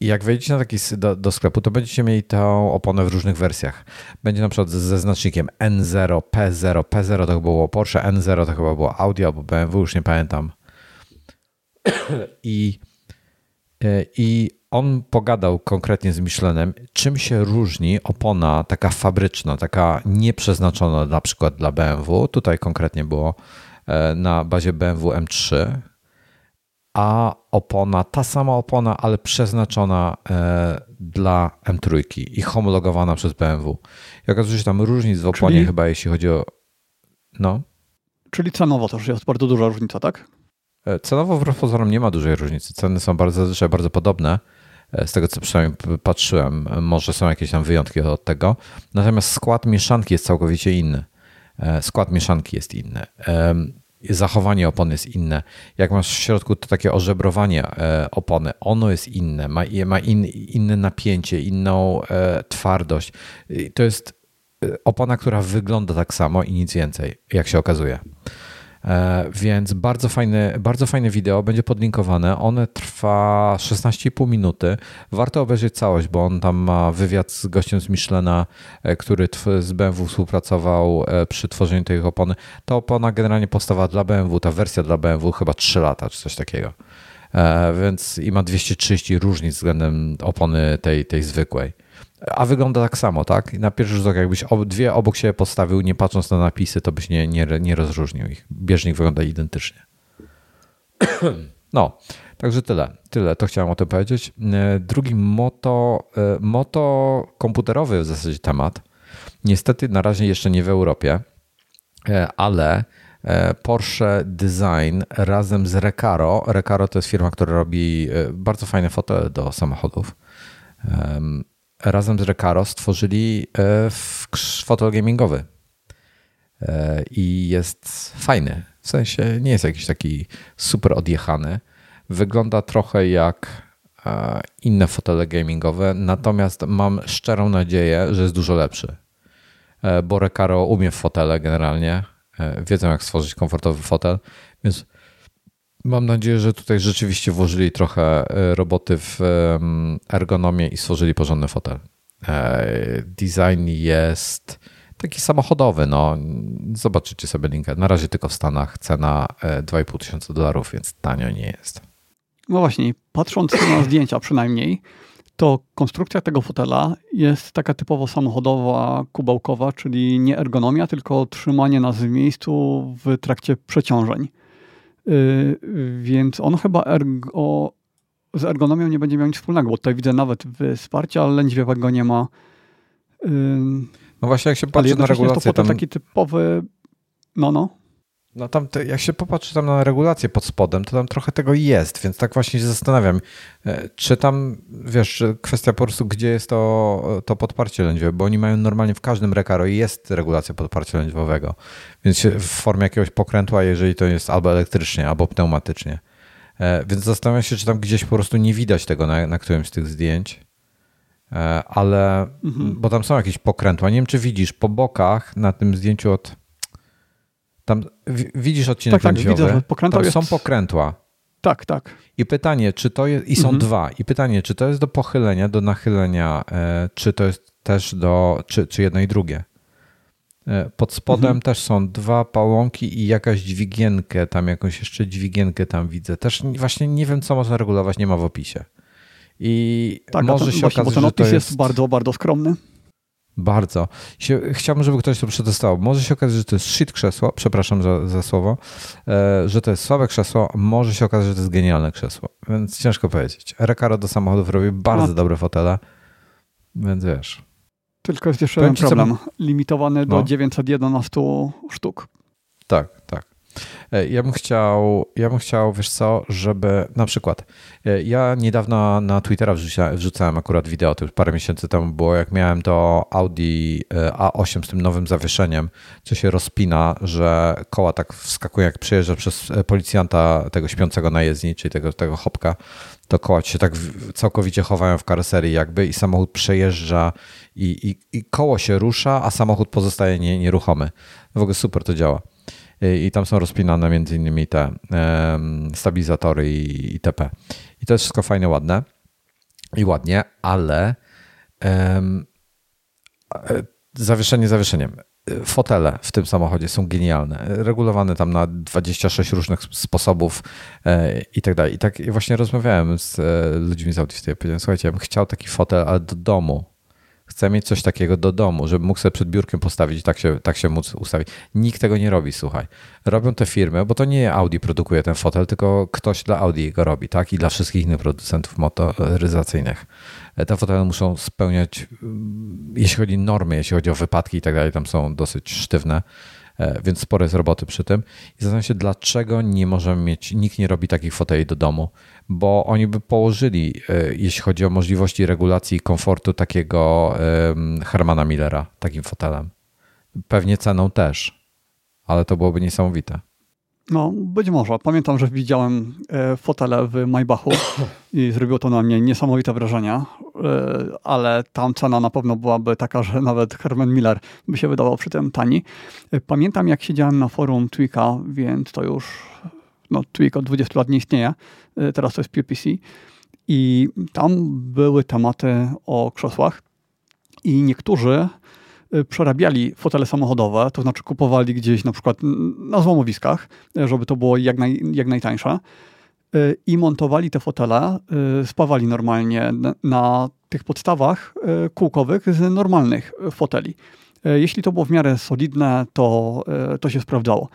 Speaker 1: jak wejdziecie na taki do, do, sklepu, to będziecie mieli tę oponę w różnych wersjach. Będzie na przykład ze znacznikiem N0, P0. P0 to było Porsche, N0 to chyba było Audi albo BMW, już nie pamiętam. I, e, I on pogadał konkretnie z Michelenem, czym się różni opona taka fabryczna, taka nieprzeznaczona na przykład dla BMW. Tutaj konkretnie było e, na bazie BMW M3, a opona, ta sama opona, ale przeznaczona e, dla M3 i homologowana przez BMW. I okazuje się tam różnic w oponie Czyli... chyba, jeśli chodzi o... No.
Speaker 2: Czyli cenowo też jest bardzo duża różnica, tak?
Speaker 1: E, cenowo wbrew pozorom nie ma dużej różnicy. Ceny są bardzo, zazwyczaj bardzo podobne. E, z tego co przynajmniej patrzyłem, może są jakieś tam wyjątki od tego. Natomiast skład mieszanki jest całkowicie inny. Skład mieszanki jest inny zachowanie opony jest inne. Jak masz w środku to takie ożebrowanie e, opony, ono jest inne, ma, ma in, inne napięcie, inną e, twardość. To jest e, opona, która wygląda tak samo i nic więcej, jak się okazuje. E, więc bardzo fajne, bardzo fajne wideo, będzie podlinkowane. One trwa 16,5 minuty. Warto obejrzeć całość, bo on tam ma wywiad z gościem z Michelena, e, który z BMW współpracował e, przy tworzeniu tej opony. Ta opona generalnie powstała dla BMW, ta wersja dla BMW chyba 3 lata czy coś takiego. Więc i ma 230 różnic względem opony tej, tej zwykłej. A wygląda tak samo, tak? Na pierwszy rzut oka, jakbyś dwie obok siebie postawił, nie patrząc na napisy, to byś nie, nie, nie rozróżnił ich. Bieżnik wygląda identycznie. No, także tyle. Tyle, to chciałem o tym powiedzieć. E, drugi moto, e, moto komputerowy w zasadzie temat. Niestety na razie jeszcze nie w Europie, e, ale Porsche Design razem z Recaro. Recaro to jest firma, która robi bardzo fajne fotele do samochodów razem z Recaro stworzyli e, fotel gamingowy. E, I jest fajny. W sensie nie jest jakiś taki super odjechany. Wygląda trochę jak e, inne fotele gamingowe, natomiast mam szczerą nadzieję, że jest dużo lepszy. Bo Recaro umie fotele generalnie. Wiedzą, jak stworzyć komfortowy fotel, więc Mam nadzieję, że tutaj rzeczywiście włożyli trochę roboty w ergonomię i stworzyli porządny fotel. Design jest taki samochodowy, no. Zobaczycie sobie linkę. Na razie tylko w Stanach cena 2,5 tysiąca dolarów, więc tanio nie jest.
Speaker 2: No właśnie, patrząc na zdjęcia przynajmniej, to konstrukcja tego fotela jest taka typowo samochodowa, kubełkowa, czyli nie ergonomia, tylko trzymanie nas w miejscu w trakcie przeciążeń. Yy, więc on chyba ergo, z ergonomią nie będzie miał nic wspólnego, bo tutaj widzę nawet wsparcia lędźwiowego nie ma.
Speaker 1: No właśnie, jak się patrzy na regulację...
Speaker 2: to tam... taki typowy... No, no.
Speaker 1: No tam, te, jak się popatrzy tam na regulację pod spodem, to tam trochę tego jest, więc tak właśnie się zastanawiam, e, czy tam, wiesz, kwestia po prostu, gdzie jest to, to podparcie lędźwiowe, bo oni mają normalnie w każdym rekaro jest regulacja podparcia lędźwiowego, więc w formie jakiegoś pokrętła, jeżeli to jest albo elektrycznie, albo pneumatycznie. E, więc zastanawiam się, czy tam gdzieś po prostu nie widać tego na, na którymś z tych zdjęć, e, ale, mhm. bo tam są jakieś pokrętła, nie wiem, czy widzisz po bokach na tym zdjęciu od tam widzisz odcinek tak, tak, widzę, pokrętła tam jest... są pokrętła.
Speaker 2: Tak, tak.
Speaker 1: I pytanie, czy to jest, i są mhm. dwa, i pytanie, czy to jest do pochylenia, do nachylenia, e, czy to jest też do, czy, czy jedno i drugie. E, pod spodem mhm. też są dwa pałąki i jakaś dźwigienkę, tam jakąś jeszcze dźwigienkę tam widzę. Też właśnie nie wiem, co można regulować, nie ma w opisie. I tak, może się właśnie, okazać, bo ten opis
Speaker 2: jest... jest bardzo, bardzo skromny.
Speaker 1: Bardzo. Chciałbym, żeby ktoś to przetestował. Może się okazać, że to jest shit krzesło, przepraszam za, za słowo, e, że to jest słabe krzesło, może się okazać, że to jest genialne krzesło, więc ciężko powiedzieć. Recaro do samochodów robi bardzo no. dobre fotele, więc wiesz.
Speaker 2: Tylko jest jeszcze jeden problem, co... limitowany do no. 911 sztuk.
Speaker 1: Tak, ja bym chciał, ja bym chciał, wiesz co, żeby na przykład, e, ja niedawno na Twittera wrzucałem, wrzucałem akurat wideo, to już parę miesięcy temu było, jak miałem to Audi e, A8 z tym nowym zawieszeniem, co się rozpina, że koła tak wskakują, jak przejeżdża przez policjanta tego śpiącego na jezdni, czyli tego, tego hopka, to koła się tak całkowicie chowają w karoserii jakby i samochód przejeżdża i, i, i koło się rusza, a samochód pozostaje nie, nieruchomy. W ogóle super to działa i tam są rozpinane między innymi te stabilizatory i itp. I to jest wszystko fajne, ładne i ładnie, ale um, zawieszenie zawieszeniem. Fotele w tym samochodzie są genialne, regulowane tam na 26 różnych sposobów e, i tak dalej. I tak właśnie rozmawiałem z e, ludźmi z Audi, powiedziałem, słuchajcie, ja bym chciał taki fotel, ale do domu, Chcę mieć coś takiego do domu, żeby mógł sobie przed biurkiem postawić i tak się, tak się móc ustawić. Nikt tego nie robi, słuchaj. Robią te firmy, bo to nie Audi produkuje ten fotel, tylko ktoś dla Audi go robi, tak? I dla wszystkich innych producentów motoryzacyjnych. Te fotele muszą spełniać, mm, jeśli chodzi o normy, jeśli chodzi o wypadki i tak dalej, tam są dosyć sztywne E, więc sporo jest roboty przy tym. I zastanawiam się, dlaczego nie możemy mieć, nikt nie robi takich foteli do domu, bo oni by położyli, e, jeśli chodzi o możliwości regulacji komfortu takiego Hermana Millera, takim fotelem. Pewnie ceną też, ale to byłoby niesamowite.
Speaker 2: No, być może. Pamiętam, że widziałem e, fotele w Maybachu i zrobiło to na mnie niesamowite wrażenie, e, ale tam cena na pewno byłaby taka, że nawet Herman Miller by się wydawał przy tym tani. E, pamiętam, jak siedziałem na forum Twika, więc to już no, Twik od 20 lat nie istnieje, teraz to jest PPC i tam były tematy o krzesłach i niektórzy przerabiali fotele samochodowe, to znaczy kupowali gdzieś na przykład na złomowiskach, y, żeby to było jak, naj, jak najtańsze y, i montowali te fotele, spawali normalnie na tych podstawach kółkowych z normalnych foteli. Jeśli to było w miarę solidne, to, to się sprawdzało.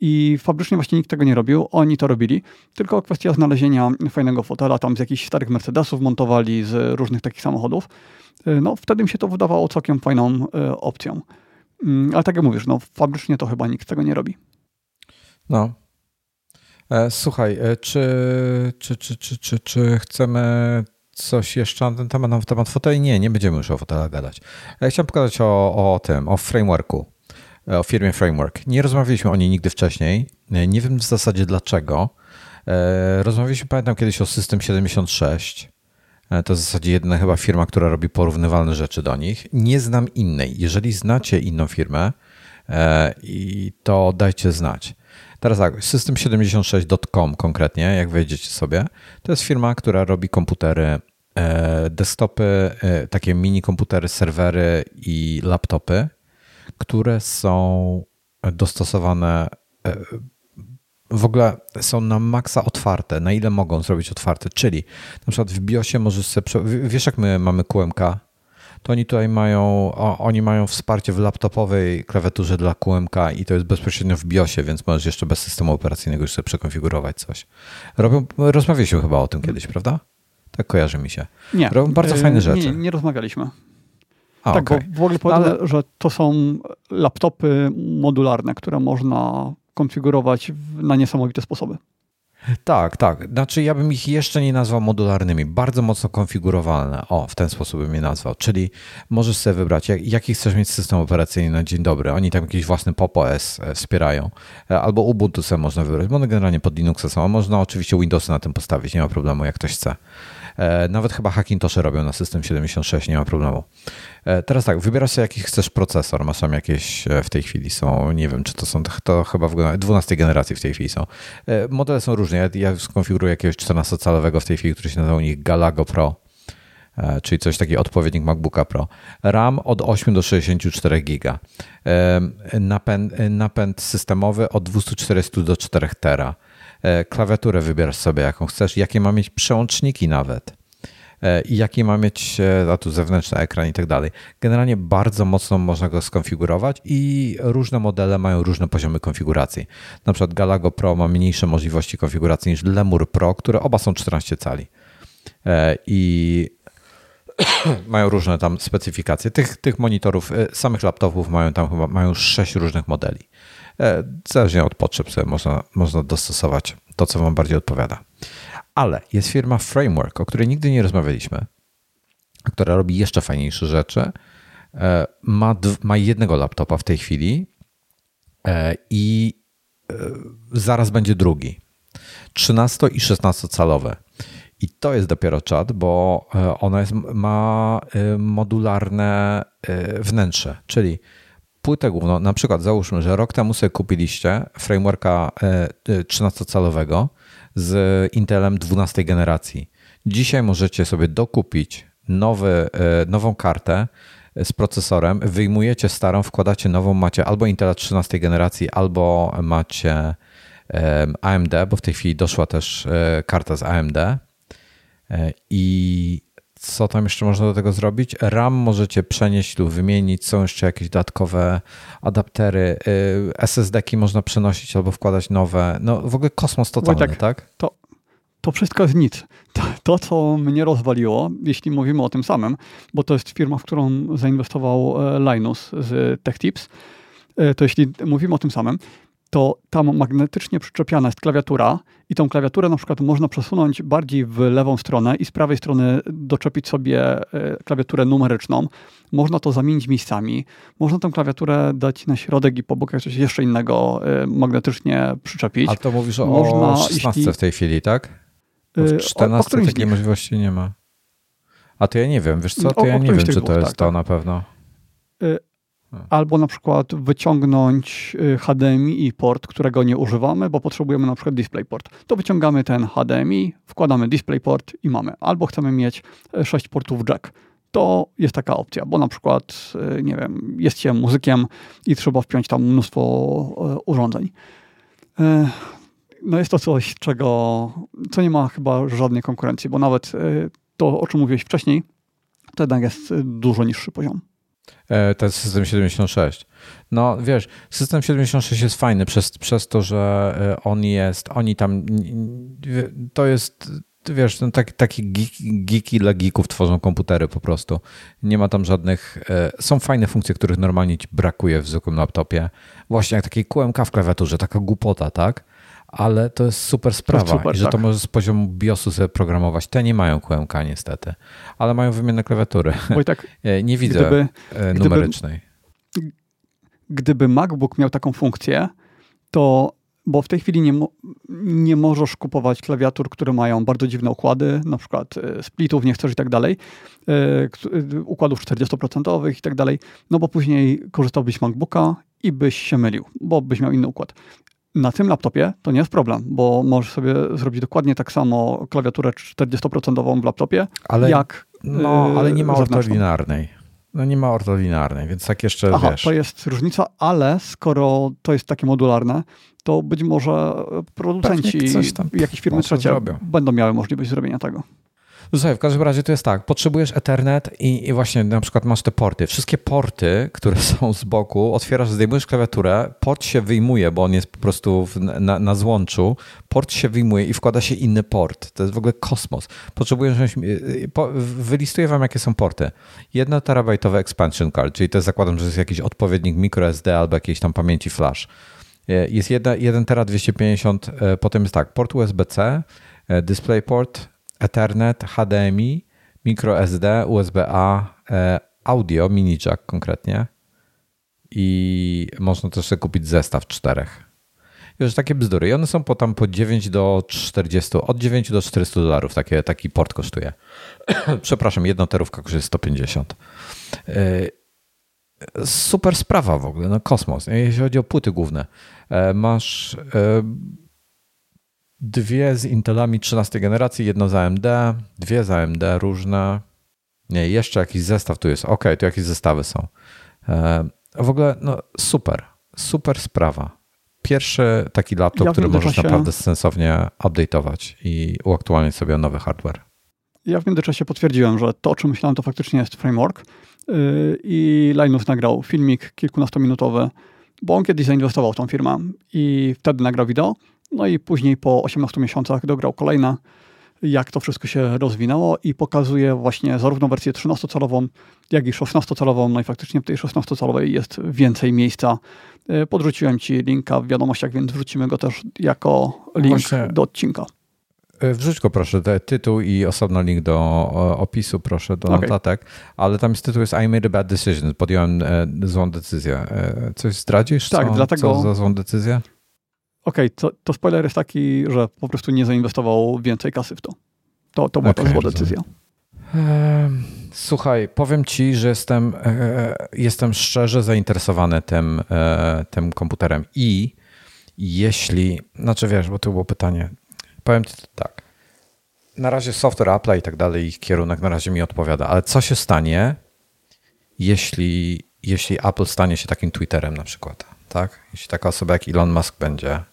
Speaker 2: I fabrycznie właśnie nikt tego nie robił, oni to robili, tylko kwestia znalezienia fajnego fotela, tam z jakichś starych Mercedesów montowali, z różnych takich samochodów. Y, no wtedy mi się to wydawało całkiem fajną y, opcją. Mm, ale tak jak mówisz, no fabrycznie to chyba nikt tego nie robi.
Speaker 1: No. E, słuchaj, e, czy, czy, czy, czy, czy, czy chcemy coś jeszcze na ten temat, na temat foteli? Nie, nie będziemy już o fotelach gadać. E, chciałem pokazać o, o tym, o frameworku, o firmie Framework. Nie rozmawialiśmy o niej nigdy wcześniej. Nie wiem w zasadzie dlaczego. Rozmawialiśmy, pamiętam kiedyś o System 76 E, to w zasadzie jedna chyba firma, która robi porównywalne rzeczy do nich. Nie znam innej. Jeżeli znacie inną firmę, e, to dajcie znać. Teraz tak, system76.com konkretnie, jak wejdziecie sobie, to jest firma, która robi komputery, e, desktopy, e, takie mini komputery, serwery i laptopy, które są dostosowane e, w ogóle są na maksa otwarte, na ile mogą zrobić otwarte, czyli na przykład w BIOSie możesz sobie, wiesz jak my mamy QMK, to oni tutaj mają, oni mają wsparcie w laptopowej klawiaturze dla QMK i to jest bezpośrednio w BIOSie, więc możesz jeszcze bez systemu operacyjnego już sobie przekonfigurować coś. Robią, rozmawialiśmy chyba o tym kiedyś, prawda? Tak kojarzy mi się.
Speaker 2: Nie.
Speaker 1: Robią bardzo fajne rzeczy.
Speaker 2: Nie, nie rozmawialiśmy. A, tak, okay. bo w ogóle powiem, Ale... że to są laptopy modularne, które można konfigurować na niesamowite sposoby.
Speaker 1: Tak, tak. Znaczy ja bym ich jeszcze nie nazwał modularnymi, bardzo mocno konfigurowalne. O, w ten sposób bym je nazwał. Czyli możesz sobie wybrać, jak, jaki chcesz mieć system operacyjny na dzień dobry. Oni tam jakiś własny Pop OS e, wspierają. E, albo Ubuntu sobie można wybrać, bo one generalnie pod Linuxa są. Można oczywiście Windowsy na tym postawić, nie ma problemu, jak ktoś chce. E, nawet chyba Hackintosze robią na system 76, nie ma problemu. E, teraz tak, wybierasz sobie jaki chcesz procesor. Masz tam jakieś e, w tej chwili są, nie wiem, czy to są, to chyba w 12 generacji w tej chwili są. Modele są różne. Ja, ja skonfiguruję jakiegoś 14-calowego w tej chwili, który się nazywa u nich Galago Pro czyli coś takiego odpowiednik MacBooka Pro. RAM od 8 do 64 giga. Napęd, napęd systemowy od 240 do 4 tera. E, klawiaturę wybierasz sobie, jaką chcesz, jakie ma mieć przełączniki nawet e, i jaki ma mieć, e, a tu zewnętrzny ekran i tak dalej. Generalnie bardzo mocno można go skonfigurować i różne modele mają różne poziomy konfiguracji. Na przykład Galago Pro ma mniejsze możliwości konfiguracji niż Lemur Pro, które oba są 14 cali. I mają różne tam specyfikacje. Tych, tych monitorów, samych laptopów mają tam chyba mają 6 różnych modeli. E, zależnie od potrzeb sobie można, można dostosować to, co Wam bardziej odpowiada. Ale jest firma Framework, o której nigdy nie rozmawialiśmy, która robi jeszcze fajniejsze rzeczy. E, ma, ma jednego laptopa w tej chwili e, i zaraz będzie drugi. 13 i 16 calowe. I to jest dopiero czat, bo ona jest, ma modularne wnętrze, czyli płytę główną, na przykład załóżmy, że rok temu sobie kupiliście frameworka 13-calowego e, z Intelem 12 generacji. Dzisiaj możecie sobie dokupić nowy, e, nową kartę z procesorem, wyjmujecie starą, wkładacie nową, macie albo Intela 13 generacji, albo macie AMD, bo w tej chwili doszła też e, karta z AMD i co tam jeszcze można do tego zrobić? RAM możecie przenieść lub wymienić. Są jeszcze jakieś dodatkowe adaptery. Y, SSD-ki można przenosić albo wkładać nowe. No w ogóle kosmos totalny, Wojtek, tak?
Speaker 2: To, to wszystko jest nic. To, to, co mnie rozwaliło, jeśli mówimy o tym samym, bo to jest firma, w którą zainwestował e, Linus z TechTips, e, to jeśli mówimy o tym samym, to tam magnetycznie przyczepiana jest klawiatura i tą klawiaturę na przykład można przesunąć bardziej w lewą stronę i z prawej strony doczepić sobie e, klawiaturę numeryczną. Można to zamienić miejscami. Można tę klawiaturę dać na środek i po bokach coś jeszcze innego e, magnetycznie przyczepić.
Speaker 1: A to mówisz o, można, o 16 jeśli... w tej chwili, tak? W 14 o, o takiej możliwości nie ma. A to ja nie wiem, wiesz co, to ja nie wiem, czy to jest tak, to tak. na pewno.
Speaker 2: Albo na przykład wyciągnąć y, HDMI i port, którego nie używamy, bo potrzebujemy na przykład DisplayPort. To wyciągamy ten HDMI, wkładamy DisplayPort i mamy. Albo chcemy mieć 6 y, portów jack. To jest taka opcja, bo na przykład, y, nie wiem, jest się muzykiem i trzeba wpiąć tam mnóstwo urządzeń. No jest to coś, czego, co nie ma chyba żadnej konkurencji, bo nawet to, o czym mówiłeś wcześniej, to jednak jest dużo niższy poziom.
Speaker 1: E, ten system 76. No wiesz, system 76 jest fajny przez, przez to, że e, on jest, oni tam, to jest, wiesz, no, tak, takie geeki dla geeków tworzą komputery po prostu. Nie ma tam żadnych, e, są fajne funkcje, których normalnie ci brakuje w zwykłym laptopie. Właśnie jak takiej QMK w klawiaturze, taka głupota, tak? Ale to jest super sprawa super, i że tak. to możesz z poziomu BIOSu sobie programować. Te nie mają QMK niestety, ale mają wymienne klawiatury. Oj, tak, nie widzę gdyby, numerycznej.
Speaker 2: Gdyby, gdyby MacBook miał taką funkcję, to bo w tej chwili nie, nie możesz kupować klawiatur, które mają bardzo dziwne układy, na przykład e, splitów nie chcesz i tak dalej, e, e, układów 40% i tak dalej, no bo później korzystałbyś z MacBooka i byś się mylił, bo byś miał inny układ. Na tym laptopie to nie jest problem, bo możesz sobie zrobić dokładnie tak samo klawiaturę 40% w laptopie, ale, jak
Speaker 1: No, ale nie ma ortolinarnej. No nie ma ortolinarnej, więc tak jeszcze
Speaker 2: Aha,
Speaker 1: wiesz.
Speaker 2: to jest różnica, ale skoro to jest takie modularne, to być może producenci, jakieś firmy trzecie będą miały możliwość zrobienia tego.
Speaker 1: No słuchaj, w każdym razie to jest tak, potrzebujesz Ethernet i, i, właśnie na przykład masz te porty. Wszystkie porty, które są z boku, otwierasz, zdejmujesz klawiaturę, port się wyjmuje, bo on jest po prostu w, na, na złączu, port się wyjmuje i wkłada się inny port. To jest w ogóle kosmos. Potrzebujesz, y, y, wylistuję wam jakie są porty. Jedna terabajtowy expansion card, czyli to jest zakładam, że jest jakiś odpowiednik microSD albo jakiejś tam pamięci flash. Y, jest 1 tera 250, potem jest tak, port USB-C, DisplayPort, Ethernet, HDMI, microSD, USB-A, e, audio, mini jack konkretnie i można też sobie kupić zestaw czterech. Już takie bzdury. I one są po tam po 9 do 40, od 9 do 400 dolarów takie, taki port kosztuje. Przepraszam, jedna terówka kosztuje 150. E, super sprawa w ogóle, no kosmos. Jeśli chodzi o płyty główne, e, masz dwie z Intelami 13 generacji, jedno z AMD, dwie z AMD różne. Nie, jeszcze jakiś zestaw tu jest. Ok, tu jakieś zestawy są. E, w ogóle no, super, super sprawa. Pierwszy taki laptop, ja który możesz naprawdę sensownie update'ować i uaktualniać sobie nowy hardware.
Speaker 2: Ja w międzyczasie potwierdziłem, że to, o czym myślałem, to faktycznie jest framework. Y, I Linus nagrał filmik kilkunastominutowy, bo on kiedyś zainwestował w tą firmę i wtedy nagrał wideo no i później po 18 miesiącach dograł kolejna, jak to wszystko się rozwinęło i pokazuje właśnie zarówno wersję 13-calową, jak i 16-calową. No i faktycznie w tej 16-calowej jest więcej miejsca. E, podrzuciłem Ci linka w wiadomościach, więc wrzucimy go też jako link właśnie. do odcinka.
Speaker 1: E, wrzuć go proszę, tytuł i osobno link do opisu, proszę, do okay. notatek. Ale tam jest tytuł jest I made a bad decision. Podjąłem e, złą decyzję. Coś zdradzisz? Tak, co, dlatego... Co za złą decyzję?
Speaker 2: Okej, okay, to, to spoiler jest taki, że po prostu nie zainwestował więcej kasy w to. To, to była okay, ta zła decyzja.
Speaker 1: Słuchaj, powiem ci, że jestem, e, jestem szczerze zainteresowany tym, e, tym komputerem i jeśli, znaczy wiesz, bo to było pytanie, powiem ci tak, na razie software Apple i tak dalej, ich kierunek na razie mi odpowiada, ale co się stanie, jeśli, jeśli Apple stanie się takim Twitterem na przykład, tak? Jeśli taka osoba jak Elon Musk będzie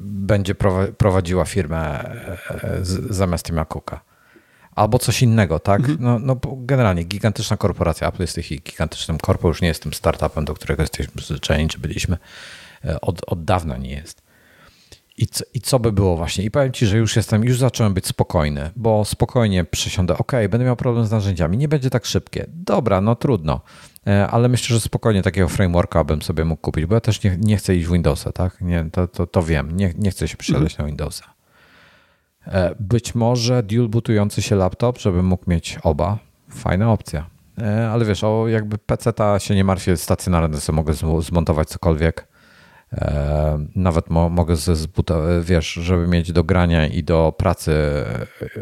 Speaker 1: będzie prowadziła firmę e, zamiast Tima Cooka. Albo coś innego, tak? Mhm. No, no generalnie gigantyczna korporacja. Apple jest tych gigantycznym korpo, już nie jest tym startupem, do którego jesteśmy przyzwyczajeni, czy byliśmy. E, od, od dawna nie jest. I co, I co by było właśnie? I powiem Ci, że już jestem, już zacząłem być spokojny, bo spokojnie przesiądę, ok, będę miał problem z narzędziami, nie będzie tak szybkie. Dobra, no trudno. E, ale myślę, że spokojnie takiego frameworka bym sobie mógł kupić, bo ja też nie, nie chcę iść w Windowsa, tak? Nie, to, to, to wiem, nie, nie chcę się przesiadać mhm. na Windowsa. E, być może dual bootujący się laptop, żebym mógł mieć oba. Fajna opcja. E, ale wiesz, o jakby PC-ta się nie martwię, stacjonarny sobie mogę zmontować cokolwiek. Nawet mo mogę zbuta, wiesz, żeby mieć do grania i do pracy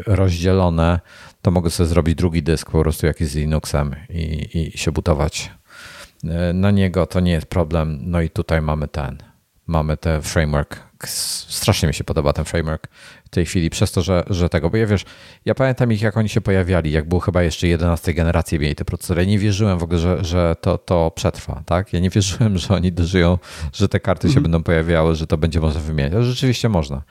Speaker 1: rozdzielone, to mogę sobie zrobić drugi dysk po prostu jakiś z Linuxem i, i się budować e, na niego. To nie jest problem. No i tutaj mamy ten, mamy ten framework. Strasznie mi się podoba ten framework w tej chwili, przez to, że, że tego, bo ja wiesz, ja pamiętam ich, jak oni się pojawiali, jak było chyba jeszcze 11 generacji mieli te procesory. Ja nie wierzyłem w ogóle, że, że to, to przetrwa, tak? Ja nie wierzyłem, że oni dożyją, że te karty się mm. będą pojawiały, że to będzie można wymieniać. Ale rzeczywiście można.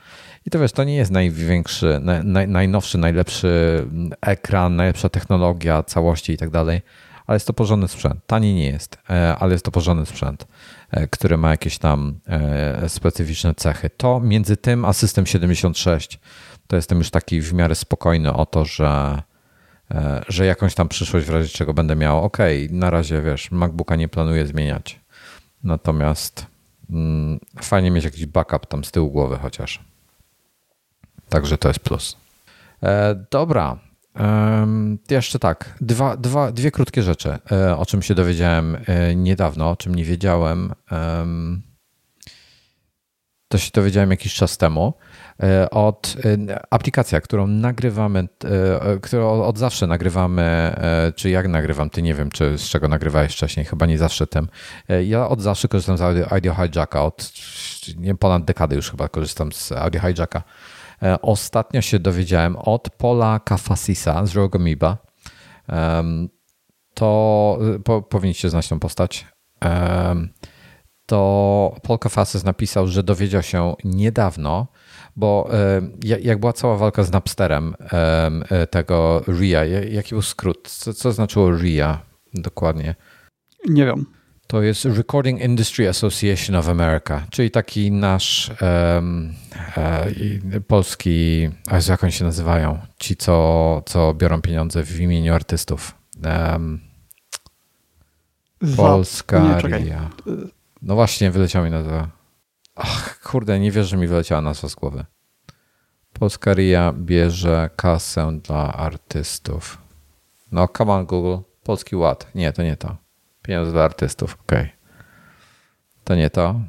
Speaker 1: I to wiesz, to nie jest największy, naj, najnowszy, najlepszy ekran, najlepsza technologia całości i tak dalej, ale jest to porządny sprzęt. Tani nie jest, e, ale jest to porządny sprzęt, e, który ma jakieś tam e, specyficzne cechy. To między tym a System 76 to jestem już taki w miarę spokojny o to, że, że jakąś tam przyszłość w razie czego będę miał. Ok, na razie wiesz, MacBooka nie planuję zmieniać. Natomiast mm, fajnie mieć jakiś backup tam z tyłu głowy chociaż. Także to jest plus. E, dobra. E, jeszcze tak, dwa, dwa, dwie krótkie rzeczy, e, o czym się dowiedziałem e, niedawno, o czym nie wiedziałem. to się dowiedziałem jakiś czas temu, e, od e, aplikacja, którą nagrywamy, którą od zawsze nagrywamy, czy jak nagrywam, ty nie wiem, czy z czego nagrywałeś wcześniej, chyba nie zawsze tym. Ja od zawsze korzystam z audio Hijacka, od nie, ponad dekady już chyba korzystam z Audio Hijacka. Ostatnio się dowiedziałem od Paula Kafasisa z Rogomiba, to po, powinniście znać tą postać to Paul Kafasis napisał, że dowiedział się niedawno, bo jak była cała walka z Napsterem e, tego RIA, jaki był skrót? Co, co znaczyło RIA dokładnie?
Speaker 2: Nie wiem.
Speaker 1: To jest Recording Industry Association of America, czyli taki nasz um, e, polski, a jak oni się nazywają? Ci, co, co biorą pieniądze w imieniu artystów. Um, Polska RIA. No właśnie, wyleciała mi nazwa. Ach, kurde, nie wierzę, że mi wyleciała nazwa z głowy. Polska RIA bierze kasę dla artystów. No, come on Google. Polski Ład. Nie, to nie to. Pieniądze dla artystów, okej. Okay. To nie to.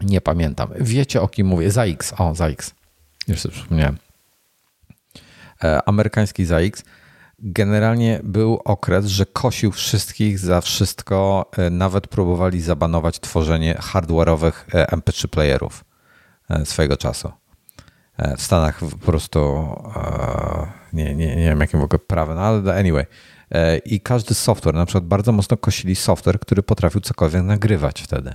Speaker 1: Nie pamiętam. Wiecie o kim mówię? ZAX. O, ZAX. Już sobie przypomniałem. E, amerykański ZAX generalnie był okres, że kosił wszystkich za wszystko. E, nawet próbowali zabanować tworzenie hardware'owych e, MP3 playerów swojego czasu. W Stanach po prostu nie, nie, nie wiem jakim w ogóle prawem, no ale anyway. I każdy software, na przykład bardzo mocno kosili software, który potrafił cokolwiek nagrywać wtedy.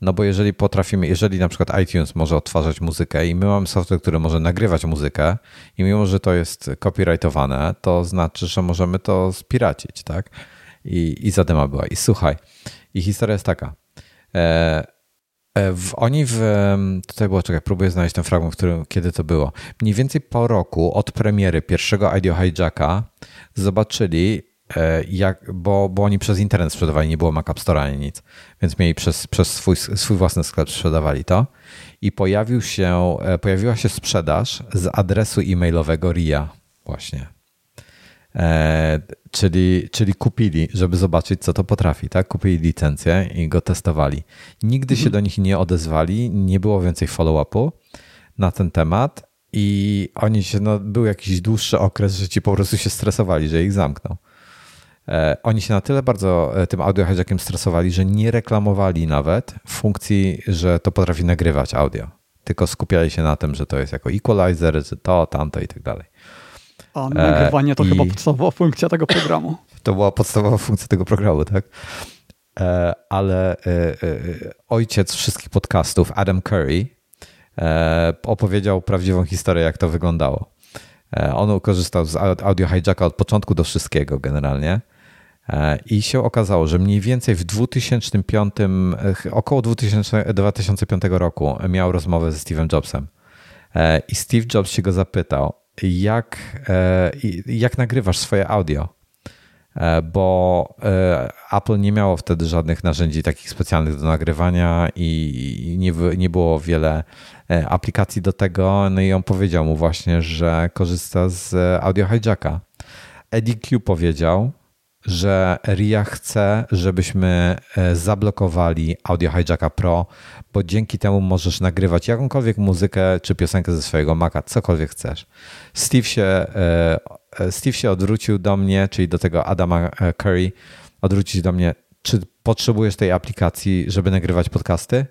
Speaker 1: No bo jeżeli potrafimy, jeżeli na przykład iTunes może odtwarzać muzykę i my mamy software, który może nagrywać muzykę i mimo, że to jest copyrightowane, to znaczy, że możemy to spiracić, tak? I, i zadyma była. I słuchaj, i historia jest taka. E, e w, oni w. Tutaj było, czekaj, próbuję znaleźć ten fragment, w którym, kiedy to było. Mniej więcej po roku od premiery pierwszego Audio Hijacka zobaczyli, E, jak, bo, bo oni przez internet sprzedawali, nie było Mac App Store ani nic, więc mieli przez, przez swój, swój własny sklep sprzedawali to i pojawił się, e, pojawiła się sprzedaż z adresu e-mailowego RIA właśnie. E, czyli, czyli kupili, żeby zobaczyć, co to potrafi, tak? Kupili licencję i go testowali. Nigdy mhm. się do nich nie odezwali, nie było więcej follow-upu na ten temat i oni się, no, był jakiś dłuższy okres, że ci po prostu się stresowali, że ich zamknął. E, oni się na tyle bardzo e, tym audio hijackiem stresowali, że nie reklamowali nawet funkcji, że to potrafi nagrywać audio. Tylko skupiali się na tym, że to jest jako equalizer, że to, tamto i tak dalej.
Speaker 2: A nagrywanie to I... chyba podstawowa funkcja tego programu.
Speaker 1: To była podstawowa funkcja tego programu, tak? E, ale ojciec wszystkich podcastów, Adam Curry, opowiedział prawdziwą historię, jak to wyglądało. On korzystał z audio hijacka od początku do wszystkiego generalnie. E, I się okazało, że mniej więcej w 2005, e, około 2000, 2005 roku miał rozmowę ze Steve'em Jobsem. E, I Steve Jobs się go zapytał, jak, jak nagrywasz swoje audio? Bo Apple nie miało wtedy żadnych narzędzi takich specjalnych do nagrywania i nie, nie było wiele aplikacji do tego. No i on powiedział mu właśnie, że korzysta z Audio Hijacka. Eddie Q powiedział, że RIA chce, żebyśmy e, zablokowali Audio Hijacka Pro, bo dzięki temu możesz nagrywać jakąkolwiek muzykę czy piosenkę ze swojego Maca, cokolwiek chcesz. Steve się, e, e, Steve się odwrócił do mnie, czyli do tego Adama Curry, odwrócił do mnie, czy potrzebujesz tej aplikacji, żeby nagrywać podcasty?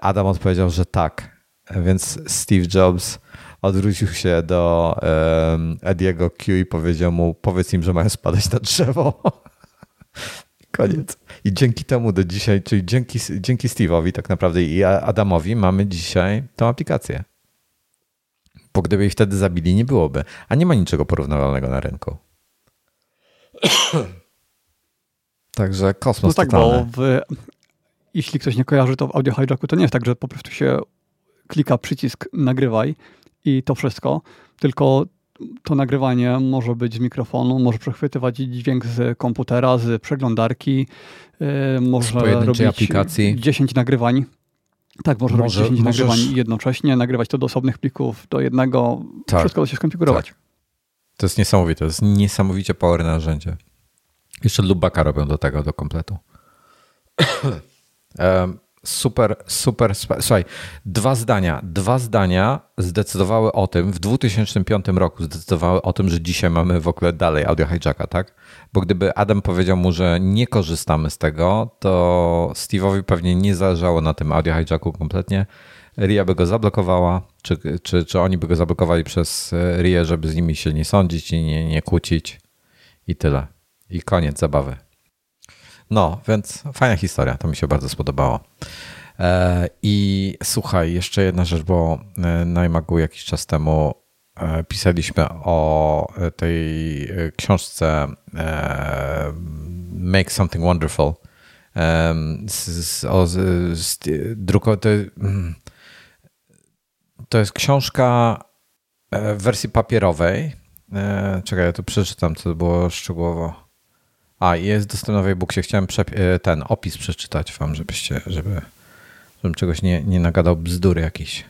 Speaker 1: Adam odpowiedział, że tak. Więc Steve Jobs odwrócił się do Ediego Q i powiedział mu, powiedz im, że mają spadać na drzewo. Koniec. I dzięki temu do dzisiaj, czyli dzięki, dzięki Steve'owi tak naprawdę i Adamowi mamy dzisiaj tą aplikację. Bo gdyby ich wtedy zabili, nie byłoby. A nie ma niczego porównywalnego na rynku. Także kosmos
Speaker 2: No tak, totalny. bo w, jeśli ktoś nie kojarzy, to w Audio Hijacku to nie jest tak, że po prostu się klika przycisk nagrywaj i to wszystko, tylko to nagrywanie może być z mikrofonu, może przechwytywać dźwięk z komputera, z przeglądarki, yy, może robić aplikacji. 10 nagrywań. Tak, może, może robić 10 możesz... nagrywań jednocześnie, nagrywać to do osobnych plików, do jednego, tak, wszystko da się skonfigurować. Tak.
Speaker 1: To jest niesamowite, to jest niesamowicie power narzędzie. Jeszcze Lubaka robią do tego, do kompletu. Super, super. Słuchaj, dwa zdania. Dwa zdania zdecydowały o tym, w 2005 roku zdecydowały o tym, że dzisiaj mamy w ogóle dalej audio hijacka, tak? Bo gdyby Adam powiedział mu, że nie korzystamy z tego, to Steve'owi pewnie nie zależało na tym audio hijacku kompletnie. RIA by go zablokowała, czy, czy, czy oni by go zablokowali przez RIA, żeby z nimi się nie sądzić i nie, nie kłócić. I tyle. I koniec zabawy. No, więc fajna historia, to mi się bardzo spodobało. E, I słuchaj, jeszcze jedna rzecz, bo e, na jakiś czas temu e, pisaliśmy o tej książce Make Something Wonderful. Z, z, o, z, druko, to, mm, to jest książka w wersji papierowej. Czekaj, ja tu przeczytam, co było szczegółowo. A, jest dostępna w e-booksie. Chciałem e, ten opis przeczytać wam, żebyście, żeby, żebym czegoś nie, nie nagadał bzdury jakiś.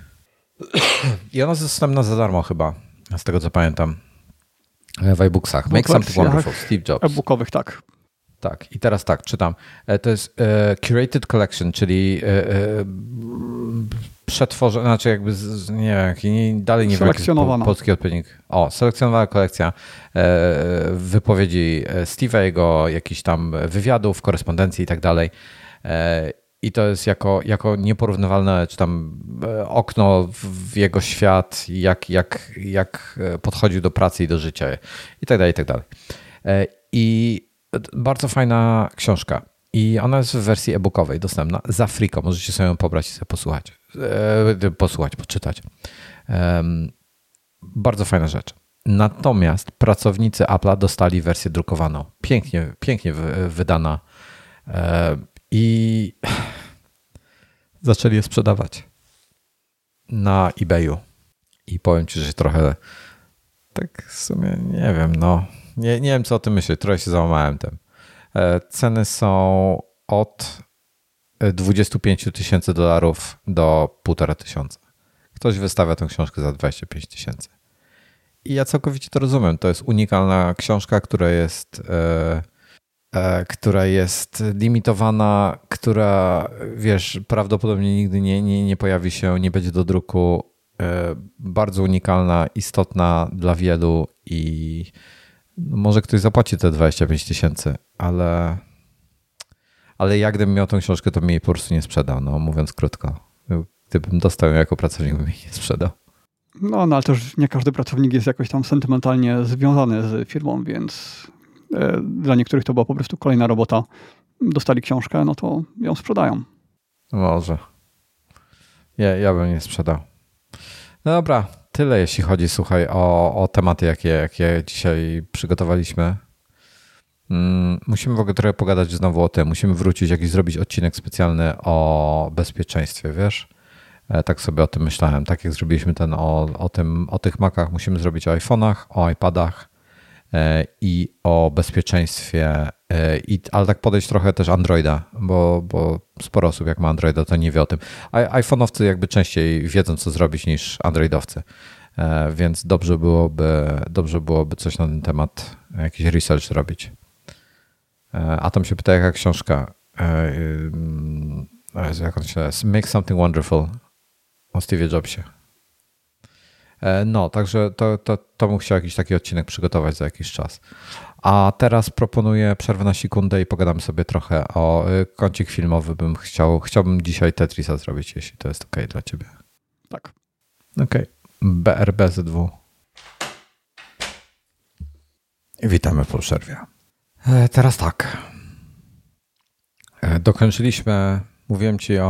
Speaker 1: I ona jest dostępna za darmo chyba, z tego co pamiętam. W e-booksach. Make Something Wonderful, Steve Jobs.
Speaker 2: E-bookowych, tak.
Speaker 1: Tak, i teraz tak, czytam. E, to jest Curated Collection, czyli przetworzona, znaczy jakby, z, nie wiem, dalej nie wiem,
Speaker 2: selekcjonowana.
Speaker 1: polski odpowiednik. O, selekcjonowana kolekcja e, wypowiedzi e, Steve'a, jego jakichś tam wywiadów, korespondencji i tak dalej. E, I to jest jako, jako nieporównywalne, czy tam okno w jego świat, jak, jak, jak podchodził do pracy i do życia i tak dalej, i tak dalej. I bardzo fajna książka. I ona jest w wersji e-bookowej dostępna za friko. Możecie sobie ją pobrać i sobie posłuchać. E, posłuchać, poczytać. Bardzo fajna rzecz. Natomiast pracownicy Apple'a dostali wersję drukowaną. Pięknie, pięknie wydana. E, I zaczęli je sprzedawać na eBayu. I powiem ci, że trochę tak w sumie nie wiem, no. Nie, nie wiem, co o tym myśleć. Trochę się załamałem tym. E, ceny są od 25 tysięcy dolarów do 1,5 tysiąca. Ktoś wystawia tę książkę za 25 tysięcy. I ja całkowicie to rozumiem. To jest unikalna książka, która jest, e, e, która jest limitowana, która, wiesz, prawdopodobnie nigdy nie, nie, nie pojawi się, nie będzie do druku. E, bardzo unikalna, istotna dla wielu i może ktoś zapłaci te 25 tysięcy, ale, ale jak gdybym miał tą książkę, to mi jej po prostu nie sprzedał, no mówiąc krótko. Gdybym dostał ją jako pracownik, bym jej nie sprzedał.
Speaker 2: No, no ale też nie każdy pracownik jest jakoś tam sentymentalnie związany z firmą, więc e, dla niektórych to była po prostu kolejna robota. Dostali książkę, no to ją sprzedają.
Speaker 1: Może. Ja, ja bym nie sprzedał. No dobra, tyle jeśli chodzi, słuchaj, o, o tematy, jakie, jakie dzisiaj przygotowaliśmy. Mm, musimy w ogóle trochę pogadać znowu o tym. Musimy wrócić, jakiś zrobić odcinek specjalny o bezpieczeństwie, wiesz? E, tak sobie o tym myślałem. Tak jak zrobiliśmy ten o, o, tym, o tych Macach, musimy zrobić o iPhone'ach, o iPadach e, i o bezpieczeństwie, e, i, ale tak podejść trochę też Androida, bo, bo sporo osób jak ma Androida, to nie wie o tym. iPhone'owcy jakby częściej wiedzą, co zrobić niż Androidowcy, więc dobrze byłoby, dobrze byłoby coś na ten temat, jakiś research robić. A tam się pyta, jaka książka. Jak on się nazywa? Make Something Wonderful o Steve Jobsie. E, no, także to, to, to bym chciał jakiś taki odcinek przygotować za jakiś czas. A teraz proponuję przerwę na sekundę i pogadamy sobie trochę o kącik filmowy. Bym chciał, chciałbym dzisiaj Tetrisa zrobić, jeśli to jest ok dla ciebie.
Speaker 2: Tak.
Speaker 1: Ok. BRBZ2. Witamy po przerwie. E, teraz tak. E, dokończyliśmy Mówiłem ci o,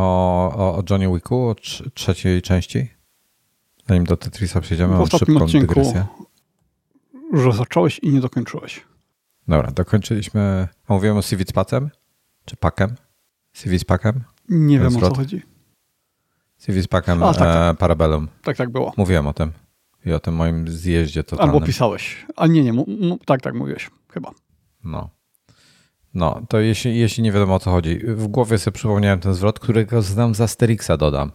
Speaker 1: o, o Johnny Wicku, o trzeciej części. Zanim do Tetrisa przejdziemy,
Speaker 2: w ostatnim odcinku, dygresję. że zacząłeś i nie dokończyłeś.
Speaker 1: Dobra, dokończyliśmy. A mówiłem o Civic Pacem? Czy Pakem? Civic Pakem?
Speaker 2: Nie wiem o co chodzi.
Speaker 1: Civic Pakem A, tak, tak. E, Parabellum.
Speaker 2: Tak, tak było.
Speaker 1: Mówiłem o tym. I o tym moim zjeździe totalnym.
Speaker 2: Albo pisałeś. A nie, nie. tak, tak mówiłeś. Chyba.
Speaker 1: No. No, to jeśli, jeśli nie wiadomo o co chodzi, w głowie sobie przypomniałem ten zwrot, którego znam z Asterixa, dodam,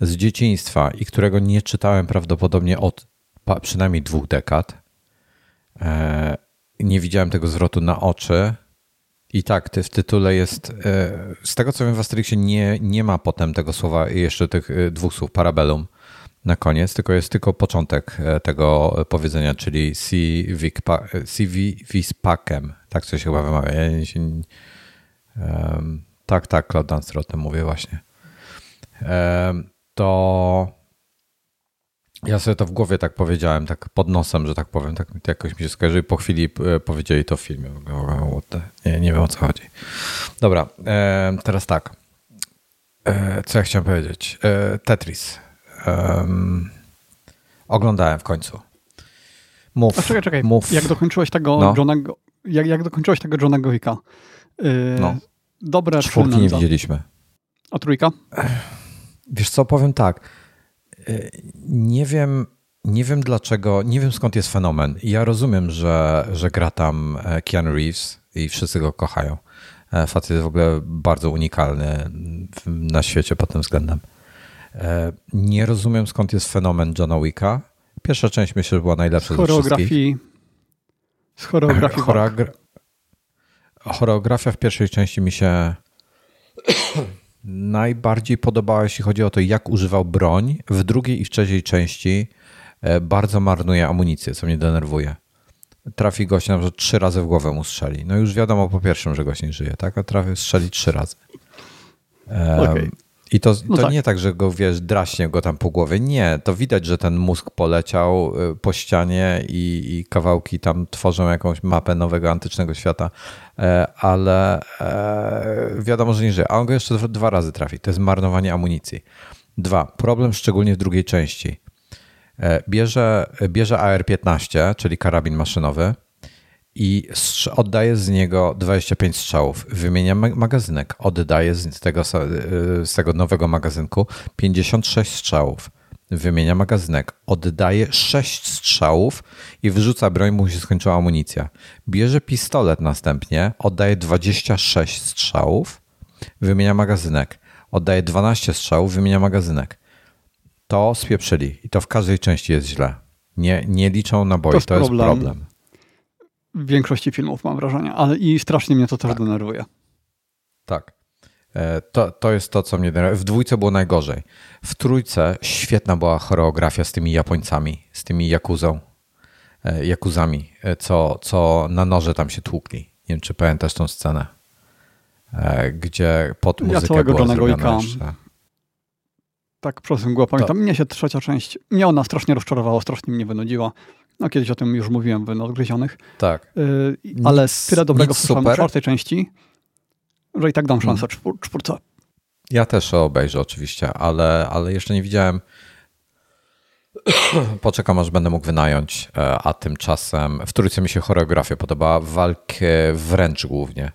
Speaker 1: z dzieciństwa i którego nie czytałem prawdopodobnie od przynajmniej dwóch dekad. E, nie widziałem tego zwrotu na oczy I tak, w tytule jest, z tego co wiem w Asterixie nie, nie ma potem tego słowa, jeszcze tych dwóch słów, parabellum na koniec, tylko jest tylko początek tego powiedzenia, czyli si vis pacem, tak coś chyba wymawia. Ja się, um, tak, tak, Claude Dunster o tym mówię właśnie. Um, to ja sobie to w głowie tak powiedziałem, tak pod nosem, że tak powiem, tak jakoś mi się skojarzy i po chwili e, powiedzieli to w filmie. Nie, nie wiem o co chodzi. Dobra, e, teraz tak. E, co ja chciałem powiedzieć? Tetris. Oglądałem w końcu.
Speaker 2: Mów. A czekaj, czekaj. Mów. Jak dokończyłeś tego no. Johnego, jak, jak dokończyłeś tego Johnego Wicka? Yy, no. Dobre
Speaker 1: Czwórki nie widzieliśmy.
Speaker 2: A trójka?
Speaker 1: Wiesz co, powiem tak nie wiem, nie wiem dlaczego, nie wiem skąd jest fenomen. Ja rozumiem, że, że gra tam e, Keanu Reeves i wszyscy go kochają. E, facet jest w ogóle bardzo unikalny na świecie pod tym względem. E, nie rozumiem skąd jest fenomen Johna Wicka. Pierwsza część myślę, że była najlepsza z choreografii.
Speaker 2: Z choreografii. Choreogra
Speaker 1: choreografia w pierwszej części mi się najbardziej podobała, jeśli chodzi o to, jak używał broń. W drugiej i w trzeciej części e, bardzo marnuje amunicję, co mnie denerwuje. Trafi gość na przykład trzy razy w głowę mu strzeli. No już wiadomo po pierwszym, że gość nie żyje, tak? A trafi strzeli trzy razy. Um, okay. I to, no to tak. nie tak, że go wiesz, draśnie go tam po głowie. Nie, to widać, że ten mózg poleciał y, po ścianie i, i kawałki tam tworzą jakąś mapę nowego antycznego świata, e, ale e, wiadomo, że nie żyje. A on go jeszcze dwa razy trafi. To jest marnowanie amunicji. Dwa, problem szczególnie w drugiej części. E, bierze, bierze AR-15, czyli karabin maszynowy, i oddaje z niego 25 strzałów. Wymienia magazynek, oddaje z tego, y, z tego nowego magazynku 56 strzałów. Wymienia magazynek, oddaje 6 strzałów i wyrzuca broń, mu się skończyła amunicja. Bierze pistolet następnie, oddaje 26 strzałów, wymienia magazynek, oddaje 12 strzałów, wymienia magazynek. To spieprzyli i to w każdej części jest źle. Nie, nie liczą naboi, to, to jest problem. problem
Speaker 2: w większości filmów, mam wrażenie, ale i strasznie mnie to też tak. denerwuje.
Speaker 1: Tak. E, to, to jest to, co mnie denerwuje. W dwójce było najgorzej. W trójce świetna była choreografia z tymi Japońcami, z tymi Jakuzą, e, Jakuzami, e, co, co na noże tam się tłukli. Nie wiem, czy pamiętasz tą scenę, gdzie pod muzykę ja była Johnego jeszcze...
Speaker 2: Tak, przez mgłę pamiętam. To... Mnie się trzecia część, mnie ona strasznie rozczarowała, strasznie mnie wynudziła. No kiedyś o tym już mówiłem w Nadgryzionych.
Speaker 1: Tak.
Speaker 2: Yy, ale tyle dobrego w czwartej części, że i tak dam szansę hmm. czwórce.
Speaker 1: Ja też obejrzę oczywiście, ale, ale jeszcze nie widziałem. Poczekam, aż będę mógł wynająć, e, a tymczasem w trójce mi się choreografia podobała, walkę wręcz głównie.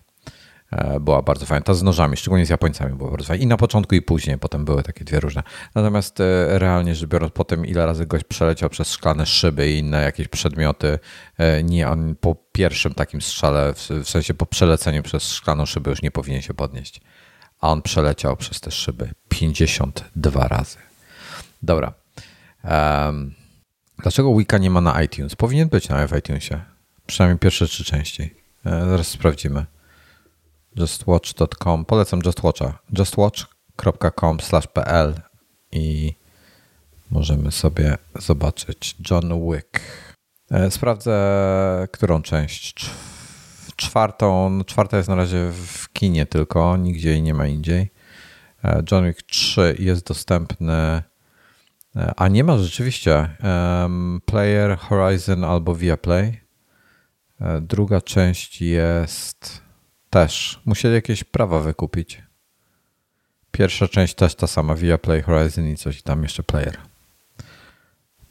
Speaker 1: E, była bardzo fajna. Ta z nożami, szczególnie z Japońcami była bardzo fajna. I na początku i później, potem były takie dwie różne. Natomiast e, realnie rzecz biorąc, potem ile razy gość przeleciał przez szklane szyby i inne jakieś przedmioty, e, nie, on po pierwszym takim strzale, w sensie po przeleceniu przez szklaną szybę już nie powinien się podnieść. A on przeleciał przez te szyby 52 razy. Dobra. Um, dlaczego Wika nie ma na iTunes? Powinien być na iTunesie. Przynajmniej pierwsze trzy części. Zaraz sprawdzimy justwatch.com. Polecam JustWatcha. justwatch.com/pl i możemy sobie zobaczyć John Wick. E, sprawdzę, którą część. Czwartą, czwarta jest na razie w kinie tylko, nigdzie jej nie ma indziej. E, John Wick 3 jest dostępny, e, a nie ma rzeczywiście um, Player, Horizon albo Viaplay. Druga część jest też. Musieli jakieś prawa wykupić. Pierwsza część też ta sama, via Play Horizon i coś tam jeszcze player.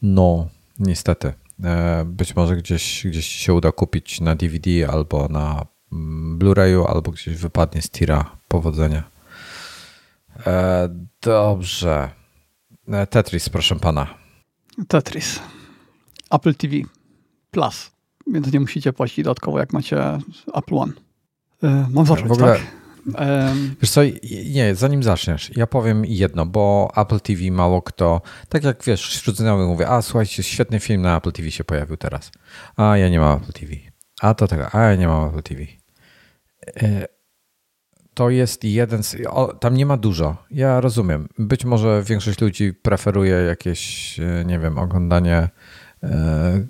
Speaker 1: No, niestety. E, być może gdzieś, gdzieś się uda kupić na DVD albo na mm, Blu-rayu, albo gdzieś wypadnie z tira. Powodzenia. E, dobrze. E, Tetris, proszę pana.
Speaker 2: Tetris. Apple TV Plus. Więc nie musicie płacić dodatkowo, jak macie Apple One. E, mam zacząć, w ogóle, tak?
Speaker 1: Wiesz co, nie, zanim zaczniesz, ja powiem jedno, bo Apple TV mało kto, tak jak wiesz, wśród znajomych mówię, a słuchajcie, świetny film na Apple TV się pojawił teraz. A ja nie mam Apple TV. A to tak, a ja nie mam Apple TV. to jest jeden z. O, tam nie ma dużo. Ja rozumiem. Być może większość ludzi preferuje jakieś, nie wiem, oglądanie e,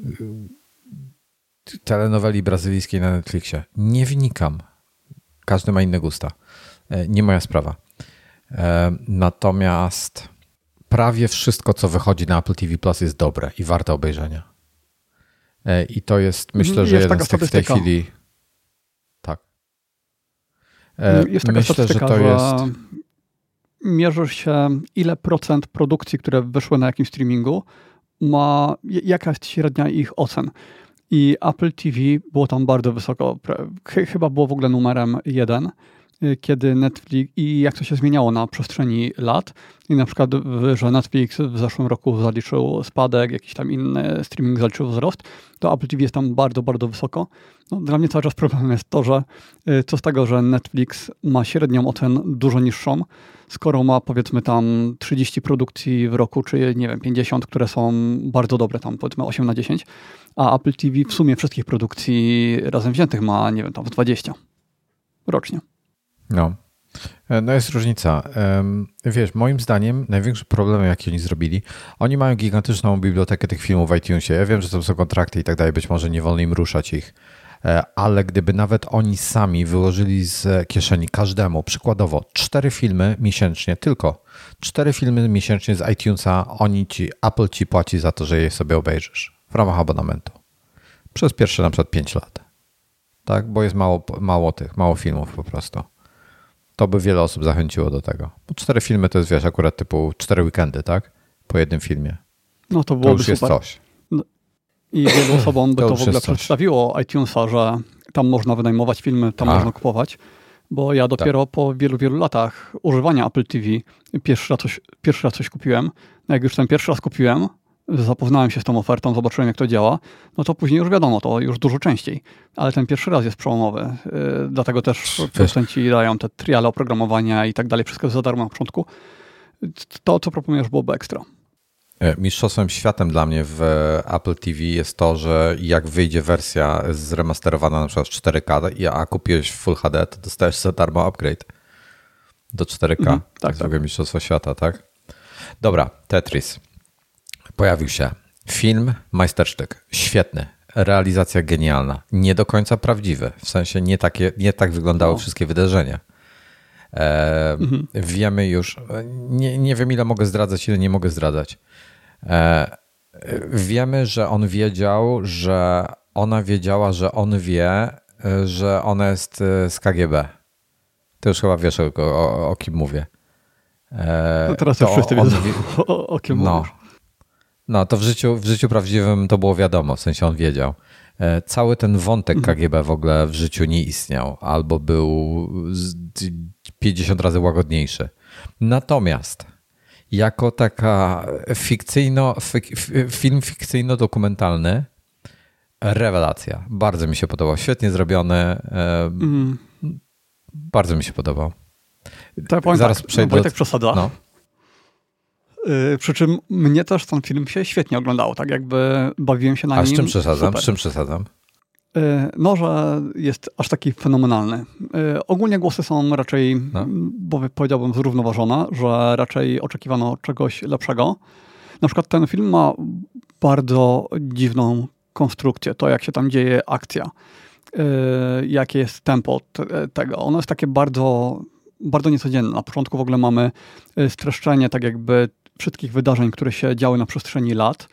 Speaker 1: telenoweli brazylijskiej na Netflixie. Nie wnikam. Każdy ma inne gusta. E, nie moja sprawa. E, natomiast prawie wszystko, co wychodzi na Apple TV Plus jest dobre i warte obejrzenia. E, I to jest, myślę, jest że jeden z tych w tej chwili. Tak.
Speaker 2: Jest taka myślę, że to jest. Mierzysz się, ile procent produkcji, które wyszły na jakimś streamingu, ma jaka jest średnia ich ocen. I Apple TV było tam bardzo wysoko, chyba było w ogóle numerem jeden, kiedy Netflix i jak to się zmieniało na przestrzeni lat. I na przykład, że Netflix w zeszłym roku zaliczył spadek, jakiś tam inny streaming zaliczył wzrost, to Apple TV jest tam bardzo, bardzo wysoko. No, dla mnie cały czas problemem jest to, że y, co z tego, że Netflix ma średnią ocen dużo niższą, skoro ma powiedzmy tam 30 produkcji w roku, czy nie wiem, 50, które są bardzo dobre, tam powiedzmy 8 na 10, a Apple TV w sumie wszystkich produkcji razem wziętych ma, nie wiem, tam 20 rocznie.
Speaker 1: No. E, no jest różnica. Wiesz, moim zdaniem największy problem, jaki oni zrobili, oni mają gigantyczną bibliotekę tych filmów w iTunesie. Ja wiem, że to są kontrakty i tak dalej, być może nie wolno im ruszać ich, e, ale gdyby nawet oni sami wyłożyli z kieszeni każdemu, przykładowo, cztery filmy miesięcznie, tylko cztery filmy miesięcznie z iTunesa, oni ci, Apple ci płaci za to, że je sobie obejrzysz w ramach abonamentu. Przez pierwsze na przykład 5 lat. Tak, bo jest mało, mało tych, mało filmów po prostu. To by wiele osób zachęciło do tego. Bo cztery filmy to jest, wiesz, akurat typu cztery weekendy, tak? Po jednym filmie.
Speaker 2: No to byłoby to już super. jest coś. No, I wielu osobom by to, to w ogóle przedstawiło iTunesa, że tam można wynajmować filmy, tam A. można kupować. Bo ja dopiero tak. po wielu, wielu latach używania Apple TV pierwszy raz, coś, pierwszy raz coś kupiłem. No jak już ten pierwszy raz kupiłem, zapoznałem się z tą ofertą, zobaczyłem jak to działa, no to później już wiadomo, to już dużo częściej. Ale ten pierwszy raz jest przełomowy. Yy, dlatego też producenci dają te triale oprogramowania i tak dalej, wszystko za darmo na początku. To, co proponujesz, byłoby ekstra.
Speaker 1: E, mistrzostwem światem dla mnie w Apple TV jest to, że jak wyjdzie wersja zremasterowana na przykład 4K, a kupiłeś Full HD, to dostajesz za darmo upgrade do 4K. Mhm, tak, tak. mistrzostwo świata, tak? Dobra, Tetris. Pojawił się film, majstersztyk, świetny, realizacja genialna, nie do końca prawdziwy, w sensie nie, takie, nie tak wyglądały no. wszystkie wydarzenia. E, mhm. Wiemy już, nie, nie wiem ile mogę zdradzać, ile nie mogę zdradzać. E, wiemy, że on wiedział, że ona wiedziała, że on wie, że ona jest e, z KGB. To już chyba wiesz, o, o, o kim mówię.
Speaker 2: E, no teraz już wszyscy wiedzą, o, o kim no. mówisz.
Speaker 1: No, to w życiu, w życiu prawdziwym to było wiadomo, w sensie on wiedział. E, cały ten wątek mhm. KGB w ogóle w życiu nie istniał, albo był 50 razy łagodniejszy. Natomiast jako taka fikcyjno, film fikcyjno-dokumentalny, rewelacja. Bardzo mi się podobał. Świetnie zrobiony. Mm. Bardzo mi się podobał.
Speaker 2: Tak, Zaraz tak, przejdę. Wojtek do... przesada. No. Yy, przy czym mnie też ten film się świetnie oglądał, tak jakby bawiłem się na
Speaker 1: A
Speaker 2: nim.
Speaker 1: A z czym przesadzam? Super. Z czym przesadzam?
Speaker 2: Yy, no, że jest aż taki fenomenalny. Yy, ogólnie głosy są raczej, no. bo powiedziałbym, zrównoważone, że raczej oczekiwano czegoś lepszego. Na przykład ten film ma bardzo dziwną konstrukcję, to jak się tam dzieje akcja, jakie jest tempo tego. Ono jest takie bardzo, bardzo niecodzienne. Na początku w ogóle mamy streszczenie, tak jakby wszystkich wydarzeń, które się działy na przestrzeni lat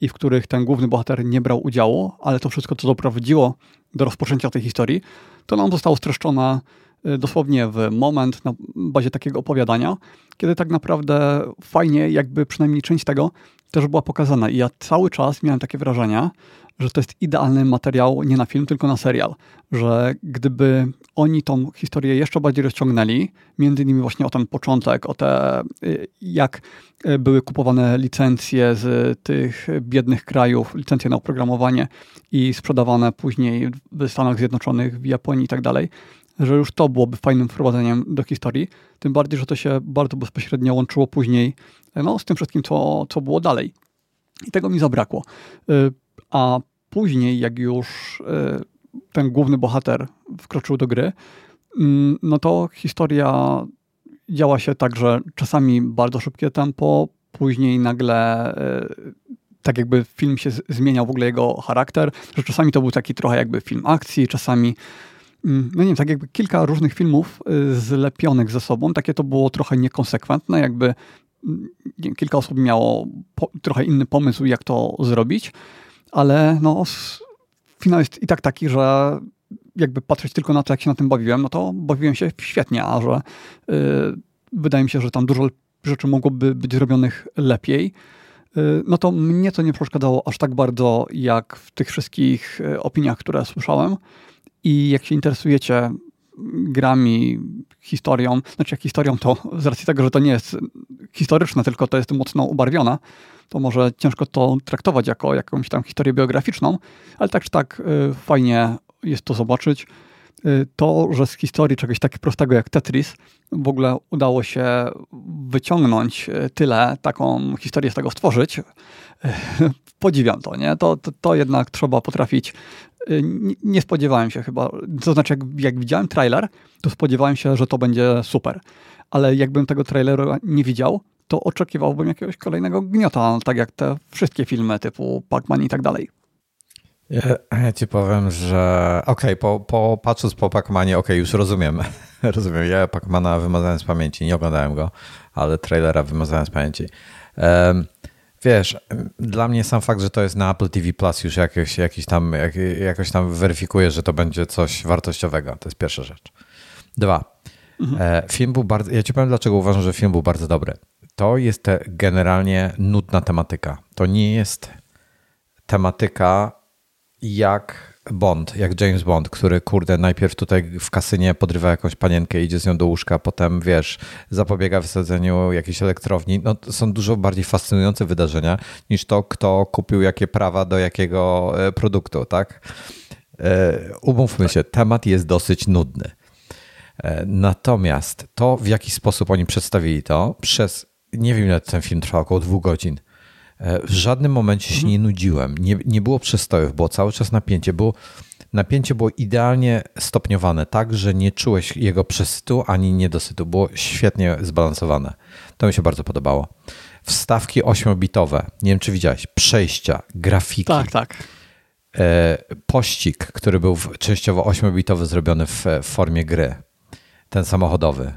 Speaker 2: i w których ten główny bohater nie brał udziału, ale to wszystko, co doprowadziło do rozpoczęcia tej historii, to nam zostało streszczone y, dosłownie w moment na bazie takiego opowiadania, kiedy tak naprawdę fajnie, jakby przynajmniej część tego też była pokazana. I ja cały czas miałem takie wrażenie, że to jest idealny materiał nie na film, tylko na serial. Że gdyby oni tą historię jeszcze bardziej rozciągnęli, między innymi właśnie o ten początek, o te, y, jak y, były kupowane licencje z tych biednych krajów, licencje na oprogramowanie i sprzedawane później w Stanach Zjednoczonych, w Japonii i tak dalej, że już to byłoby fajnym wprowadzeniem do historii. Tym bardziej, że to się bardzo bezpośrednio łączyło później no, z tym wszystkim, co, co było dalej. I tego mi zabrakło. A później, jak już ten główny bohater wkroczył do gry, mm, no to historia działa się tak, że czasami bardzo szybkie tempo, później nagle e, tak jakby film się zmieniał w ogóle jego charakter, że czasami to był taki trochę jakby film akcji, czasami mm, no nie wiem, tak jakby kilka różnych filmów e, zlepionych ze sobą, takie to było trochę niekonsekwentne, jakby mm, kilka osób miało po, trochę inny pomysł, jak to zrobić, ale no finał jest i tak taki, że jakby patrzeć tylko na to, jak się na tym bawiłem, no to bawiłem się świetnie, a że yy, wydaje mi się, że tam dużo rzeczy mogłoby być zrobionych lepiej, yy, no to mnie to nie przeszkadzało aż tak bardzo, jak w tych wszystkich y, opiniach, które słyszałem. I jak się interesujecie grami, historią, znaczy jak historią to z racji tego, że to nie jest historyczne, tylko to jest mocno ubarwione, to może ciężko to traktować jako jakąś tam historię biograficzną, ale tak czy tak y, fajnie jest to zobaczyć. Y, to, że z historii czegoś tak prostego jak Tetris w ogóle udało się wyciągnąć y, tyle, taką historię z tego stworzyć, podziwiam to, nie? To, to, to jednak trzeba potrafić. Nie, nie, spodziewałem się chyba, to znaczy jak, jak widziałem trailer, to spodziewałem się, że to będzie super. Ale jakbym tego trailera nie widział, to oczekiwałbym jakiegoś kolejnego gniota, tak jak te wszystkie filmy typu Pac-Man i tak dalej.
Speaker 1: Ja, ja ci powiem, że okej, okay, po, po, patrząc po Pac-Manie, okej, okay, już rozumiem. rozumiem. Ja Pac-Mana wymazałem z pamięci, nie oglądałem go, ale trailera wymazałem z pamięci. Um, wiesz, dla mnie sam fakt, że to jest na Apple TV Plus już jakoś, jakiś tam, jak, jakoś tam weryfikuje, że to będzie coś wartościowego. To jest pierwsza rzecz. Dwa. Mhm. E, film był bardzo. Ja ci powiem, dlaczego uważam, że film był bardzo dobry to jest generalnie nudna tematyka. To nie jest tematyka jak Bond, jak James Bond, który kurde najpierw tutaj w kasynie podrywa jakąś panienkę, idzie z nią do łóżka, potem wiesz, zapobiega wysadzeniu jakiejś elektrowni. No, to są dużo bardziej fascynujące wydarzenia niż to, kto kupił jakie prawa do jakiego e, produktu, tak? E, umówmy się, temat jest dosyć nudny. E, natomiast to, w jaki sposób oni przedstawili to, przez nie wiem ile ten film trwał, około dwóch godzin. E, w żadnym momencie się nie nudziłem. Nie, nie było przestojów, było cały czas napięcie. Było, napięcie było idealnie stopniowane, tak, że nie czułeś jego przesytu ani niedosytu. Było świetnie zbalansowane. To mi się bardzo podobało. Wstawki ośmiobitowe. Nie wiem, czy widziałeś. Przejścia, grafiki.
Speaker 2: Tak, tak.
Speaker 1: E, pościg, który był częściowo ośmiobitowy, zrobiony w, w formie gry. Ten samochodowy.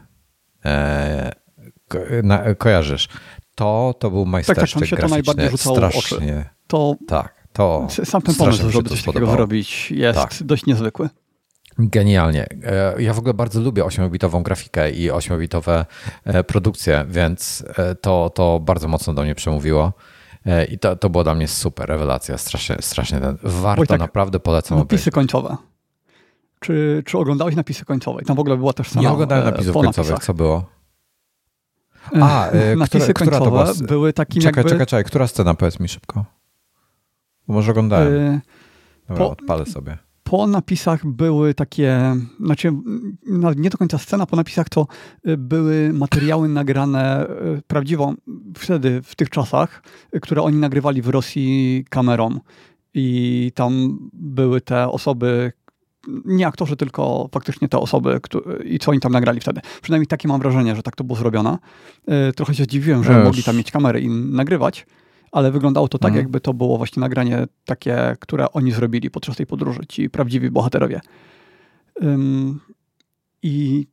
Speaker 1: Na, kojarzysz. To, to był majstersztyk tak, tak,
Speaker 2: się to najbardziej rzucało
Speaker 1: strasznie. W
Speaker 2: oczy. To,
Speaker 1: tak, to
Speaker 2: sam ten pomysł, żeby coś takiego zrobić jest tak. dość niezwykły.
Speaker 1: Genialnie. E, ja w ogóle bardzo lubię 8-bitową grafikę i 8-bitowe e, produkcje, więc e, to, to bardzo mocno do mnie przemówiło. I to, to była dla mnie super rewelacja. Strasznie, strasznie warto, tak, naprawdę polecam.
Speaker 2: Napisy obejrzeć. końcowe. Czy, czy oglądałeś napisy końcowe? Tam w ogóle była też sama
Speaker 1: Nie oglądałem napisów końcowych. Co było?
Speaker 2: A, e, napisy która, końcowe która była... były takim
Speaker 1: czekaj,
Speaker 2: jakby...
Speaker 1: Czekaj, czekaj, która scena? Powiedz mi szybko. Bo może oglądałem. Yy, Dobra, po, odpalę sobie.
Speaker 2: Po napisach były takie, znaczy nie do końca scena, po napisach to y, były materiały nagrane y, prawdziwą wtedy, w tych czasach, które oni nagrywali w Rosji kamerą. I tam były te osoby, nie aktorzy, tylko faktycznie te osoby które, i co oni tam nagrali wtedy. Przynajmniej takie mam wrażenie, że tak to było zrobione. E, trochę się zdziwiłem, że mogli tam mieć kamery i nagrywać, ale wyglądało to tak, mhm. jakby to było właśnie nagranie takie, które oni zrobili podczas tej podróży, ci prawdziwi bohaterowie. I,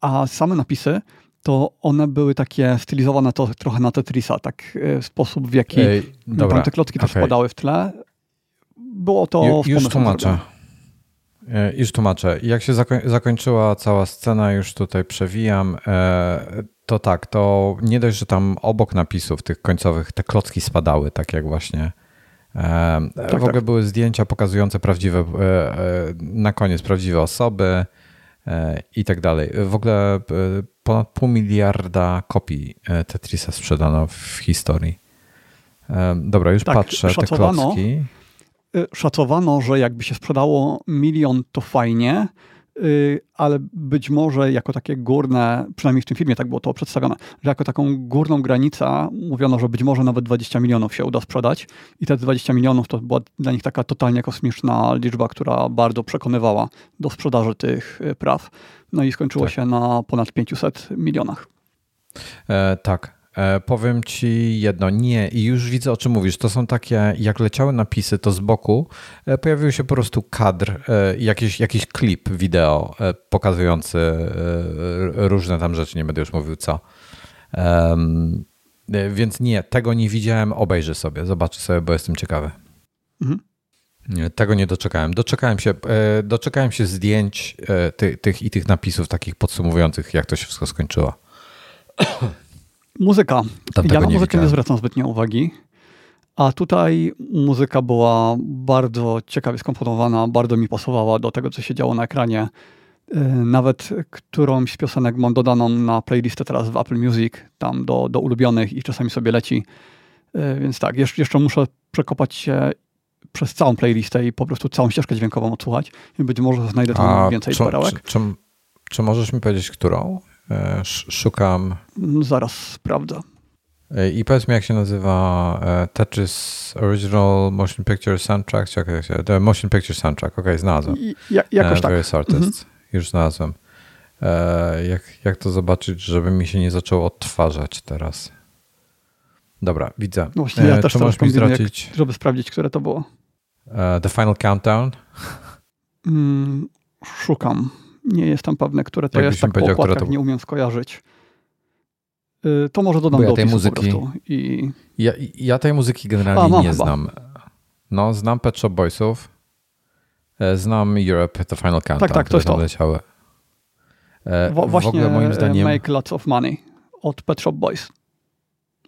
Speaker 2: a same napisy, to one były takie stylizowane to trochę na Tetrisa, tak e, sposób w jaki Ej, tam te klocki okay. też spadały w tle. Było to
Speaker 1: Ju, Już tłumaczę. Zrobione. E, już tłumaczę. Jak się zakoń zakończyła cała scena, już tutaj przewijam, e, to tak, to nie dość, że tam obok napisów tych końcowych te klocki spadały, tak jak właśnie. E, tak, w ogóle tak. były zdjęcia pokazujące prawdziwe, na koniec prawdziwe osoby i tak dalej. W ogóle ponad pół miliarda kopii Tetrisa sprzedano w historii. Dobra, już tak, patrzę, te klocki.
Speaker 2: Y, szacowano, że jakby się sprzedało milion, to fajnie. y, ale być może jako takie górne, przynajmniej w tym filmie tak było to przedstawione, że jako taką górną granicę mówiono, że być może nawet 20 milionów się uda sprzedać i te 20 milionów to była dla nich taka totalnie kosmiczna liczba, która bardzo przekonywała do sprzedaży tych y, praw. No i skończyło tak. się na ponad 500 milionach.
Speaker 1: E, tak, powiem ci jedno, nie, i już widzę o czym mówisz. To są takie, jak leciały napisy, to z boku e, pojawił się po prostu kadr, e, jakiś, jakiś klip wideo pokazujący różne tam rzeczy, nie będę już mówił co. Więc nie, tego nie widziałem, obejrzę sobie, zobaczę sobie, bo jestem ciekawy. Mhm. Nie, tego nie doczekałem. Doczekałem się, doczekałem się zdjęć tych, tych i tych napisów takich podsumowujących, jak to się wszystko skończyło.
Speaker 2: Muzyka. ja na muzykę nie, nie zwracam zbytnio uwagi. A tutaj muzyka była bardzo ciekawie skomponowana, bardzo mi pasowała do tego, co się działo na ekranie. E, nawet którąś piosenek mam dodaną na playlistę teraz w Apple Music, tam do, do ulubionych i czasami sobie leci. E, więc tak, jeszcze, jeszcze muszę przekopać się przez całą playlistę i po prostu całą ścieżkę dźwiękową odsłuchać i być może znajdę tam A, więcej czy, perełek.
Speaker 1: Czy, czy, czy możesz mi powiedzieć, którą? E, szukam.
Speaker 2: Zaraz sprawdzę.
Speaker 1: E, I powiedz mi, jak się nazywa e, Tetris Original Motion Picture Soundtrack? Czekaj, The Motion Picture Soundtrack, okej, okay, znalazłem.
Speaker 2: Ja, jakoś tak.
Speaker 1: Various Artists, mhm. już znalazłem. Jak, jak to zobaczyć, żeby mi się nie zaczęło odtwarzać teraz? Dobra, widzę.
Speaker 2: No właśnie, ja też możesz mi zwrócić, żeby sprawdzić, które to było.
Speaker 1: The Final Countdown?
Speaker 2: Mm, szukam. Nie jestem pewny, które to jest, tak po to... nie umiem skojarzyć. Y, to może dodam Bo ja do tej muzyki, i...
Speaker 1: ja, ja tej muzyki generalnie A, nie chyba. znam. No, znam Pet Shop Boysów, e, znam Europe, The Final Countdown, tak, tak, to jest to. leciały.
Speaker 2: E, w, właśnie w ogóle moim zdaniem... Make Lots of Money od Pet Shop Boys.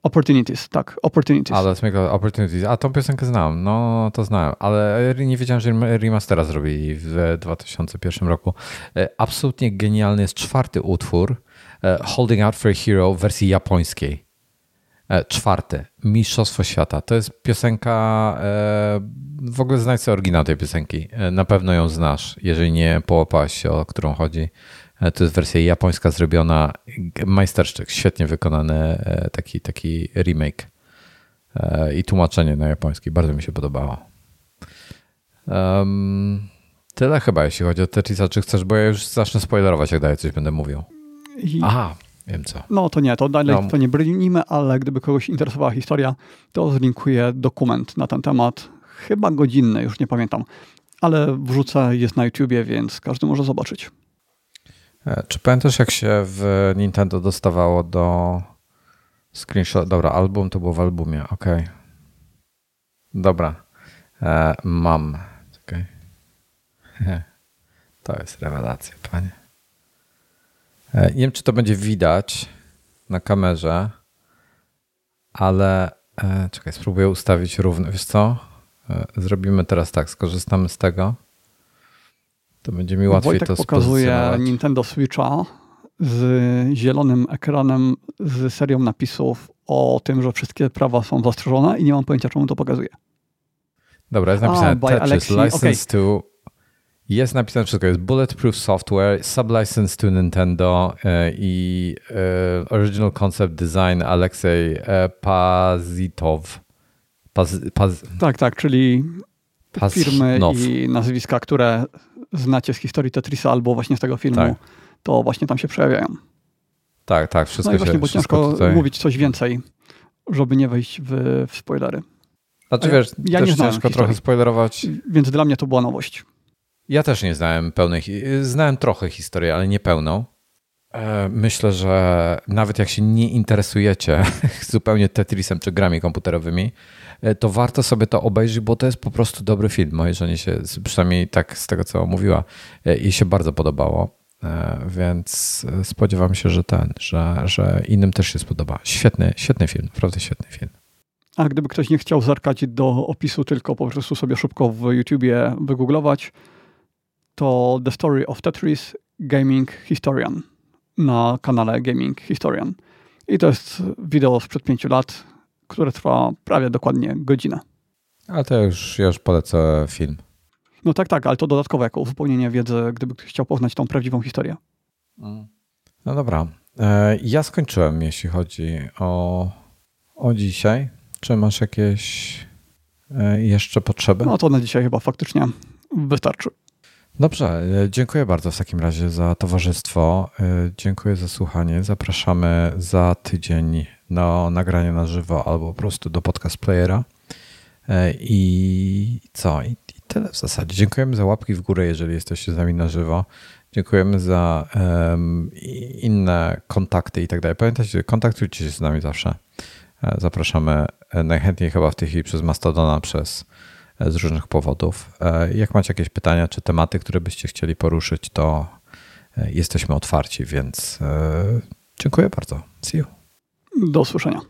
Speaker 2: Opportunities, tak, Opportunities.
Speaker 1: Ale Make Opportunities. A tą piosenkę znam, no to znałem, ale nie wiedziałem, że remastera zrobili w 2001 roku. E, absolutnie genialny jest czwarty utwór, e, Holding Out for a Hero w wersji japońskiej. E, czwarty, Mistrzostwo Świata. To jest piosenka, w ogóle znajdź sobie oryginał tej piosenki. Na pewno ją znasz, jeżeli nie połapałeś się, o którą chodzi. To jest wersja japońska zrobiona, majsterszczyk, świetnie wykonany e, taki, taki remake e, i tłumaczenie na japoński. Bardzo mi się podobało. Um, tyle chyba, jeśli chodzi o Tetrisa. Czy chcesz, bo ja już zacznę spoilerować, jak dalej coś będę mówił. I... Aha, wiem co.
Speaker 2: No to nie, to dalej no. to nie brnijmy, ale gdyby kogoś interesowała historia, to zlinkuję dokument na ten temat. Chyba godzinny, już nie pamiętam. Ale wrzucę, jest na YouTubie, więc każdy może zobaczyć.
Speaker 1: E, czy pamiętasz, jak się w Nintendo dostawało do screenshot? Dobra, album to było w albumie, ok. Dobra, e, mam. Okay. To jest rewelacja, panie. E, nie wiem, czy to będzie widać na kamerze, ale e, czekaj, spróbuję ustawić równo. Wiesz co? E, zrobimy teraz tak, skorzystamy z tego. To będzie mi łatwiej
Speaker 2: Wojtek
Speaker 1: to
Speaker 2: pokazuje Nintendo Switcha z zielonym ekranem z serią napisów o tym, że wszystkie prawa są zastrzeżone i nie mam pojęcia, czemu to pokazuje.
Speaker 1: Dobra, jest napisane A, Tetris, license okay. to... Jest napisane wszystko, jest Bulletproof Software, sublicense to Nintendo e, i e, Original Concept Design Aleksej e, Pazitow.
Speaker 2: Paz, Paz, tak, tak, czyli firmy i nazwiska, które znacie z historii Tetrisa albo właśnie z tego filmu, tak. to właśnie tam się przejawiają.
Speaker 1: Tak, tak, wszystko
Speaker 2: No i właśnie,
Speaker 1: się,
Speaker 2: bo ciężko tutaj... mówić coś więcej, żeby nie wejść w, w spoilery.
Speaker 1: Znaczy wiesz, ja też nie ciężko historii, trochę spoilerować.
Speaker 2: Więc dla mnie to była nowość.
Speaker 1: Ja też nie znałem pełnej, znałem trochę historii, ale nie pełną. E, myślę, że nawet jak się nie interesujecie zupełnie Tetrisem czy grami komputerowymi, to warto sobie to obejrzeć, bo to jest po prostu dobry film. Mojej żonie się, przynajmniej tak z tego, co mówiła, e, jej się bardzo podobało. E, więc spodziewam się, że ten, że, że innym też się spodoba. Świetny, świetny film, naprawdę świetny film.
Speaker 2: A gdyby ktoś nie chciał zerkać do opisu, tylko po prostu sobie szybko w YouTubie wygooglować, to The Story of Tetris Gaming Historian na kanale Gaming Historian. I to jest wideo sprzed pięciu lat, które trwa prawie dokładnie godzinę.
Speaker 1: A to już, już polecę film.
Speaker 2: No tak, tak, ale to dodatkowe jako uzupełnienie wiedzy, gdyby ktoś chciał poznać tą prawdziwą historię.
Speaker 1: No dobra. E, ja skończyłem, jeśli chodzi o, o dzisiaj. Czy masz jakieś e, jeszcze potrzeby?
Speaker 2: No to na dzisiaj chyba faktycznie wystarczy.
Speaker 1: Dobrze, e, dziękuję bardzo w takim razie za towarzystwo. Dziękuję za słuchanie. Zapraszamy za tydzień na nagranie na żywo albo po prostu do podcast playera. I co? I tyle w zasadzie. Dziękujemy za łapki w górę, jeżeli jesteście z nami na żywo. Dziękujemy za um, inne kontakty i tak dalej. Pamiętajcie, kontaktujcie się z nami zawsze. E, zapraszamy e, najchętniej chyba w tej chwili przez Mastodona, przez e, z różnych powodów. Jak macie jakieś pytania czy tematy, które byście chcieli poruszyć, to jesteśmy otwarci, więc dziękuję bardzo. See you.
Speaker 2: Do usłyszenia.